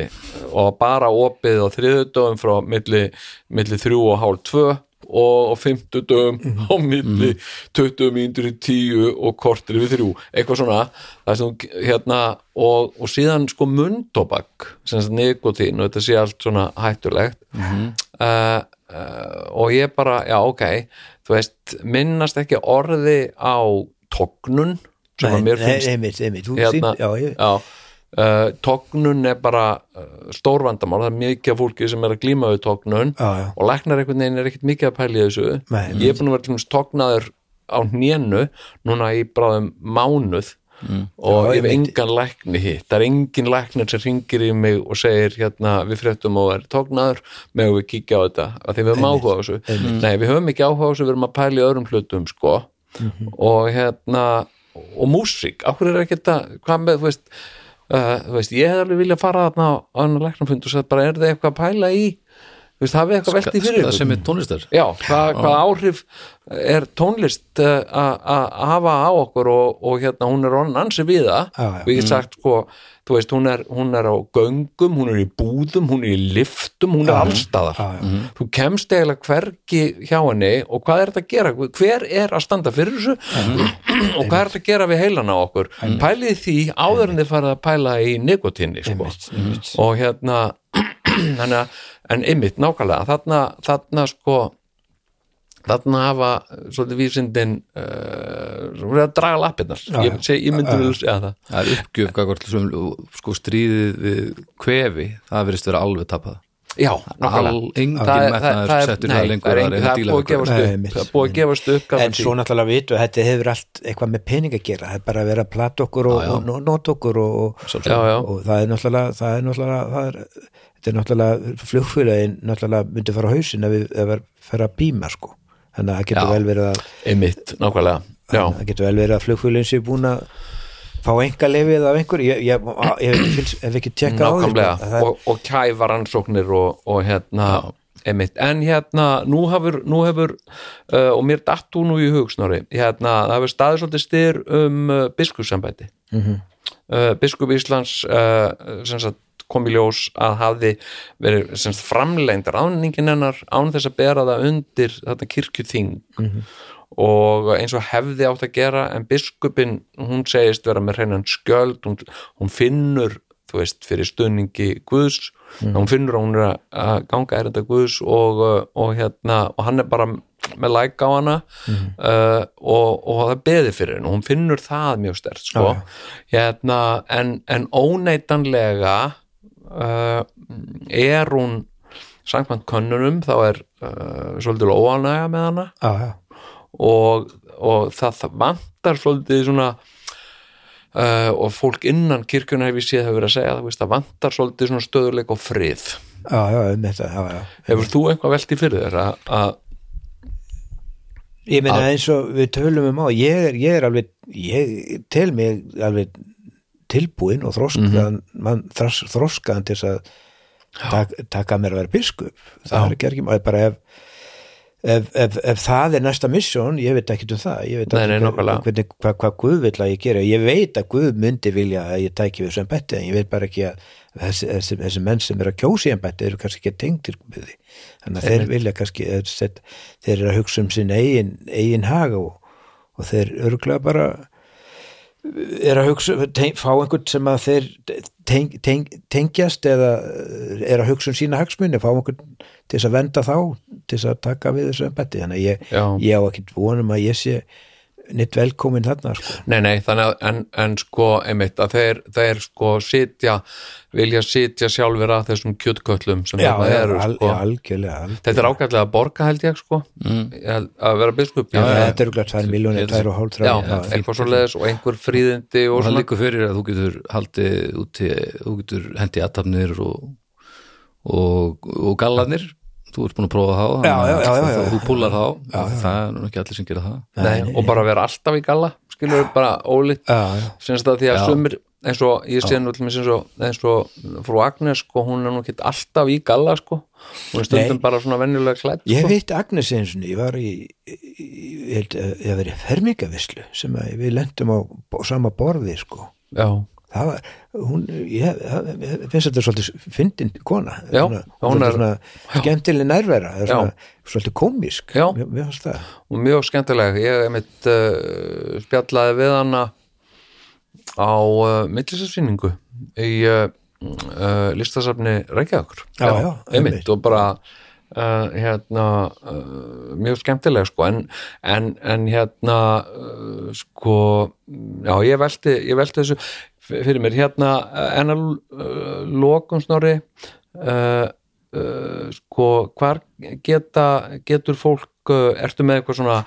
og bara opið á þriðudöfum frá milli, milli þrjú og hálf tvö og á fimmtudöfum á milli 20 mínútur í tíu og kortir við þrjú, eitthvað svona sem hérna og, og síðan sko mundtobak sem sagt nikotín og þetta sé allt svona hættulegt. Uh, uh, og ég bara, já ok þú veist, minnast ekki orði á tognun sem að mér finnst einmitt, einmitt, þú hérna, sín, já, ég, já, uh, tóknun er bara uh, stór vandamál, það er mikið af fólki sem er að glíma við tóknun Já, já. og læknar einhvern veginn er ekkert mikið að pæla í þessu. Nei, ég er búin að vera til dæmis tóknaður á hnénu núna í bráðum mánuð og Já, ég hef engan lækni hitt, það er engin læknir sem ringir í mig og segir hérna við fréttum og er tóknaður með við kíkja á þetta, af því við höfum áhuga á þessu. nei, við höfum ekki áhuga á þessu, við erum að pæla í öðrum hlutum sko Mhm. og hérna og músík, áhverju er ekki þetta hvað með, þú veist, uh, þú veist ég hef alveg viljað fara þarna á annan læknarfund og sagt bara, er þið eitthvað að pæla í þú veist, hafið eitthvað veltið fyrir það sem er tónlistar. Já, hvað, hvað áhrif er tónlist uh, að hafa á okkur og, og hérna hún er orðin ansi við það. Og ég get sagt sko, þú veist, hún er, hún er á göngum, hún er í búðum, hún er í liftum, hún er allstaðar já, já. þú kemst eiginlega hvergi hjá henni og hvað er þetta að gera, hver er að standa fyrir þessu? Og hvað er þetta að gera við heilan á okkur, pælið því áður en þið farið að pæla í nikotinni sko. Og hérna en ymmit nákvæmlega þarna, þarna sko þarna hafa svolítið vísindin uh, að draga lappirnar. Ég, ég myndi vel segja það. Það er uppgjöf gagvart sem sko stríðið við kvefi það verðist vera alveg tapað. Já, engin Það er- metnaður settur það lengur að reyna að það díla að það er búið að gefast upp en svo náttúrulega vitu að þetta hefur allt eitthvað með pening að gera, það er bara að vera að plata okkur og, nota okkur og, það er náttúrulega það er náttúrulega, það er, þetta er náttúrulega flugfélagin náttúrulega myndi fara á hausin ef við ef við fer að bíma sko þannig að það getur Já. vel verið að ymmit, nákvæmlega. Já, það getur vel verið að flugfélagin sé búin að fá enga lefið af einhver ég, ég, ég, ég hef, ekki tjekkað á því sko. og, og kæfa rannsóknir og, og hérna einmitt, en hérna nú hefur, nú hefur uh, og mér datt þú nú í hugsnori hérna, það hefur staðið svolítið styr um uh, biskupsambæti mm Mhm. uh, biskup Íslands uh, sem sagt kom í ljós að hafði verið sem sagt, framlengd ráningin hennar án þess að bera það undir þetta kirkjuþing. Mhm. og eins og hefði átt að gera en biskupin, hún segist vera með hreinan skjöld, hún, hún finnur þú veist, fyrir stunningi Guðs, hún finnur að hún er að- ganga erinda Guðs og, og hérna, og hann er bara með læk á hana uh, og, og það beði fyrir henni. Og hún finnur það mjög stert sko. hérna, en, en óneitanlega uh, er hún samkvæmt könnunum þá er uh, svolítið óanæga með hana. Já, já, og, og það, það vantar svolítið svona uh, og fólk innan kirkjuna hef ég séð hefur verið að segja það, veist, það vantar svolítið svona stöðuleik og frið. Já, já, þetta, já, já. hefur þú eitthvað velt í fyrir þér að, að Ég meina eins og við tölum um á ég er, ég er alveg, ég tel mig alveg tilbúin og þroskaðan, Mhm. mann þros, þroskaðan til að tak, taka mér að vera biskup. Það er ekki ekki, maður bara ef Ef, ef, ef það er næsta missjón, ég veit ekki um það. Ég veit Nei, nei, ekki nákvæmlega. hvernig, hvað, hvað Guð vill að ég gera. Ég veit að Guð myndi vilja að ég tæki við sem betti en ég veit bara ekki að þessi, þessi, þessi menn sem eru að kjósi en betti eru kannski ekki tengtir Guði þannig að þeir vilja kannski þeir, set, þeir eru að hugsa um sinn eigin, eigin haga og, og þeir örgulega bara er að hugsa teng, fá einhvern sem að þeir teng, teng, tengjast eða er að hugsa um sína hagsmunni fá einhvern til þess að venda þá til þess að taka við þessu embætti. Þannig að ég, ég á ekkert vonum að ég sé nýtt velkomin þarna sko. Nei, nei, þannig að en, en sko einmitt að þeir, þeir sko sitja vilja sitja sjálfur að þessum kjötköllum sem já, þarna já, eru al, sko. já, algjörlega, algjörlega. Þetta er ágætlega að borga held ég sko mm. að vera biskup Já, já, þetta eru glætt 2 miljónir, 2 og hálf já, þrjá eitthvað svo leiðis og einhver fríðindi og og það svona líkur fyrir að þú getur haldið úti, þú getur hendi aðtapnir og, og, og gallanir þú ert búin að prófa þá Já, já, já, já, þú púlar þá. Það er nú ekki allir sem gera það. Nei, og bara vera alltaf í galla skilur við bara já, syns það því að sumir eins og ég sé nú eins og, eins og frú Agnes sko, hún er nú ekki alltaf í galla sko, hún er stundum Nei. bara svona venjulega klætt Ég sko. veit Agnes eins og ég var í, í, í ég held að ég hef verið fermingavislu sem að við lendum á sama borði sko. já, það var, hún ég, ég finnst þetta svolítið fyndin kona. Já, svona, hún er- svona skemmtileg nærvera Já. svona, svolítið komisk Já. það. Og mjög skemmtileg. Ég mitt uh, spjallaði við hana á uh, millisasýningu í uh, listasafni Reykjavíkur. Já, já, einmitt, og bara uh, hérna uh, mjög skemmtileg sko. En, en, en hérna uh, sko já ég velti, ég velti þessu fyrir mér. Hérna uh, en að uh, lokum snorri uh, uh, sko hvar geta, getur fólk uh, ertu með eitthvað svona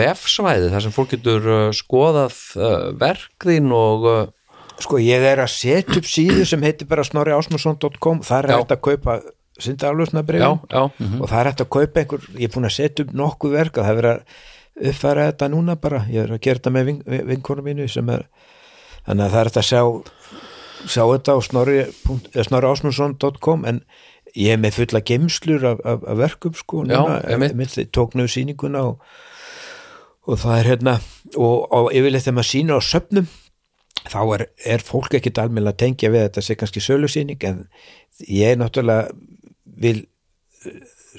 vefsvæði þar sem fólk getur skoðað verkðin og Sko ég er að setja upp síðu sem heitir bara snorriásmusson.com þar er hægt að kaupa synda já, já, og það er hægt að kaupa einhver ég er búin að setja upp nokkuð verk og það er að uppfæra þetta núna bara. Ég er að gera þetta með vin, vinkonum mínu sem er þannig að það er hægt að sjá sjá þetta á snorri, snorriásmusson.com en ég er með fulla geimslur af, af, af verkum sko Já, núna, einmitt. einmitt, tók nú sýninguna og, og það er hérna og, og yfirleitt þegar maður sýnir á söfnum þá er, er fólk ekkit almennilega að tengja við þetta sé kannski sölusýning en ég náttúrulega vil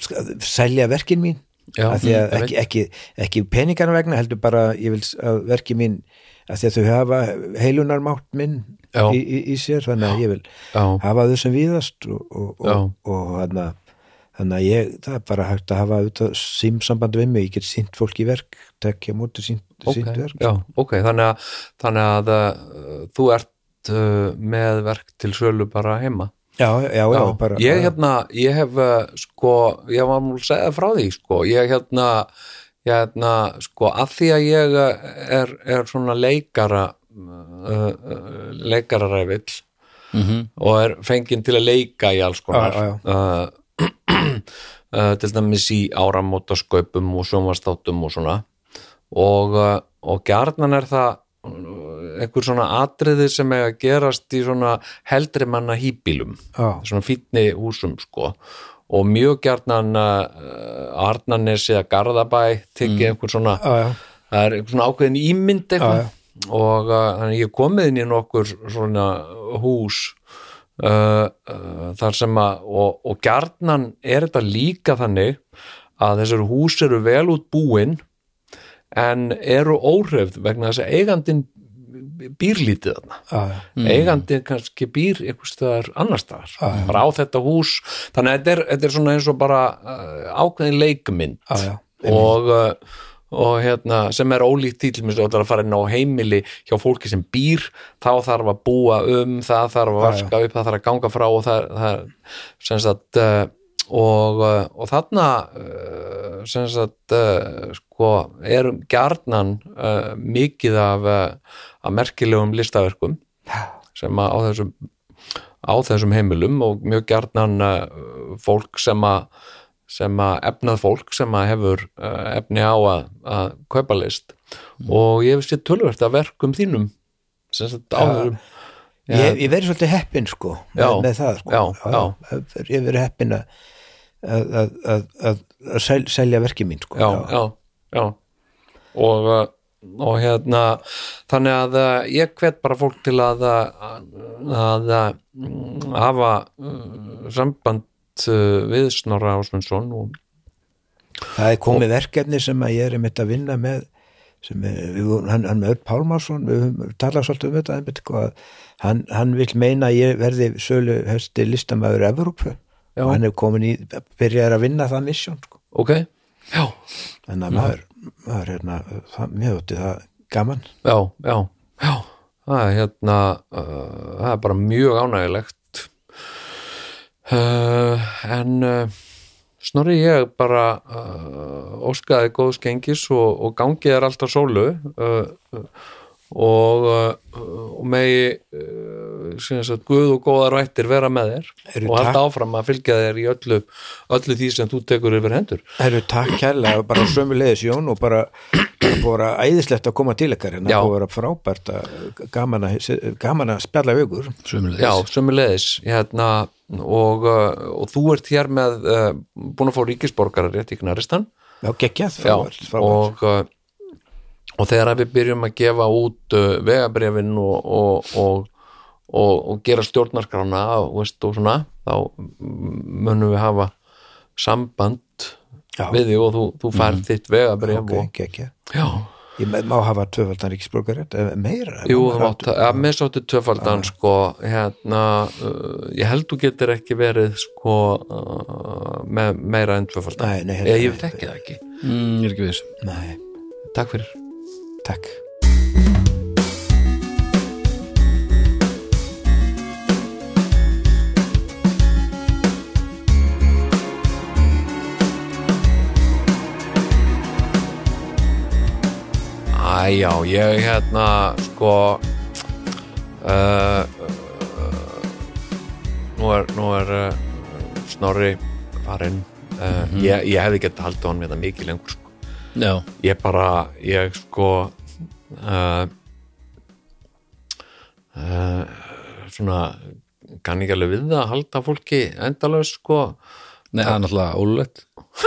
ska- selja verkin mín. Já, því að mm, ég ekki, ekki, ekki peningarna vegna heldur bara ég vil að verkin mín að þau hafa heilunarmátt minn Já. í, í, í sér þannig að ég vil já, hafa þau sem víðast og, og, Já. og, og þannig að ég, það er bara hægt að hafa símsamband við mig, ég get sínt fólki verk tekja mútið sínt, ok, sínt verk. Já, ok þannig að, þannig að uh, þú ert uh, með verk til sölu bara heima? Já, já, já, bara ég hérna, ég hef uh, sko, ég var múl að segja frá því sko, ég hérna, ég hérna sko, að því að ég uh, er, er svona leikara uh, uh, leikararæfill Mhm. og er fenginn til að leika í alls konar já, Uh, uh, til dæmis í áramótasköpum og sjónvastáttum og svona. Og, og gjarnan er það einhver svona atriði sem er að gerast í svona heldri manna hýbílum já, svona fínni húsum sko og mjög gjarnan uh, Arnanesi eða Garðabæ tekið einhver svona já, já, það er svona ákveðin ímynd eitthvað. Já, og uh, þannig ég komið inn í nokkur svona hús uh, uh, þar sem að og, og gjarnan er þetta líka þannig að þessar hús eru vel út búin en eru óhrefð vegna þess að eigandinn býr lítið þarna já, já. eigandinn kannski býr einhvers staðar annars staðar, bara á þetta hús. Þannig að þetta er, þetta er svona eins og bara uh, ákveðin leikmynd. Já, já, og, uh, og hérna sem er ólíkt til til að fara inn á heimili hjá fólki sem býr þá þarf að búa um, það þarf að vaska upp, það þarf að ganga frá og það, það sem sagt uh, og, uh, og þarna uh, sem sagt uh, sko, gjarnan uh, mikið af, af merkilegum listaverkum sem á þessum á þessum heimilum og mjög uh, fólk sem að sem að efnað fólk sem að hefur efni á að, að kaupa list. Og ég hef sér tölvert að verkum þínum sem sagt áðurum Ég, ég verið svolítið heppin sko Já, með, með það sko. Já, já. ég verið heppin að að, að, að, að, sel, selja verki mín sko. Já, já, já og, uh, og hérna þannig að uh, ég hvet bara fólk til að að, að, hafa uh, samband uh, við Snorra Ásmundsson og það er komið verkefni sem að ég er einmitt að vinna með sem er, hann, hann Örn Pálmarsson við höfum talað svolítið um þetta einmitt, sko, hann, hann vil meina að ég verði sölu hösti listamæður Evrópu Já. og hann er komin í byrjaði að vinna það misjón sko. ok, já, en að maður, maður hérna, það, mér þótti það gaman. Já, já, já. Það er hérna uh, það er bara mjög ánægilegt uh, en uh, Snorri ég bara uh, óskaði góðs gengis og, og gangið er alltaf sólu. Uh, uh, og, uh, og megi uh, sem sagt, Guð og góðar vættir vera með þér Heyrðu, og halda takk. áfram að fylgja þér í öllu, öllu því sem þú tekur yfir hendur Herru, takk kærlega, bara sömulegis Jón og bara, bara æðislegt að koma til ykkar en Já. það vera frábært að gaman að, gaman að spjalla við ykkur Sömulegis. Já, sömulegis hérna, og, uh, og þú ert hér með uh, búin að fá ríkisborgarar rétt í knaristan Já, geggjað, frábært, frábært. og, uh, og þegar við byrjum að gefa út uh, vegabrefin og, og, og, og, og gera stjórnarskrána veist, og svona þá munum við hafa samband Já. við þig og þú, þú færð þitt vegabref ok, og, geggjað já, ég má- má hafa tvöfaldan ríkisborgarétt eða meira Jú, að minnst áttu tvöfaldan sko, hérna uh, ég held þú getur ekki verið sko uh, með meira en tvöfaldan. Nei, nei, ég, ég nei, þekki það ekki. Mm, ég er ekki viss. Nei, Takk fyrir takk. Æ, já, ég hérna sko uh, nú er, nú er uh, Snorri farinn. Uh, ég, ég hefði gett haldið honum þetta mikið lengur sko. Já, ég bara, ég sko uh, uh, svona kann ekki alveg við það að halda fólki endalaus sko. Nei, það er náttúrulega ólulegt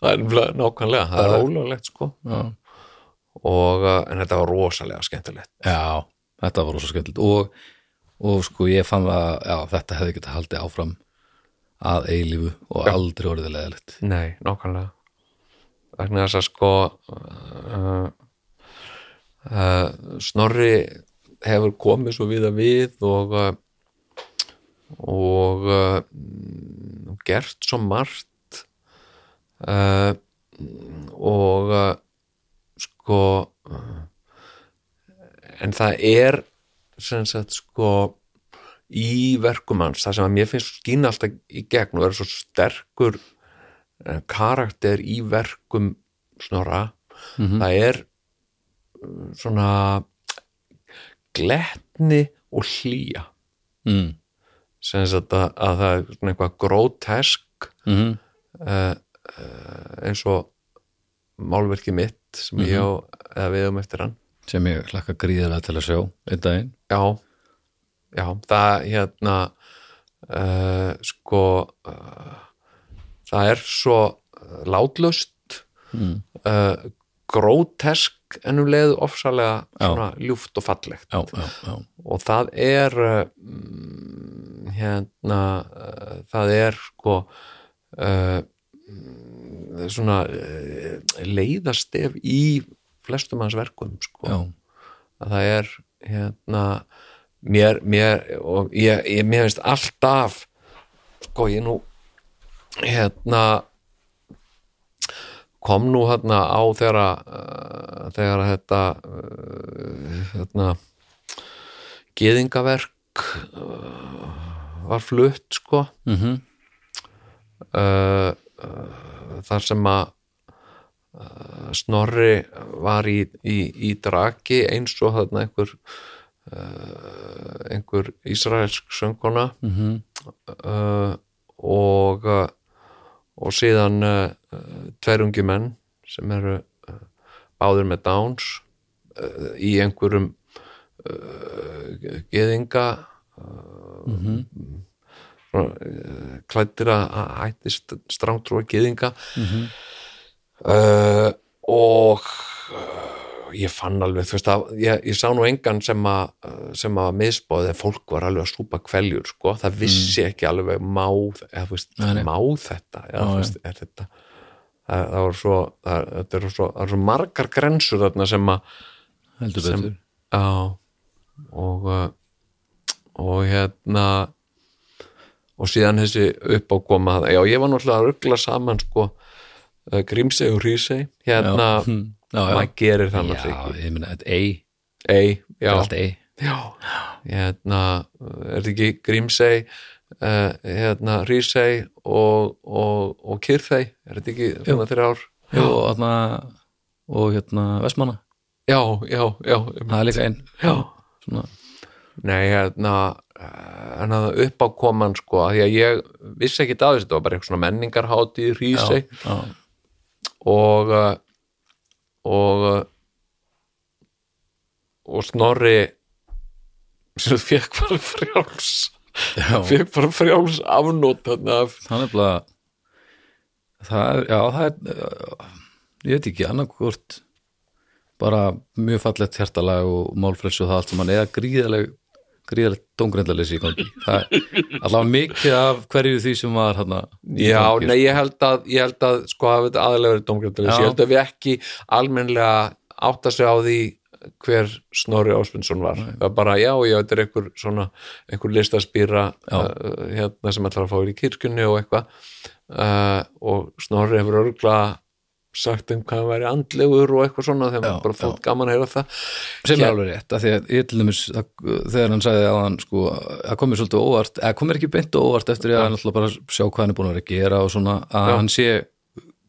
það er nákvæmlega, það er ólöglegt sko. Já. og uh, en þetta var rosalega skemmtilegt. Já, þetta var rosa skemmtilegt. Og, og sko ég fann að já, þetta hefði getað haldið áfram að eilífu og aldrei orðið leðilegt Nei, nákvæmlega vegna þess að sko uh, uh, Snorri hefur komið svo við að við og uh, og uh, gert svo margt uh, og sko en það er sem sagt sko í verkum hans, það sem að mér finnst skýna alltaf í gegn og er svo sterkur karakter í verkum snorra það er uh, svona gletni og hlýja. Mm. sem að, að það er svona eitthvað grótesk Mm uh, uh, eins og málverki mitt sem ég á eða við um eftir hann. Sem ég hlakka gríðarlega til að sjá einn daginn. Já, já, það hérna uh, sko það er svo uh, látlust mm. uh, grótesk en um leiðu ofsalega ljúft og fallegt. Já, já, já, og það er mm, hérna uh, það er sko uh, svona leiðastef í flestum hans verkum sko. Að það er hérna mér, mér og ég, ég mér finnst alltaf sko ég nú hérna kom nú hérna á þegar uh, þegar þetta uh, hérna geðingaverk uh, var flutt sko. Mm uh, þar sem að Snorri var í, í, í draki eins og þarna einhver einhver Ísraelsk sönguna -hmm. uh, og uh, og síðan uh, tveir ungi menn sem eru uh, báður með Downs uh, í einhverjum geðinga uh, uh, klættir að hætti strángtrúa geðinga uh, og uh, ég fann alveg þú veist að ég, ég sá nú engan sem að sem að miðspáði að fólk var alveg að súpa kveljur sko, það vissi ekki alveg má, eða þú veist, Nei, nei. má þetta eða þú veist, er þetta það, það var svo það, þetta eru svo, það eru svo margar grensur þarna sem að heldur Sem- betur. Já og uh, og hérna og síðan þessi uppákoma já ég var náttúrulega að ruggla saman sko uh, Grímsey og Hrísey hérna, hm. Maður gerir það já, náttúrulega ekki Ei, já, já. Hérna, er þetta ekki Grímsey uh, hérna Hrísey og, og, og Kyrþey er þetta ekki svona þrjár Jú, og, þarna, og hérna Vestmanna, já, já, já, það er líka einn já. Nei, hérna eh, en að uppákoman sko því að ég vissi ekki að þessu þetta var bara eitthvað svona menningarhátti í Hrísey. Já, og uh, og uh, og Snorri sem fekk bara frjáls já, fekk bara frjáls afnót af er bara það er, já, það er uh, ég veit ekki, annarkvort bara mjög fallegt hjartalag og málfrelsi og það allt sem hann eða gríðaleg gríðalegt dóngrendalessi í gangi. Allavega mikið af hverju því sem var í Já, nei, ég held að, ég held að sko hafa þetta aðlega verið dómgræmdalis, Já. ég held að við ekki almennlega átta sig á því hver Snorri Ásmundsson var. Það var bara, já, já, þetta er einhver svona, einhver listaspýra uh, hérna sem ætlar að fá í kirkjunni og eitthvað. Uh, og Snorri hefur örgulega sagt um hvað væri andlegur og eitthvað svona þegar Já, maður bara já. þótt gaman að heyra það sem er alveg rétt, af því að ég til dæmis þegar hann sagði að hann sko að komið svolítið óvart, eða komið ekki beint óvart eftir að hann ætla bara að sjá hvað hann er búin að vera að gera og svona, að Já. hann sé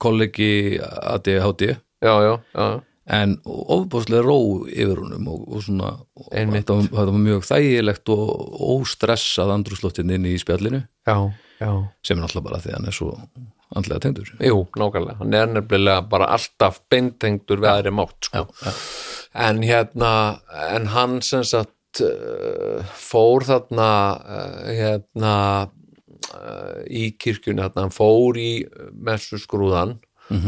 kollegi ADHD já, já, já, en ofbúslega ró yfir honum og, og svona, og Einmitt. þetta, var, þetta var mjög þægilegt og óstressað andrúslóttin inn í spjallinu já, já sem er náttúrulega bara því hann er svo andlega tengdur. Jú, nákvæmlega, hann er nefnilega bara alltaf beintengdur við aðri mátt sko. já. en hérna en hann sem sagt uh, fór þarna uh, hérna uh, í kirkjunni þarna, hann fór í messu skrúðan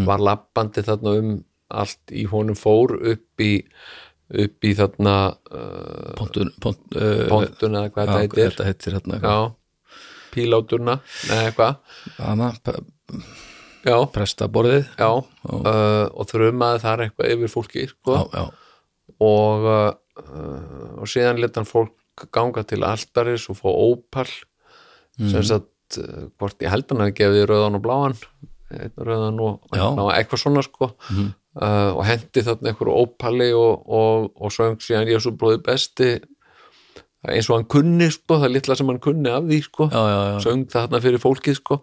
var lappandi þarna um allt í honum fór upp í upp í þarna uh, Pontun, pont, uh, pontun eða hvað já, þetta heitir heitir hérna já, píláturna eða eitthvað já, prestaborðið já, uh, og þrumaði þar eitthvað yfir fólki sko. og uh, og síðan leta hann fólk ganga til altaris og fá ópal. Sem sagt uh, hvort ég held hann að gefið rauðan og bláan rauðan og eitthvað svona sko. Uh, og hendi þarna einhverju ópali og, og, og söng síðan Jésu bróði besti. Eins og hann kunni sko, það litla sem hann kunni af því sko. Já, já, já. söng þarna fyrir fólkið sko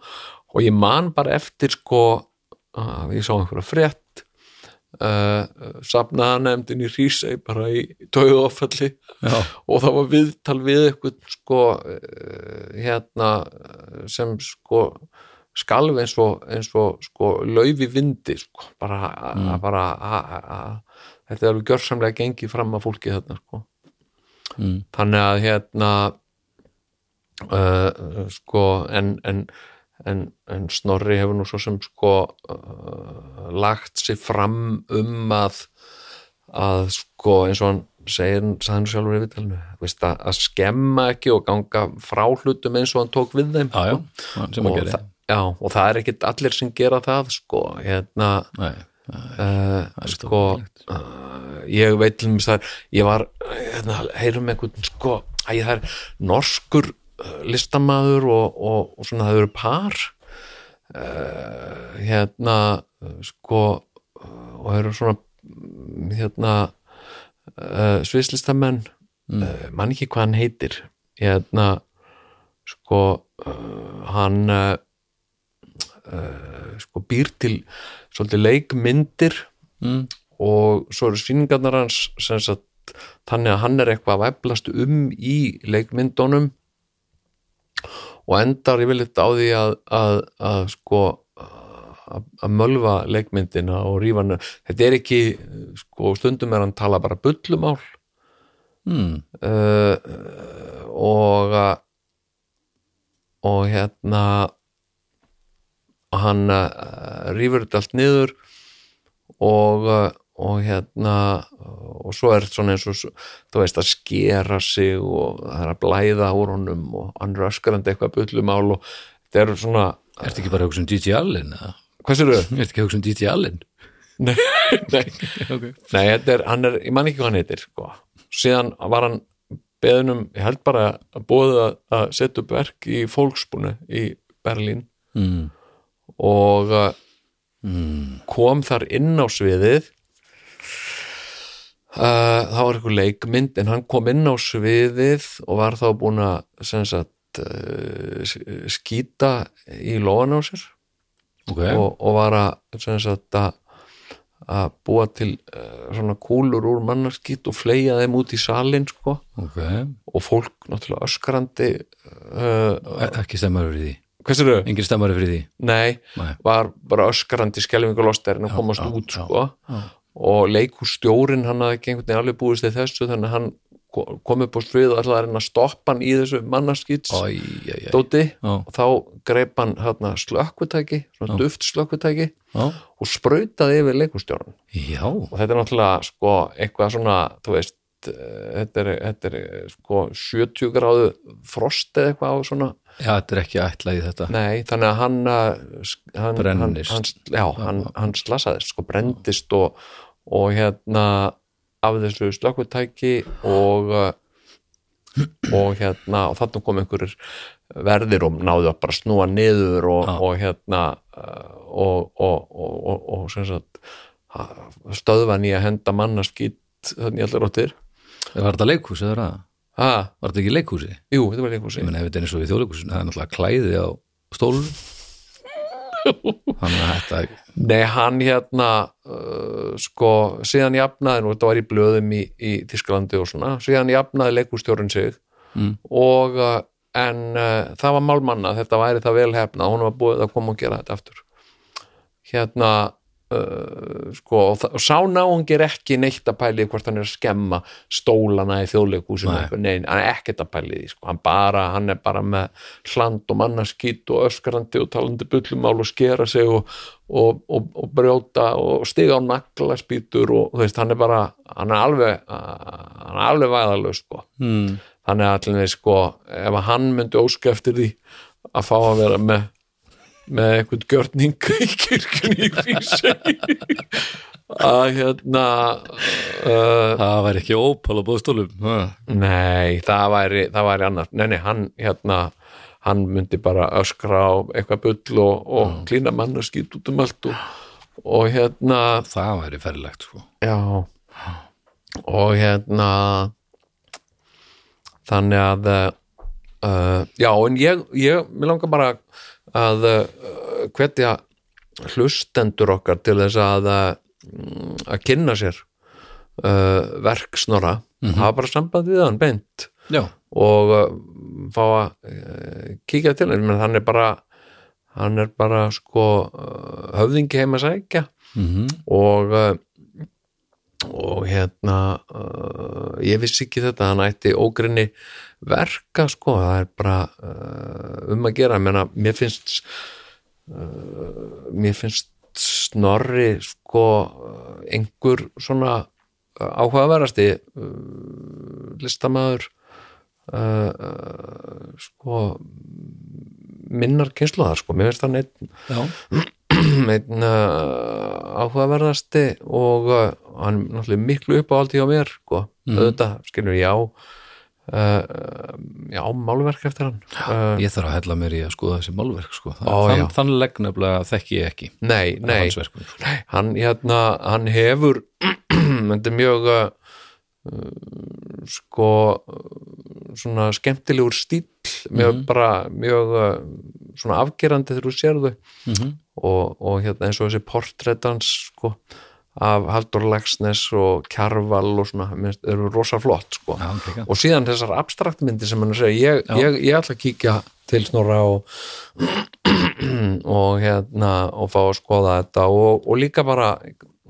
og ég man bara eftir sko að ég sá einhverja frétt uh, safnaða nefndin í Rísei bara í tóðu áfalli Já. og það var viðtal við eitthvað sko uh, hérna uh, sem sko skalf eins og, eins og sko laufi vindi sko bara, mm. bara a, a, a, þetta er alveg gjörsamlega gengið fram að fólki þarna sko Mm. þannig að hérna uh, sko en, en, en, en Snorri hefur nú svo sem sko uh, lagt sig fram um að að sko eins og hann segir, sagði hann sjálfur í veist, að, að skemma ekki og ganga frá hlutum eins og hann tók við þeim já, já, sko. að og, það, já, og það er ekkit allir sem gera það sko hérna Nei, uh, sko uh, ég veit til mér það ég var, hérna, heyrum einhvern sko, að ég það er norskur listamaður og, og, og svona það eru par uh, hérna sko og það eru svona hérna uh, svislistamenn Mm. uh, mann ekki hvað hann heitir hérna sko hann sko býr til svolítið leikmyndir mm. og svo eru sýningarnar hans sem sagt þannig að hann er eitthvað að væplast um í leikmyndunum og endar yfirleitt á því að, að, að sko að, mölva leikmyndina og rífa hann þetta er ekki, sko stundum er hann tala bara bullumál Mm. uh, og og hérna hann uh, rýfur þetta allt niður og uh, og hérna og svo er svona eins og þú veist að skera sig og það er að blæða úr honum og hann er öskarandi eitthvað bullumál og þetta er svona Ertu ekki bara hugsa um DJ Allen? hvað sér þau? Ertu ekki að hugsa um DJ Allen? Nei, nei, Okay. nei þetta er, er, ég man ekki hvað hann heitir sko. síðan var hann beðunum, ég held bara að bóða að, að setja upp verk í fólksbúnu í Berlín Mm. og uh, Mm. kom þar inn á sviðið uh, það var eitthvað leikmynd en hann kom inn á sviðið og var þá búin að sagt uh, skýta í lóan á sér. Ok, og, og var að sagt að að búa til uh, svona kúlur úr mannarskýt og fleia þeim út í salin sko. Ok. Og fólk náttúrulega öskrandi E- Ekki stemmari fyrir því? Hvað sér þau? Engin stemmari fyrir því? Nei, Nei. var bara öskrandi skelfingulosterinn að Já, komast já, út já, sko. já. Og leikússtjórin hann hafði ekki einhvern veginn alveg búist til þessu þannig að hann ko- kom upp á svið og ætlaði að reyna að stoppa hann í þessu mannarskýts dóti og þá greip hann hérna slökkvutæki, svona duft slökkvutæki já, og sprautaði yfir leikússtjóran já, og þetta er náttúrulega sko eitthvað svona, þú veist eh, þetta er, þetta er sko 70 gráðu frost eða eitthvað á svona Já, þetta er ekki ætlað í þetta Nei, þannig að hann, uh, hann Brennist. hann, Já, hann, hann slasaðist, sko, brendist og, og hérna af þessu slökkutæki og uh, og hérna og þarna kom einhverjir verðir og náðu að bara snúa niður og, og hérna uh, og, og, og, og, og sem sagt ha- stöðva nýja henda mannaskýtt þannig allir róttir Var þetta leikhús eða það? Ha, Var þetta ekki leikhúsi? jú, þetta var einhversi Ég menn ef þetta er eins og við þjóðleikhúsinu það er náttúrulega klæði á stólun Þannig að þetta Nei, hann hérna uh, sko, síðan jafnaði nú, þetta var í blöðum í, í Þísklandi og svona, síðan jafnaði leikústjórinn sig Mm. og uh, en uh, það var málmanna þetta væri það vel hefna, hún var búið að koma og gera þetta aftur hérna uh, sko, og, og sá náungi er ekki neitt að pæli hvort hann er að skemma stólana í þjóðleikúsinu Nei. nei, hann er ekkert að pæli því sko. hann, bara, hann er bara með hland og mannaskýt og öskrandi og talandi bullumál og skera sig og, og, og, brjóta og stiga á naglaspítur og þú veist, hann er bara hann er alveg, hann er alveg væðalög sko hmm. þannig að allir sko ef hann myndi óska eftir því að fá að vera með með einhvern gjörning í kirkjunni í Hrísey. Að hérna uh, Það væri ekki ópal á bóðstólum nei, það væri, það væri annars nei, nei, hann hérna hann myndi bara öskra á eitthvað bull og, og klína mann og skýt út um allt og, og hérna Það væri ferlegt sko. Já. Og hérna þannig að uh, já, en ég, ég mér langar bara að uh, hvetja hlustendur okkar til þess að uh, að kynna sér uh, verk snorra hafa bara samband við hann beint. Já, og uh, fá að uh, kíkja til hann, hann er bara hann er bara sko höfðingi heim að sækja. Mm og uh, og hérna ég vissi ekki þetta, hann ætti ógrinni verka sko, það er bara uh, um að gera, ég meina mér finnst uh, mér finnst snorri sko einhver svona uh, áhugaverasti uh, listamaður uh, uh, sko minnar kynsluðar sko, mér finnst einn já, einn uh, áhugaverðasti og uh, hann náttúrulega miklu uppáhaldi hjá mér sko, auðvitað, skilur já uh, já, málverk eftir hann. Uh, ég þarf að hella mér í að skoða þessi málverk sko. Ó, þann, þann legg nefnilega þekki ég ekki. Nei, nei, sko. hann hérna, hann hefur þetta er mjög uh, sko svona skemmtilegur stíl mjög bara mjög svona afgerandi þegar þú sér þau. Mhm. og, og hérna eins og þessi portréttans sko af Haldur Lagsnes og Kjarval og svona, finnst- eru rosa flott sko. Já, ok, og síðan þessar abstraktmyndir sem hann segja, ég, ég, ég ætla að kíkja til snorra og og hérna og fá að skoða þetta. Og, og líka bara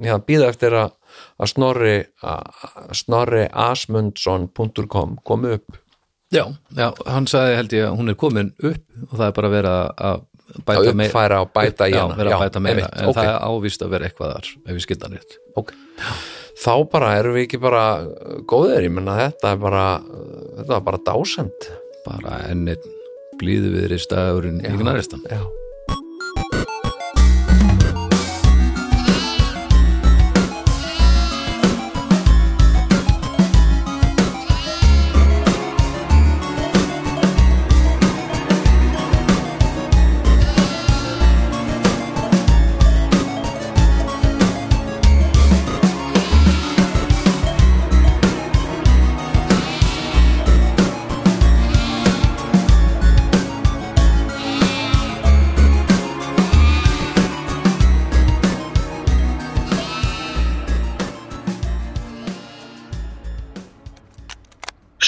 hérna, býða eftir að, að snorri að snorri asmundsson.com komi upp. Já, já, hann sagði held ég að hún er komin upp og það er bara verið að bæta að uppfæra og bæta í já, hana. að bæta meira, einmitt, en ok, það er ávist að vera eitthvað þar ef við skildan rétt. Ok. þá bara erum við ekki bara góðir, ég menna þetta er bara þetta var bara dásend bara ennir blíðu við ristagurinn í gnaristan. já